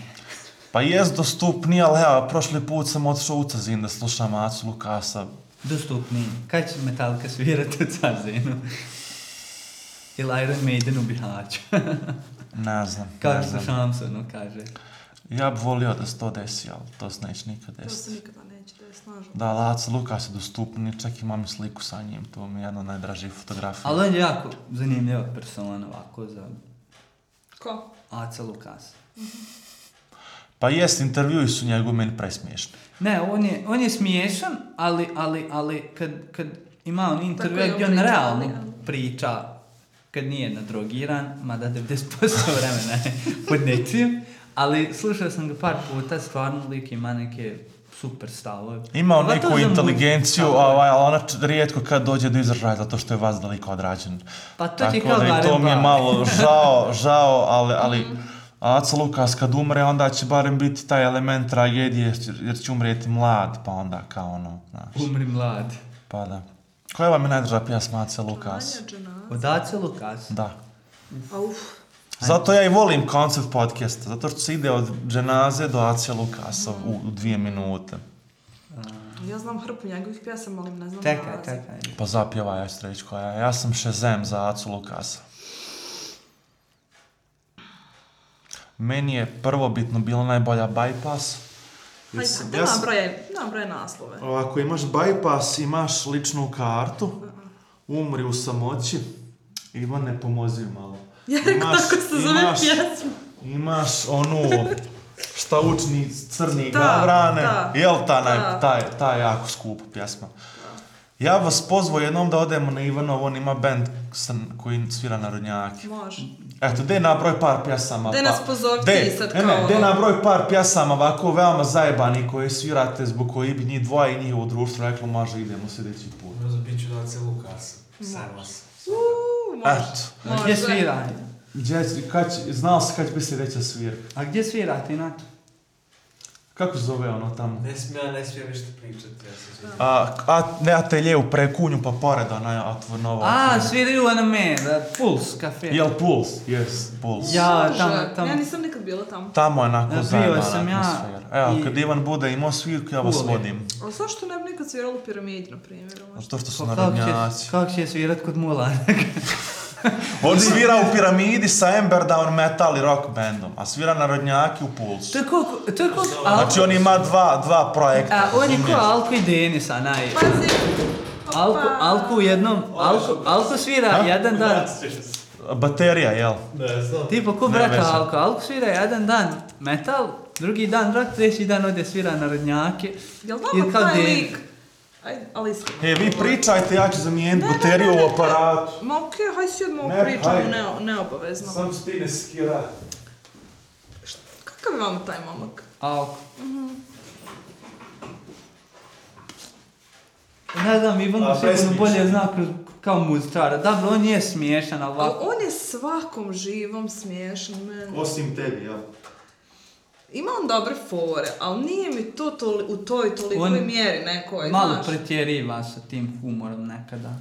Speaker 1: Pa jest dostupniji, ali evo, prošli put sam otišao u Cazin da slušam Acu Lukasa.
Speaker 5: Dostupniji. Kaj će Metallica svirati u Cazinu? Ili Iron Maiden u Bihaću?
Speaker 1: ne znam.
Speaker 5: Kao što Samson kaže.
Speaker 1: Ja bih volio da se to desi, ali to se neće nikad desiti. To se
Speaker 2: nikada neće
Speaker 1: desiti, nažalost. Da, Laca Lukas je dostupni, čak imam sliku sa njim, to mi je jedna najdražija fotografija.
Speaker 5: Ali on je jako zanimljiva persona, ovako za...
Speaker 2: Ko?
Speaker 5: Laca Lukas. Mm -hmm.
Speaker 1: Pa jest, intervjui su njegov meni presmiješni.
Speaker 5: Ne, on je, on je smiješan, ali, ali, ali kad, kad ima on intervju, gdje on realno priča kad nije nadrogiran, mada 90% vremena je pod nečijem, ali slušao sam ga par puta, stvarno lik ima neke super stavove. Ima on pa neku inteligenciju, ali ona rijetko kad dođe do izražaja zato što je vas daliko odrađen. Pa to ti kao barem To mi je malo žao, žao, ali... ali mm -hmm. A Aca Lukas kad umre, onda će barem biti taj element tragedije, jer će umreti mlad, pa onda kao ono, znaš. Umri mlad. Pa da. Koja vam je najdraža pjesma Aca Lukas? Od Aca Lukas? Da. Uf. Zato ja i volim koncept podcasta, zato što se ide od dženaze do Aca Lukasa u, u dvije minute. Ja znam hrpu njegovih pjesama, ali ne znam Teka, da razi. Pa zapjeva ja ću reći koja Ja sam Shazam za Acu Lukasa. meni je prvobitno bila najbolja bypass. Hajde, ja, da, ja sam, broje, broje naslove. Ako imaš bypass, imaš ličnu kartu, umri u samoći, Ivan, ne pomozi malo. Ja rekao tako se zove imaš, pjesma. Imaš onu... Šta učni crni da, gavrane, da, jel ta, naj, ta, ta jako skupa pjesma. Ja vas pozvao jednom da odemo na Ivanovo, on ima band koji svira narodnjake. Može. Eto, gde je nabroj par pjasama? Gde pa, nas pozovi de, ti sad e kao... Ne, gde je nabroj par pjasama ovako veoma zajebani koje svirate zbog koji bi njih dvoja i njih u društvu reklo može idemo sljedeći put. Ne znam, bit ću da celu kasu. Servas. Uuu, Eto. Može. Gdje sviranje? Gdje, kad, znao se kad bi sljedeća svirka. A gdje svirate, Nato? Kako se zove ono tamo? Ne smije, ne smije ništa pričati, ja se zove. A, a, ne, atelje u prekunju, pa poreda na ono, atvornovo. A, svi idu na me, da, Puls, kafe. Jel, Puls, yes, Puls. Ja, tamo, tamo. Ja nisam nikad bila tamo. Tamo je onako zajedna atmosfera. Bio sam ja. Evo, I... kad Ivan bude imao svirku, ja vas vodim. A zašto ne bi nikad svirala u piramidi, na primjer? A to što su narodnjaci. Pa kako će, kak će svirat kod mula? On svira u piramidi sa Ember Down Metal i rock bandom, a svira narodnjaki u Pulsu. To je koliko, to je koliko znači, Alko. Znači on ima dva, dva projekta. A, on je ko Alko i Denisa, naj... Pazi! Alko, Alko u jednom, Alko, Alko svira ha? jedan dan. Baterija, jel? Ne znam. Tipo, ko brata Alko? Alko svira jedan dan metal, drugi dan rock, treći dan ode svira narodnjake. Jel dobro, taj lik? Ajde, ali iskreno. E, vi pričajte, ja ću zamijeniti bateriju u aparatu. Ma okej, okay, hajde si odmah ne, pričamo, ne, neobavezno. Sam s tine skira. Kakav je vama taj momak? Alk. Mhm. Ne znam, Ivan ga sve bolje zna kao muzičara. Da, on je smiješan, ali... On je svakom živom smiješan, meni. Osim tebi, jel? Ja ima on dobre fore, ali nije mi to toli, u toj toliko on, mjeri neko je, Malo znaš. pretjeriva sa tim humorom nekada.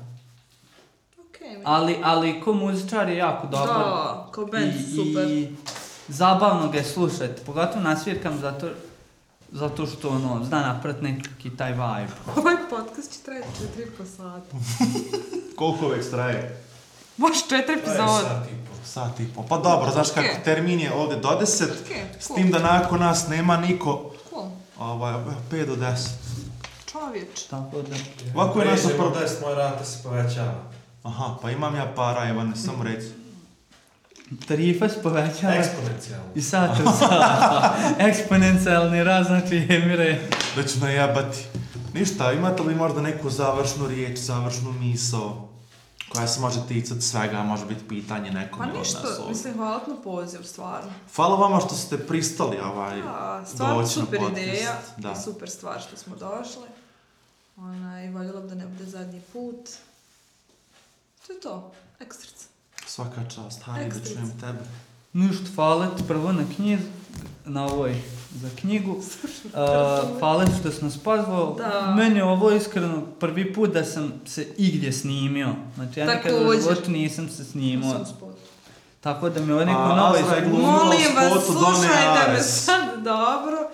Speaker 5: Okay, mi... ali, ali ko muzičar je jako dobar. Da, ko band, I, super. I zabavno ga je slušati, pogotovo na svirkam, zato, zato što ono, zna naprat neki taj vibe. Ovaj podcast će trajati 4,5 sata. Koliko uvek traje? Boš četiri epizode. Sat i po, sat i po. Pa dobro, znaš kako, okay. termin je ovdje do deset. Okay. Cool. S tim da nakon nas nema niko. Cool. Ovaj, pet do deset. Čovječ. Tako da. Ovako je nas od prvo. Prvo moja rata se povećava. Aha, pa imam ja para, evo, ne samo reći. Tarifa se povećava. Eksponencijalno. I sad to sad. Eksponencijalni raz, znači, Emire. Da ću najabati. Ništa, imate li možda neku završnu riječ, završnu misao? koja se može ticati svega, može biti pitanje nekom pa od nas ovdje. Pa ništa, mislim, hvala na poziv, stvarno. Hvala vama što ste pristali ovaj da, stvarno, doći na podcast. Stvarno super ideja, da. super stvar što smo došli. Ona, I voljela bi da ne bude zadnji put. To je to, ekstrac. Svaka čast, Hani, da čujem tebe. Ništa, hvala ti prvo na knjiz, na ovoj za knjigu. Uh, hvala što sam nas pozvao. Meni je ovo iskreno prvi put da sam se igdje snimio. Znači, ja nikada u životu nisam se snimio. Tako da mi ovo neko novo izgleda. Molim vas, slušajte me sad dobro.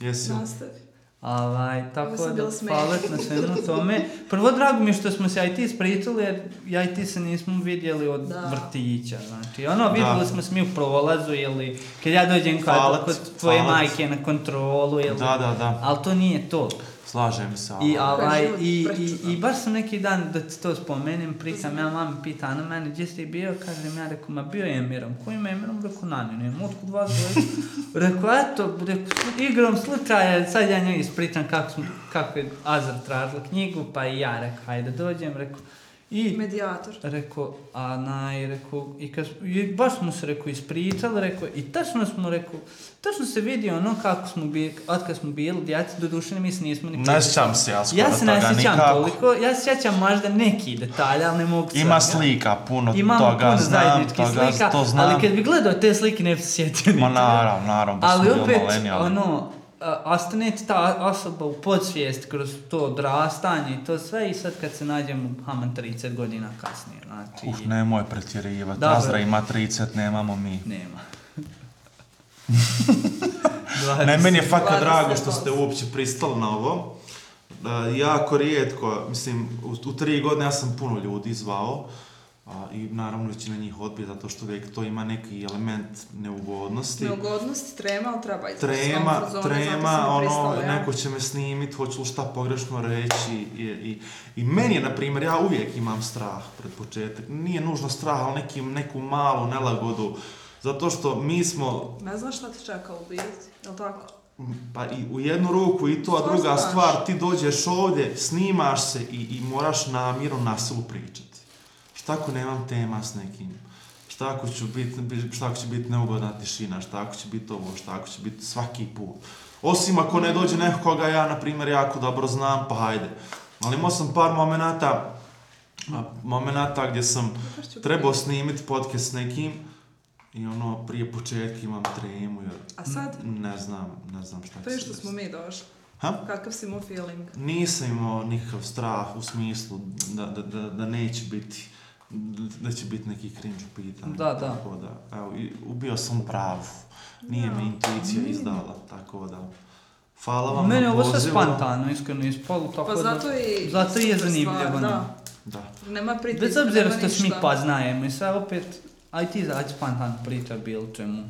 Speaker 5: Jesi. Nastavi. Ovaj, tako da, hvala na svemu tome. Prvo, drago mi je što smo se IT spričali, jer IT se nismo vidjeli od da. vrtića. Znači, ono, vidjeli da. smo se mi u prolazu, ili kad ja dođem kod, kod tvoje hvalet. majke na kontrolu, ili, da, da, da. ali to nije to. Slažem se. I, ovaj, i, i, i, baš sam neki dan da ti to spomenem, pričam, ja mam pita na mene, gdje si bio, kažem, ja rekao, ma bio je Emirom, kojim je Emirom, rekao, na njenu, imam otkud vas dojeli. rekao, eto, rekao, igrom slučaja, sad ja njoj ispričam kako, smo, kako je Azar tražila knjigu, pa i ja rekao, hajde dođem, rekao, I medijator. Reko, a naj, reko, i kad, i baš smo se, reko, ispričali, reko, i tačno smo, reko, tačno se vidi ono kako smo bili, od kad smo bili, djeci, do duše, mi se nismo ni pričali. Ne sjećam se ja skoro ja se toga nikako. Ja se ne toliko, ja se sjećam možda neki detalje, ali ne mogu sam. Ima slika, puno toga, puno toga, znam, toga, slika, to znam. Ali kad bi gledao te slike, ne bi se sjetio. Ma naravno, naravno, ali opet, ono, E, astane ta osoba u podsvijest kroz to odrastanje i to sve i sad kad se nađem u Haman 30 godina kasnije. Znači, Uf, nemoj pretjerivati, Azra ima 30, nemamo mi. Nema. ne, meni je fakat drago što ste uopće pristali na ovo. Uh, jako rijetko, mislim, u, u tri godine ja sam puno ljudi zvao. Uh, A, I naravno će na njih odbije, zato što uvijek to ima neki element neugodnosti. Neugodnost, trema, ali treba izgledati. Trema, zone, trema, ono, pristala, neko će me snimit, hoću šta pogrešno reći. I, i, i meni je, na primjer, ja uvijek imam strah pred početak. Nije nužno strah, ali nekim, neku malu nelagodu. Zato što mi smo... Ne znaš šta te čeka u bijezi, je li tako? Pa i u jednu ruku i to, a druga stvar, ti dođeš ovdje, snimaš se i, i moraš namjerno nasilu pričati šta ako nemam tema s nekim, šta ako, ću bit, šta ako će biti neugodna tišina, šta ako će biti ovo, šta ako će biti svaki put. Osim ako ne dođe neko koga ja, na primjer, jako dobro znam, pa hajde. Ali imao sam par momenata, momenata gdje sam trebao snimiti podcast s nekim, I ono, prije početka imam tremu, jer... A sad? Ne znam, ne znam šta će se što smo mi došli. Ha? Kakav si imao feeling? Nisam imao nikakav strah u smislu da, da, da, da neće biti da će biti neki cringe pitan. Da, da. Tako da, evo, ubio sam pravu. Nije da. mi intuicija Nije. izdala, tako da. Hvala vam Mene na pozivu. Mene ovo sve spontano, iskreno ispalo, tako pa da. zato i... Zato i je zanimljivo. Da. da. Nema pritiska, Bez obzira što mi pa znajemo i sve opet, aj ti zaći spontan priča bil čemu.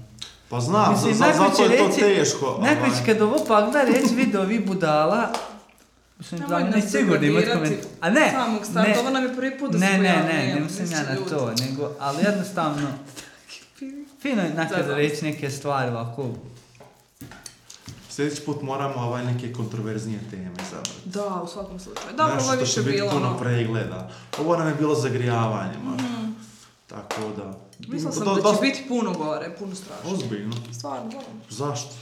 Speaker 5: Pa znam, Mislim, za, za, zato je reći, to teško. Nekoj će ovaj. kad ovo pa gleda reći video vi budala, Mislim, da ne sigurno imati komentar. A ne, samog starta, ne. Ovo nam je prvi put da ne, smo ne, ne, ne, ne mislim ja na ljudi. to, nego, ali jednostavno, fino je nakon reći neke stvari ovako. Sljedeći put moramo ovaj neke kontroverznije teme zabrati. Da, u svakom slučaju. Dobro, ovo je više bilo. Nešto što će biti puno ono. Ovo nam je bilo zagrijavanje, možda. Mm. Tako da... Mislila sam da, da, da će biti puno gore, puno strašnije. Ozbiljno. Stvarno, gore. Zašto?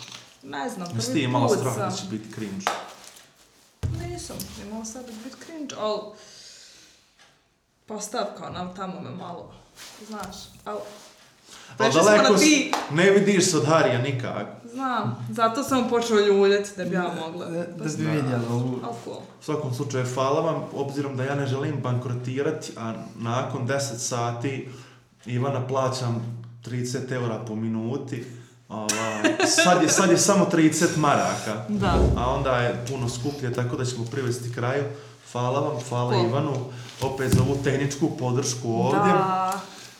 Speaker 5: Ne znam, prvi put sam. Jeste imala strah da će biti cringe? nisam, imala sad biti cringe, ali postavka, ono tamo me malo, znaš, ali Pa daleko ti... ne vidiš se od Harija nikak. Znam, zato sam počeo ljuljeti da bi ja mogla. Da, da bi vidjela ovu. U svakom slučaju, hvala vam, obzirom da ja ne želim bankrotirati, a nakon 10 sati Ivana plaćam 30 eura po minuti. Uh, Ovaj, sad, je, sad je samo 30 maraka. Da. A onda je puno skuplje, tako da ćemo privesti kraju. Hvala vam, hvala Ko? Ivanu. Opet za ovu tehničku podršku ovdje. Da.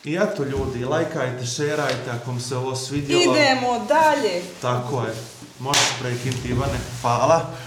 Speaker 5: I eto ljudi, lajkajte, šerajte ako vam se ovo svidjelo. Idemo dalje. Tako je. Možeš prekinti Ivane. Hvala. Hvala.